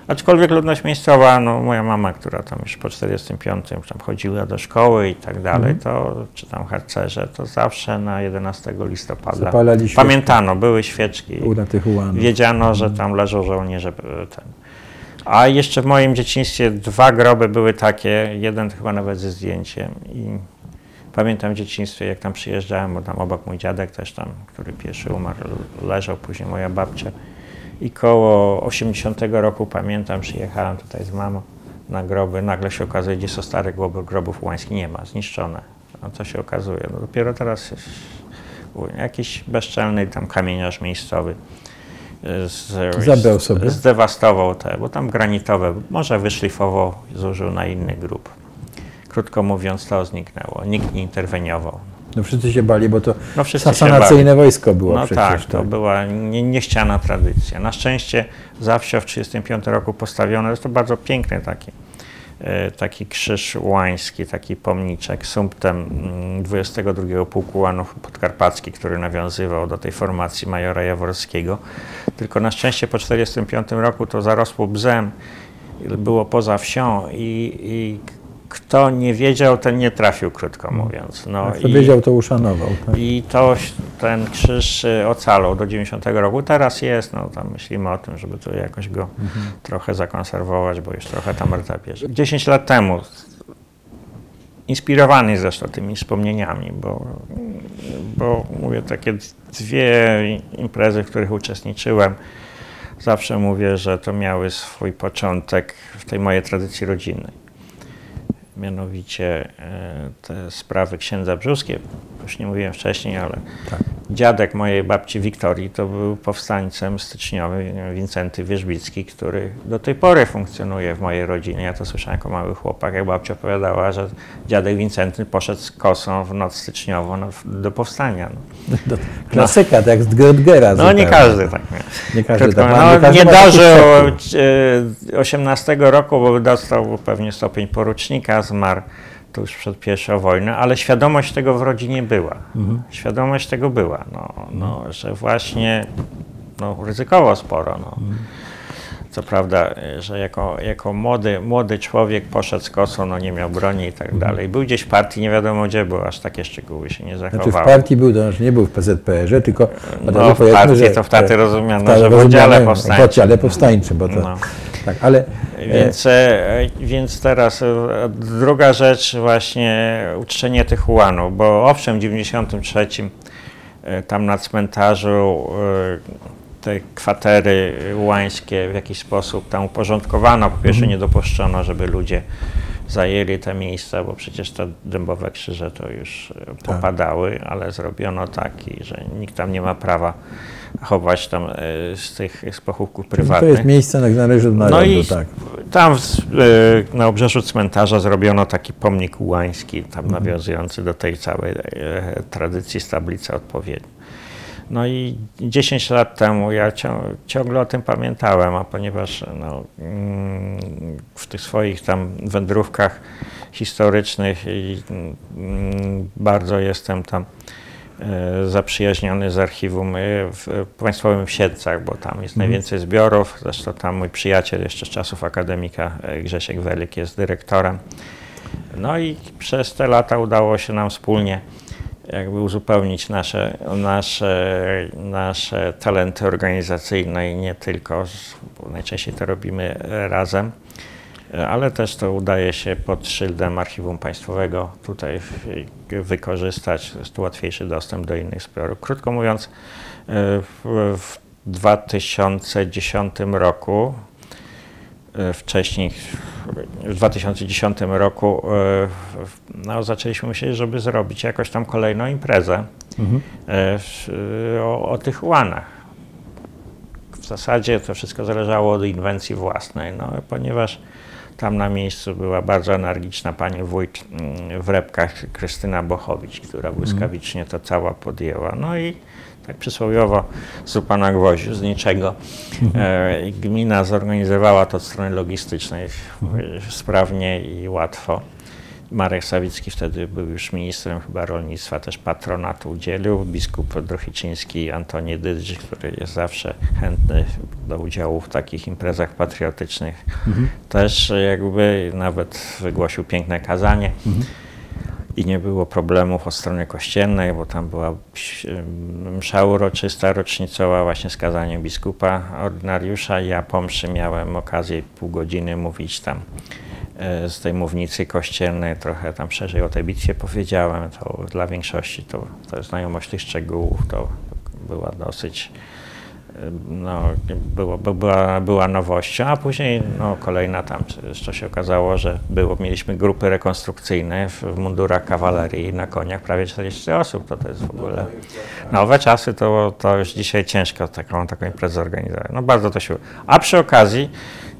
Aczkolwiek ludność miejscowa, no moja mama, która tam już po 45 tam chodziła do szkoły i tak dalej, Mhm. to czy tam harcerze, to zawsze na 11 listopada Zapalali świeczki pamiętano, były świeczki. u na tych ułanów. Wiedziano, że tam leżą żołnierze. e, Ten. A jeszcze w moim dzieciństwie dwa groby były takie, jeden chyba nawet ze zdjęciem. I pamiętam w dzieciństwie, jak tam przyjeżdżałem, bo tam obok mój dziadek też tam, który pierwszy umarł, leżał, później moja babcia. I koło 80 roku pamiętam, przyjechałem tutaj z mamą na groby. Nagle się okazuje, gdzie są stare groby, grobów łańskich nie ma, zniszczone. A co się okazuje? No dopiero teraz jakiś bezczelny tam kamieniarz miejscowy z, Zabrał sobie. zdewastował te, bo tam granitowe, może wyszlifował, zużył na inny grób. Krótko mówiąc, to zniknęło. Nikt nie interweniował. No wszyscy się bali, bo to No sasanacyjne wojsko było no przecież. tak, to była nie, niechciana tradycja. Na szczęście zawsze w 1935 roku postawione, jest to bardzo piękny taki, e, taki krzyż łański, taki pomniczek sumptem mm, 22 Pułku Łanów Podkarpackich, który nawiązywał do tej formacji majora Jaworskiego. Tylko na szczęście po 1945 roku to zarosło bzem, było poza wsią i, i kto nie wiedział, ten nie trafił, krótko mówiąc. No, Jak to i- wiedział, to uszanował. Tak? i to, ten krzyż ocalał do 90 roku. Teraz jest, no tam myślimy o tym, żeby to jakoś go trochę zakonserwować, bo już trochę tam rta bierze. 10 lat temu, inspirowany zresztą tymi wspomnieniami, bo, bo mówię, takie dwie imprezy, w których uczestniczyłem, zawsze mówię, że to miały swój początek w tej mojej tradycji rodzinnej mianowicie e, te sprawy księdza Brzuskie, już nie mówiłem wcześniej, ale Tak. dziadek mojej babci Wiktorii to był powstańcem styczniowym Wincenty Wierzbicki, który do tej pory funkcjonuje w mojej rodzinie. Ja to słyszałem jako mały chłopak, jak babcia opowiadała, że dziadek Wincenty poszedł z kosą w noc styczniową no, do powstania. No, To klasyka, tak z Grotgera. no nie każdy tak miał. Nie każdy Krótko, tak ma, no, każdy nie taki dożył przepływ. e, 18 roku, bo dostał pewnie stopień porucznika, zmarł tuż przed pierwszą wojną, ale świadomość tego w rodzinie była. Mhm. Świadomość tego była, no, no, że właśnie no, ryzykował sporo. No. Mhm. Co prawda, że jako, jako młody, młody człowiek poszedł z kosą, no nie miał broni i tak dalej. Był gdzieś w partii, nie wiadomo gdzie był, aż takie szczegóły się nie Znaczy w zachowały. partii był, to znaczy nie był w PZPR-ze, tylko No, w partii że- to wtedy rozumiano, że w oddziale W powstańczym. oddziale powstańczym, bo to, No. Tak, ale e, Więc, e, więc teraz e, druga rzecz właśnie uczczenie tych ułanów, bo owszem w 93 e, tam na cmentarzu te kwatery łańskie w jakiś sposób tam uporządkowano. Po pierwsze nie dopuszczono, żeby ludzie zajęli te miejsca, bo przecież te dębowe krzyże to już e, popadały, ale zrobiono taki, że nikt tam nie ma prawa chować tam e, z tych z pochówków to prywatnych. jest miejsce, na należy do narodu, No i tak. tam w, e, na obrzeżu cmentarza zrobiono taki pomnik ułański, tam nawiązujący do tej całej e, tradycji z tablicy odpowiedniej. No i 10 lat temu ja cią, ciągle o tym pamiętałem, a ponieważ no, mm, w tych swoich tam wędrówkach historycznych i, mm, bardzo jestem tam zaprzyjaźniony z archiwum e, w Państwowym w bo tam jest najwięcej zbiorów. Zresztą tam mój przyjaciel jeszcze z czasów akademika e, Grzesiek Welik jest dyrektorem. No i przez te lata udało się nam wspólnie jakby uzupełnić nasze, nasze, nasze talenty organizacyjne i nie tylko, najczęściej to robimy e, razem, e, ale też to udaje się pod szyldem Archiwum Państwowego tutaj w- wykorzystać, jest łatwiejszy dostęp do innych zbiorów. Krótko mówiąc, e, w, w 2010 roku e, wcześniej, w 2010 roku e, w- no, zaczęliśmy myśleć, żeby zrobić jakoś tam kolejną imprezę Mhm. w- o, o tych łanach. zasadzie to wszystko zależało od inwencji własnej, no, ponieważ tam na miejscu była bardzo energiczna pani wójt mm, w Repkach Krystyna Bochowicz, która błyskawicznie to cała podjęła. No i tak przysłowiowo z pana gwoździu, z niczego. E, gmina zorganizowała to od strony logistycznej e, sprawnie i łatwo. Marek Sawicki wtedy był już ministrem chyba rolnictwa, też patronatu udzielił. Biskup Drohiczyński Antoni Dydrz, który jest zawsze chętny do udziału w takich imprezach patriotycznych, też jakby nawet wygłosił piękne kazanie. I nie było problemów od strony kościelnej, bo tam była msza uroczysta, rocznicowa właśnie z kazaniem biskupa ordynariusza. Ja po mszy miałem okazję pół godziny mówić tam z tej mównicy kościelnej, trochę tam szerzej o tej bitwie powiedziałem, to dla większości to, to znajomość tych szczegółów. To była dosyć no, było, była, była nowością, a później no, kolejna tam jeszcze się okazało, że było, mieliśmy grupy rekonstrukcyjne w, w mundurach kawalerii na koniach, prawie 40 osób, to, to jest w ogóle nowe czasy, to, to już dzisiaj ciężko taką, taką imprezę zorganizować. No bardzo to się... A przy okazji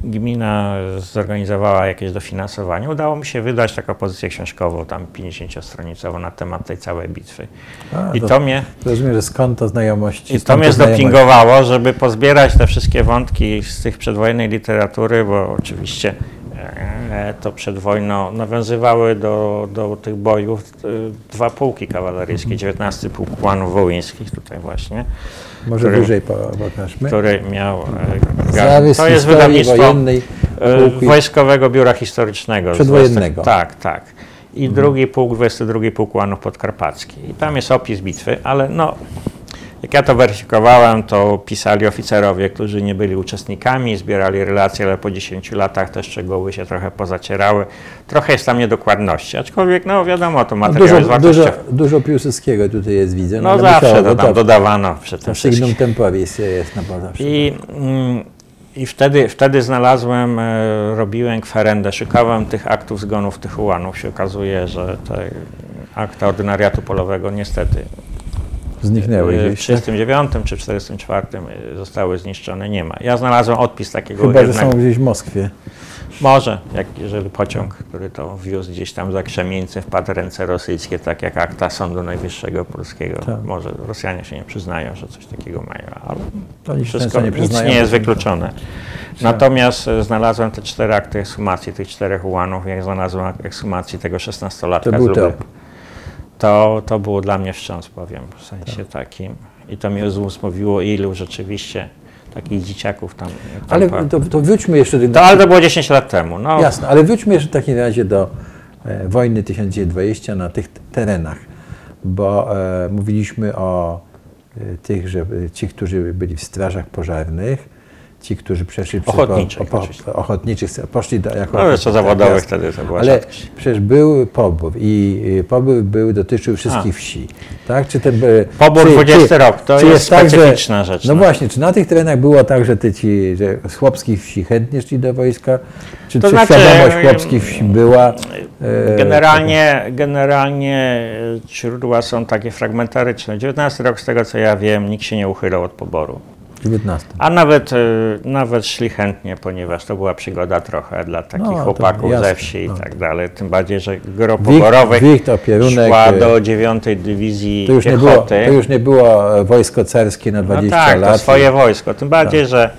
gmina zorganizowała jakieś dofinansowanie. Udało mi się wydać taką pozycję książkową, tam 50-stronicową na temat tej całej bitwy. A, I to- to mnie... Rozumiem, że skąd to znajomości? I to mnie zdopingowało, żeby pozbierać te wszystkie wątki z tych przedwojennej literatury, bo oczywiście to przed wojną nawiązywały do, do tych bojów e, dwa pułki kawaleryjskie, 19 Pułk Kłanów Wołyńskich tutaj właśnie, Może który- wyżej po- pokażmy. który miał... e, Zarys to jest wydawnictwo wojennej e, pułku i- Wojskowego Biura Historycznego. Przedwojennego. 20 Tak, tak. I drugi pułk, 22 Pułk Łanów Podkarpacki. I tam jest opis bitwy, ale no, jak ja to weryfikowałem, to pisali oficerowie, którzy nie byli uczestnikami, zbierali relacje, ale po 10 latach te szczegóły się trochę pozacierały. Trochę jest tam niedokładności, aczkolwiek no wiadomo, to materiał jest Dużo, dużo, wartościowy. dużo Piłsudskiego tutaj jest, widzę. No ale zawsze musiało, to tam dodawano przy to tym wszystkim. Signum Temporis jest na zawsze. I, mm, i wtedy, wtedy znalazłem, e, robiłem kwerendę, szukałem tych aktów zgonów tych ułanów. Się okazuje, że te akta ordynariatu polowego niestety Zniknęły e, w gdzieś. tak? 1939 czy 1944 zostały zniszczone. Nie ma. Ja znalazłem odpis takiego Chyba, że jednego. są gdzieś w Moskwie. Może, jak, jeżeli pociąg, który to wiózł gdzieś tam za Krzemieńcem, wpadł w ręce rosyjskie, tak jak akta Sądu Najwyższego Polskiego. Tak. Może Rosjanie się nie przyznają, że coś takiego mają, ale się wszystko, nie nic nie jest wykluczone. Natomiast e, znalazłem te cztery akty ekshumacji tych czterech ułanów, jak znalazłem ekshumacji tego 16-latka To z. To, to było dla mnie wstrząs, powiem, w Tak. sensie takim. I to mnie mówiło, ilu rzeczywiście takich dzieciaków tam... tam Ale to, to wróćmy jeszcze do... to, ale to było 10 lat temu. No, Jasne, ale wróćmy jeszcze w takim razie do e, wojny 1920 na tych terenach, bo e, mówiliśmy o e, tych, że e, ci, którzy byli w strażach pożarnych, ci, którzy przeszli przez Ochotniczych po, po, ochotniczych, poszli do, jako No, jeszcze tak, zawodowych jasne. wtedy to była Ale rzadkość. przecież był pobór i y, pobór był, dotyczył wszystkich A. wsi. Tak? Czy ten, e, Pobór czy- 20 czy- rok, to czy jest tak, że- specyficzna rzecz. No no. właśnie, czy na tych terenach było tak, że te ci, że z chłopskich wsi chętnie szli do wojska? Czy, To czy znaczy, świadomość em, chłopskich wsi była? e, Generalnie, generalnie źródła są takie fragmentaryczne. 19 rok, z tego co ja wiem, nikt się nie uchylał od poboru. 19. A nawet, e, nawet szli chętnie, ponieważ to była przygoda trochę dla takich No, chłopaków jasne, ze wsi i no. tak dalej. Tym bardziej, że gro poborowych szła e, do 9 Dywizji To już, nie było, to już nie było e, wojsko carskie na 20 no tak, lat. to swoje wojsko. Tym bardziej, że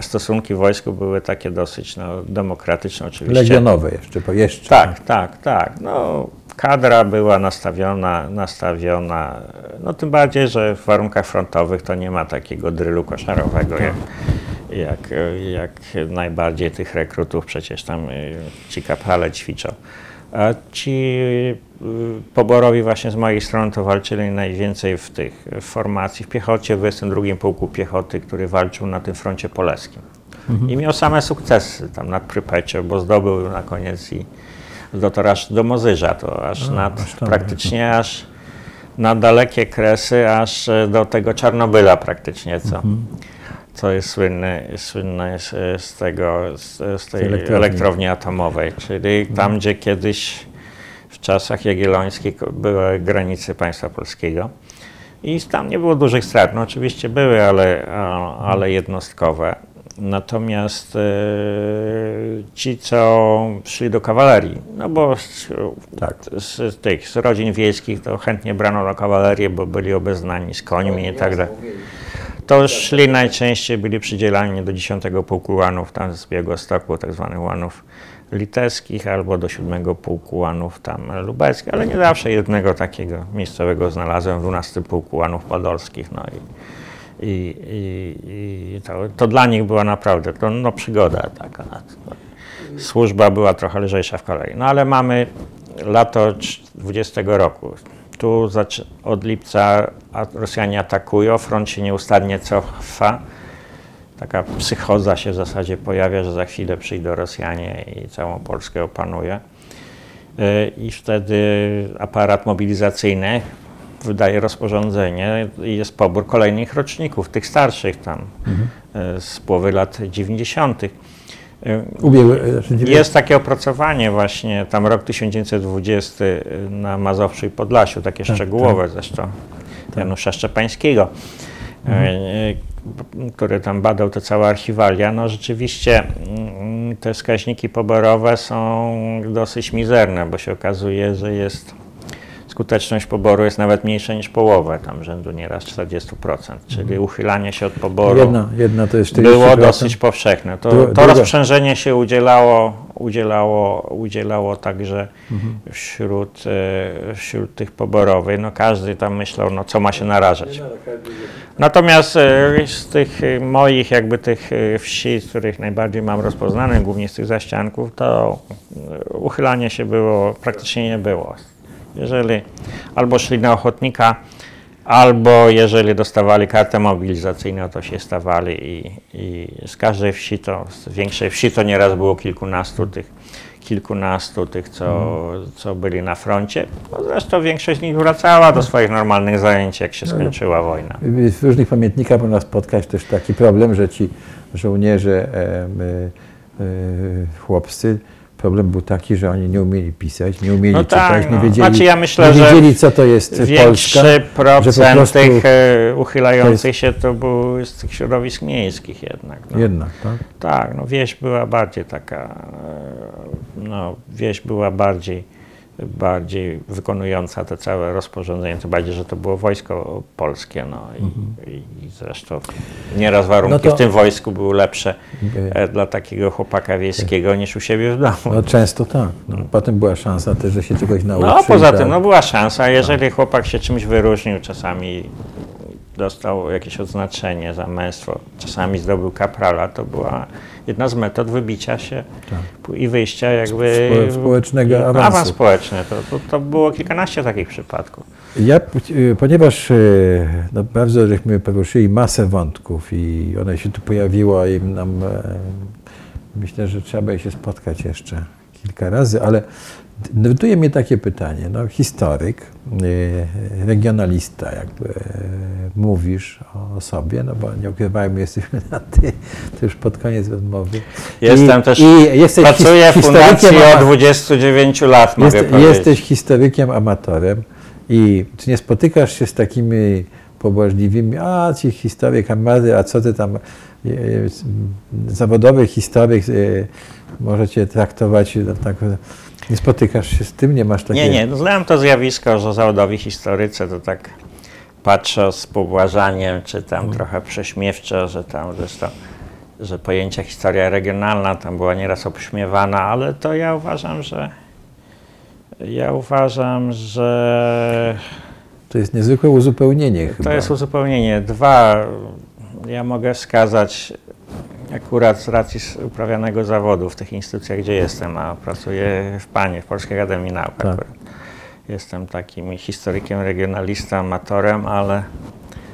stosunki w wojsku były takie dosyć no, demokratyczne oczywiście. Legionowe jeszcze, jeszcze. Tak, tak, tak. No, kadra była nastawiona, nastawiona, no tym bardziej, że w warunkach frontowych to nie ma takiego drylu koszarowego, jak, jak, jak najbardziej tych rekrutów przecież tam y, ci kaprale ćwiczą. A ci y, poborowi właśnie z mojej strony to walczyli najwięcej w tych formacji, w piechocie, w 22 Pułku Piechoty, który walczył na tym froncie polskim. I miał same sukcesy tam nad Prypecią, bo zdobył na koniec i dotarł aż do Mozyża, to aż nad, aż tam, praktycznie aż na dalekie kresy, aż e, do tego Czarnobyla praktycznie, co, co jest słynne, słynne z, z tego, z, z tej elektrowni. elektrowni. atomowej, czyli tam, gdzie kiedyś w czasach jagiellońskich były granice państwa polskiego. I tam nie było dużych strat. No oczywiście były, ale, ale jednostkowe. Natomiast e, ci, co szli do kawalerii, no bo z, Tak. z tych z rodzin wiejskich to chętnie brano na kawalerię, bo byli obeznani z końmi i tak dalej. To szli najczęściej, byli przydzielani do 10 pułku łanów tam z Białegostoku, tak zwanych łanów litewskich, albo do 7 pułku łanów tam lubeckich, ale nie zawsze jednego takiego miejscowego znalazłem w 12 pułku łanów podolskich. No i, i, i, i to, to dla nich była naprawdę to, no, przygoda taka. Służba była trochę lżejsza w kolei. No ale mamy lato 20 roku. Tu od lipca Rosjanie atakują, front się nieustannie cofa. Taka psychoza się w zasadzie pojawia, że za chwilę przyjdą Rosjanie i całą Polskę opanuje. Y, I wtedy aparat mobilizacyjny wydaje rozporządzenie i jest pobór kolejnych roczników, tych starszych tam y, z połowy lat 90. Y, Ubiegły, znaczy dziewię- jest takie opracowanie właśnie, tam rok 1920 na Mazowszu i Podlasiu, takie Tak, szczegółowe zresztą Janusza Szczepańskiego, Mhm. e, który tam badał te całe archiwalia. No rzeczywiście mm, te wskaźniki poborowe są dosyć mizerne, bo się okazuje, że jest skuteczność poboru jest nawet mniejsza niż połowę, tam rzędu nieraz 40%, czyli uchylanie się od poboru jedna, jedna to jest 40%. było dosyć powszechne. To, to druga- rozprzężenie się udzielało, udzielało, udzielało także Mhm. wśród, e, wśród tych poborowych. No każdy tam myślał, no co ma się narażać. Natomiast e, z tych moich jakby tych e, wsi, z których najbardziej mam rozpoznane, głównie z tych zaścianków, to uchylanie się było, praktycznie nie było. Jeżeli albo szli na ochotnika, albo jeżeli dostawali kartę mobilizacyjną, to się stawali i, i z każdej wsi, to z większej wsi to nieraz było kilkunastu tych, kilkunastu tych, co, co byli na froncie. No zresztą większość z nich wracała do swoich normalnych zajęć, jak się skończyła wojna. W różnych pamiętnikach można spotkać też taki problem, że ci żołnierze, y, y, chłopcy, problem był taki, że oni nie umieli pisać, nie umieli No tak, czytać, nie no. wiedzieli, Znaczy ja myślę, nie wiedzieli co to jest Polska. Procent tych e, uchylających się to był z tych środowisk miejskich jednak. No. Jednak, tak? Tak, no wieś była bardziej taka, e, no wieś była bardziej, bardziej wykonująca te całe rozporządzenie, tym bardziej, że to było wojsko polskie, no i, i, i zresztą nieraz warunki Mhm. No to- w tym wojsku były lepsze Y, e, dla takiego chłopaka wiejskiego niż u siebie w domu. No często tak. No, potem była szansa też, że się czegoś nauczył. No poza tak. tym, no była szansa, jeżeli chłopak się czymś wyróżnił, czasami dostał jakieś odznaczenie za męstwo, czasami zdobył kaprala, to była jedna z metod wybicia się i wyjścia jakby... Tak. Spo- społecznego awansu. Awans społeczny, to, to, to było kilkanaście takich przypadków. Ja, y, ponieważ y, no, bardzo żeśmy poruszyli masę wątków i one się tu pojawiło i nam, e, myślę, że trzeba by się spotkać jeszcze kilka razy, ale nurtuje mnie takie pytanie. No, historyk, y, regionalista, jakby e, mówisz o sobie, no bo nie ukrywajmy, jesteśmy na ty, to już pod koniec rozmowy. Jestem I, też, i jesteś pracuję w fundacji od ama- 29 lat, mogę jest, powiedzieć. jesteś historykiem amatorem i czy nie spotykasz się z takimi pobłażliwymi, a ci historyk amator, a co ty tam, e, e, zawodowy historyk e, możecie traktować tak, nie spotykasz się z tym, nie masz takiego... Nie, nie, no, znam to zjawisko, że zawodowi historycy to tak patrzą z pobłażaniem, czy tam Mm. trochę prześmiewczo, że tam zresztą, że pojęcie historia regionalna tam była nieraz obśmiewana, ale to ja uważam, że ja uważam, że To jest niezwykłe uzupełnienie chyba. to jest uzupełnienie. Dwa, ja mogę wskazać akurat z racji uprawianego zawodu w tych instytucjach, gdzie jestem, a pracuję w PANie, w Polskiej Akademii Nauk Tak. Jestem takim historykiem, regionalistą, amatorem, ale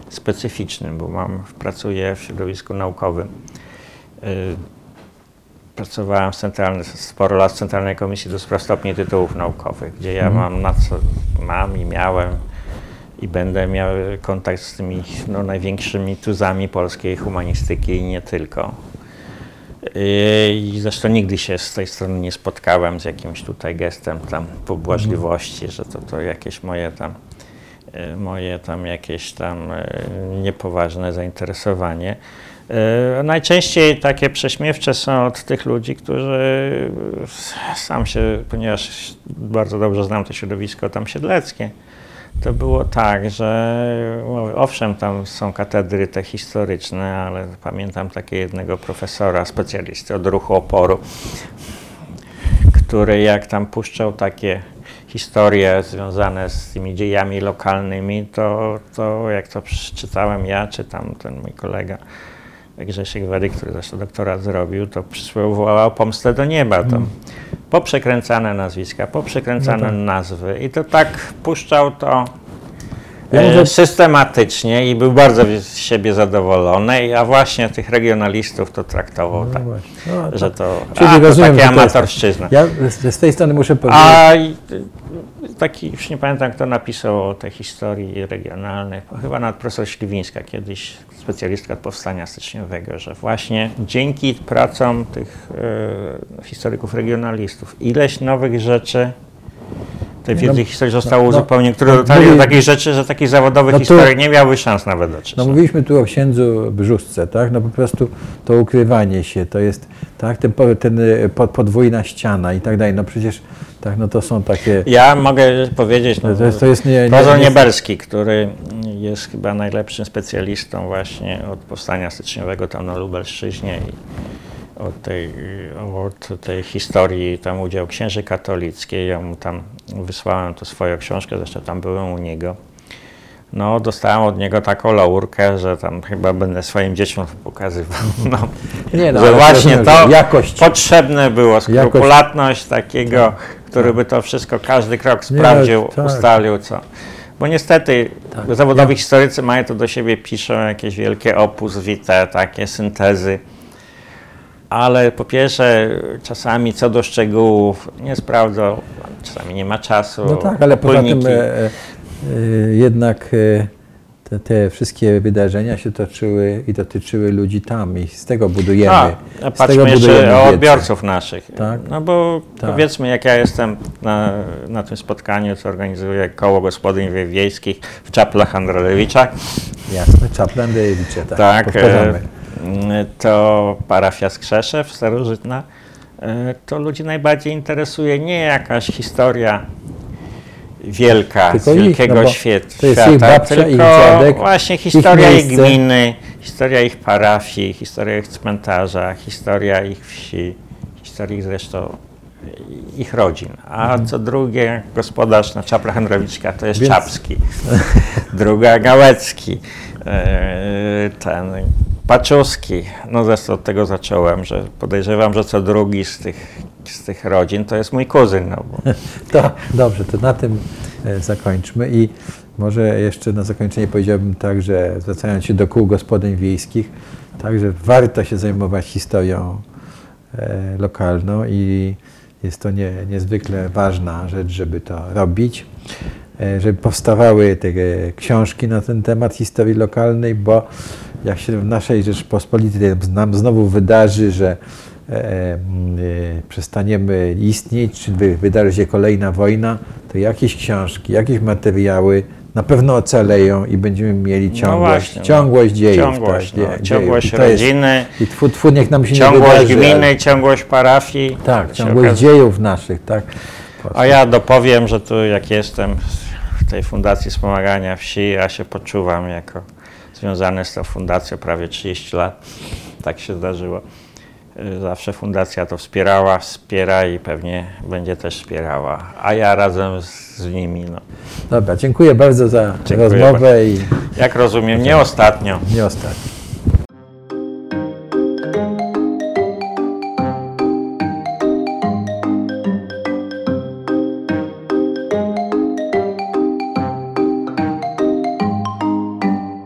specyficznym, bo mam, pracuję w środowisku naukowym. Y, Pracowałem w centralny, sporo lat w Centralnej Komisji do Spraw Stopni Tytułów Naukowych, gdzie ja Mhm. mam na co, mam i miałem i będę miał kontakt z tymi no, największymi tuzami polskiej humanistyki i nie tylko. I i zresztą nigdy się z tej strony nie spotkałem z jakimś tutaj gestem tam pobłażliwości, że to, to jakieś moje tam e, moje tam jakieś tam e, niepoważne zainteresowanie. Najczęściej takie prześmiewcze są od tych ludzi, którzy sam się, ponieważ bardzo dobrze znam to środowisko tam siedleckie, to było tak, że no, owszem, tam są katedry te historyczne, ale pamiętam takiego jednego profesora, specjalisty od ruchu oporu, który jak tam puszczał takie historie związane z tymi dziejami lokalnymi, to, to jak to przeczytałem ja, czy tam ten mój kolega Grzesiek Wedy, który zresztą doktorat zrobił, to przywoływał pomstę do nieba. To poprzekręcane nazwiska, poprzekręcane No tak. nazwy i to tak puszczał to Ja e, może- systematycznie i był bardzo z siebie zadowolony, a właśnie tych regionalistów to traktował No tak. No, że to, Czyli a, rozumiem, takie to amatorszczyzna. Ja z, tej strony muszę powiedzieć, A taki, już nie pamiętam kto napisał o tej historii regionalnej, chyba nawet profesor Śliwińska kiedyś, specjalistka od powstania styczniowego, że właśnie dzięki pracom tych e, historyków regionalistów ileś nowych rzeczy tej No, wiedzy historii zostało no, uzupełnione, które no, mówi- do takich rzeczy, że takich zawodowych No historii nie miały szans nawet dotrzeć. No mówiliśmy tu o księdzu Brzustce, tak? No po prostu to ukrywanie się, to jest, tak? Ten, ten y, po- podwójna ściana i tak dalej. No przecież, tak, no to są takie, Ja mogę powiedzieć, no, to jest, to jest nie, nie, Nieberski, który jest chyba najlepszym specjalistą właśnie od powstania styczniowego tam na Lubelszczyźnie i od tej, od tej historii tam udział księży katolickiej. Ja mu tam wysłałem to swoją książkę, zresztą tam byłem u niego. No, dostałem od niego taką laurkę, że tam chyba będę swoim dzieciom pokazywał. No, Nie, no, że właśnie to jakość. potrzebne było, skrupulatność takiego, który by to wszystko, każdy krok Nie, sprawdził, tak. ustalił, co. Bo niestety Tak. zawodowi historycy mają to do siebie, piszą jakieś wielkie opus vitae, takie syntezy. Ale po pierwsze, czasami co do szczegółów nie sprawdzą, czasami nie ma czasu. No tak, ale poza tym e, e, jednak e, te, te wszystkie wydarzenia się toczyły i dotyczyły ludzi tam i z tego budujemy. A, a z tego patrzmy jeszcze budujemy o odbiorców naszych. Tak. No bo Tak. powiedzmy, jak ja jestem na, na tym spotkaniu, co organizuje Koło Gospodyń Wiejskich w Czaplach Androlewiczach, Jasne, Czaplan Dejewicze, tak, tak, e, to parafia Skrzeszew starożytna, e, to ludzi najbardziej interesuje nie jakaś historia wielka, Tylko z ich, wielkiego no bo świat, to jest świata, ich babcia, tylko ich dziadek, właśnie ich historia ich, miejsce. gminy, historia ich parafii, historia ich cmentarza, historia ich wsi, historia ich zresztą ich rodzin. A co drugie, gospodarz na Czapla Handrowiczka to jest Więc- Czapski, druga Gałecki, e, ten Paczuski. No zresztą od tego zacząłem, że podejrzewam, że co drugi z tych, z tych rodzin to jest mój kuzyn. No bo To dobrze, to na tym e, zakończmy i może jeszcze na zakończenie powiedziałbym tak, że zwracając się do kół gospodyń wiejskich, także warto się zajmować historią e, lokalną i jest to nie, niezwykle ważna rzecz, żeby to robić, e, żeby powstawały te e, książki na ten temat historii lokalnej, bo jak się w naszej Rzeczpospolitej nam znowu wydarzy, że e, mm, e, przestaniemy istnieć, czy wy, wydarzy się kolejna wojna, to jakieś książki, jakieś materiały na pewno ocaleją i będziemy mieli ciągłość, właśnie, no. ciągłość dziejów. ciągłość, tak, no, ciągłość dziejów. I to jest- rodziny, I tfu, tfu, niech nam się nie ciągłość wydarzy, gminy, ale- ciągłość parafii. Tak, ciągłość okazuje- dziejów naszych, tak. A ja dopowiem, że tu jak jestem w tej Fundacji Wspomagania Wsi, ja się poczuwam jako związany z tą fundacją prawie 30 lat. Tak się zdarzyło. Y, Zawsze fundacja to wspierała, wspiera i pewnie będzie też wspierała. A ja razem z, z nimi, no. Dobra, dziękuję bardzo za Dziękuję rozmowę i jak rozumiem, nie ostatnio. nie ostatnio.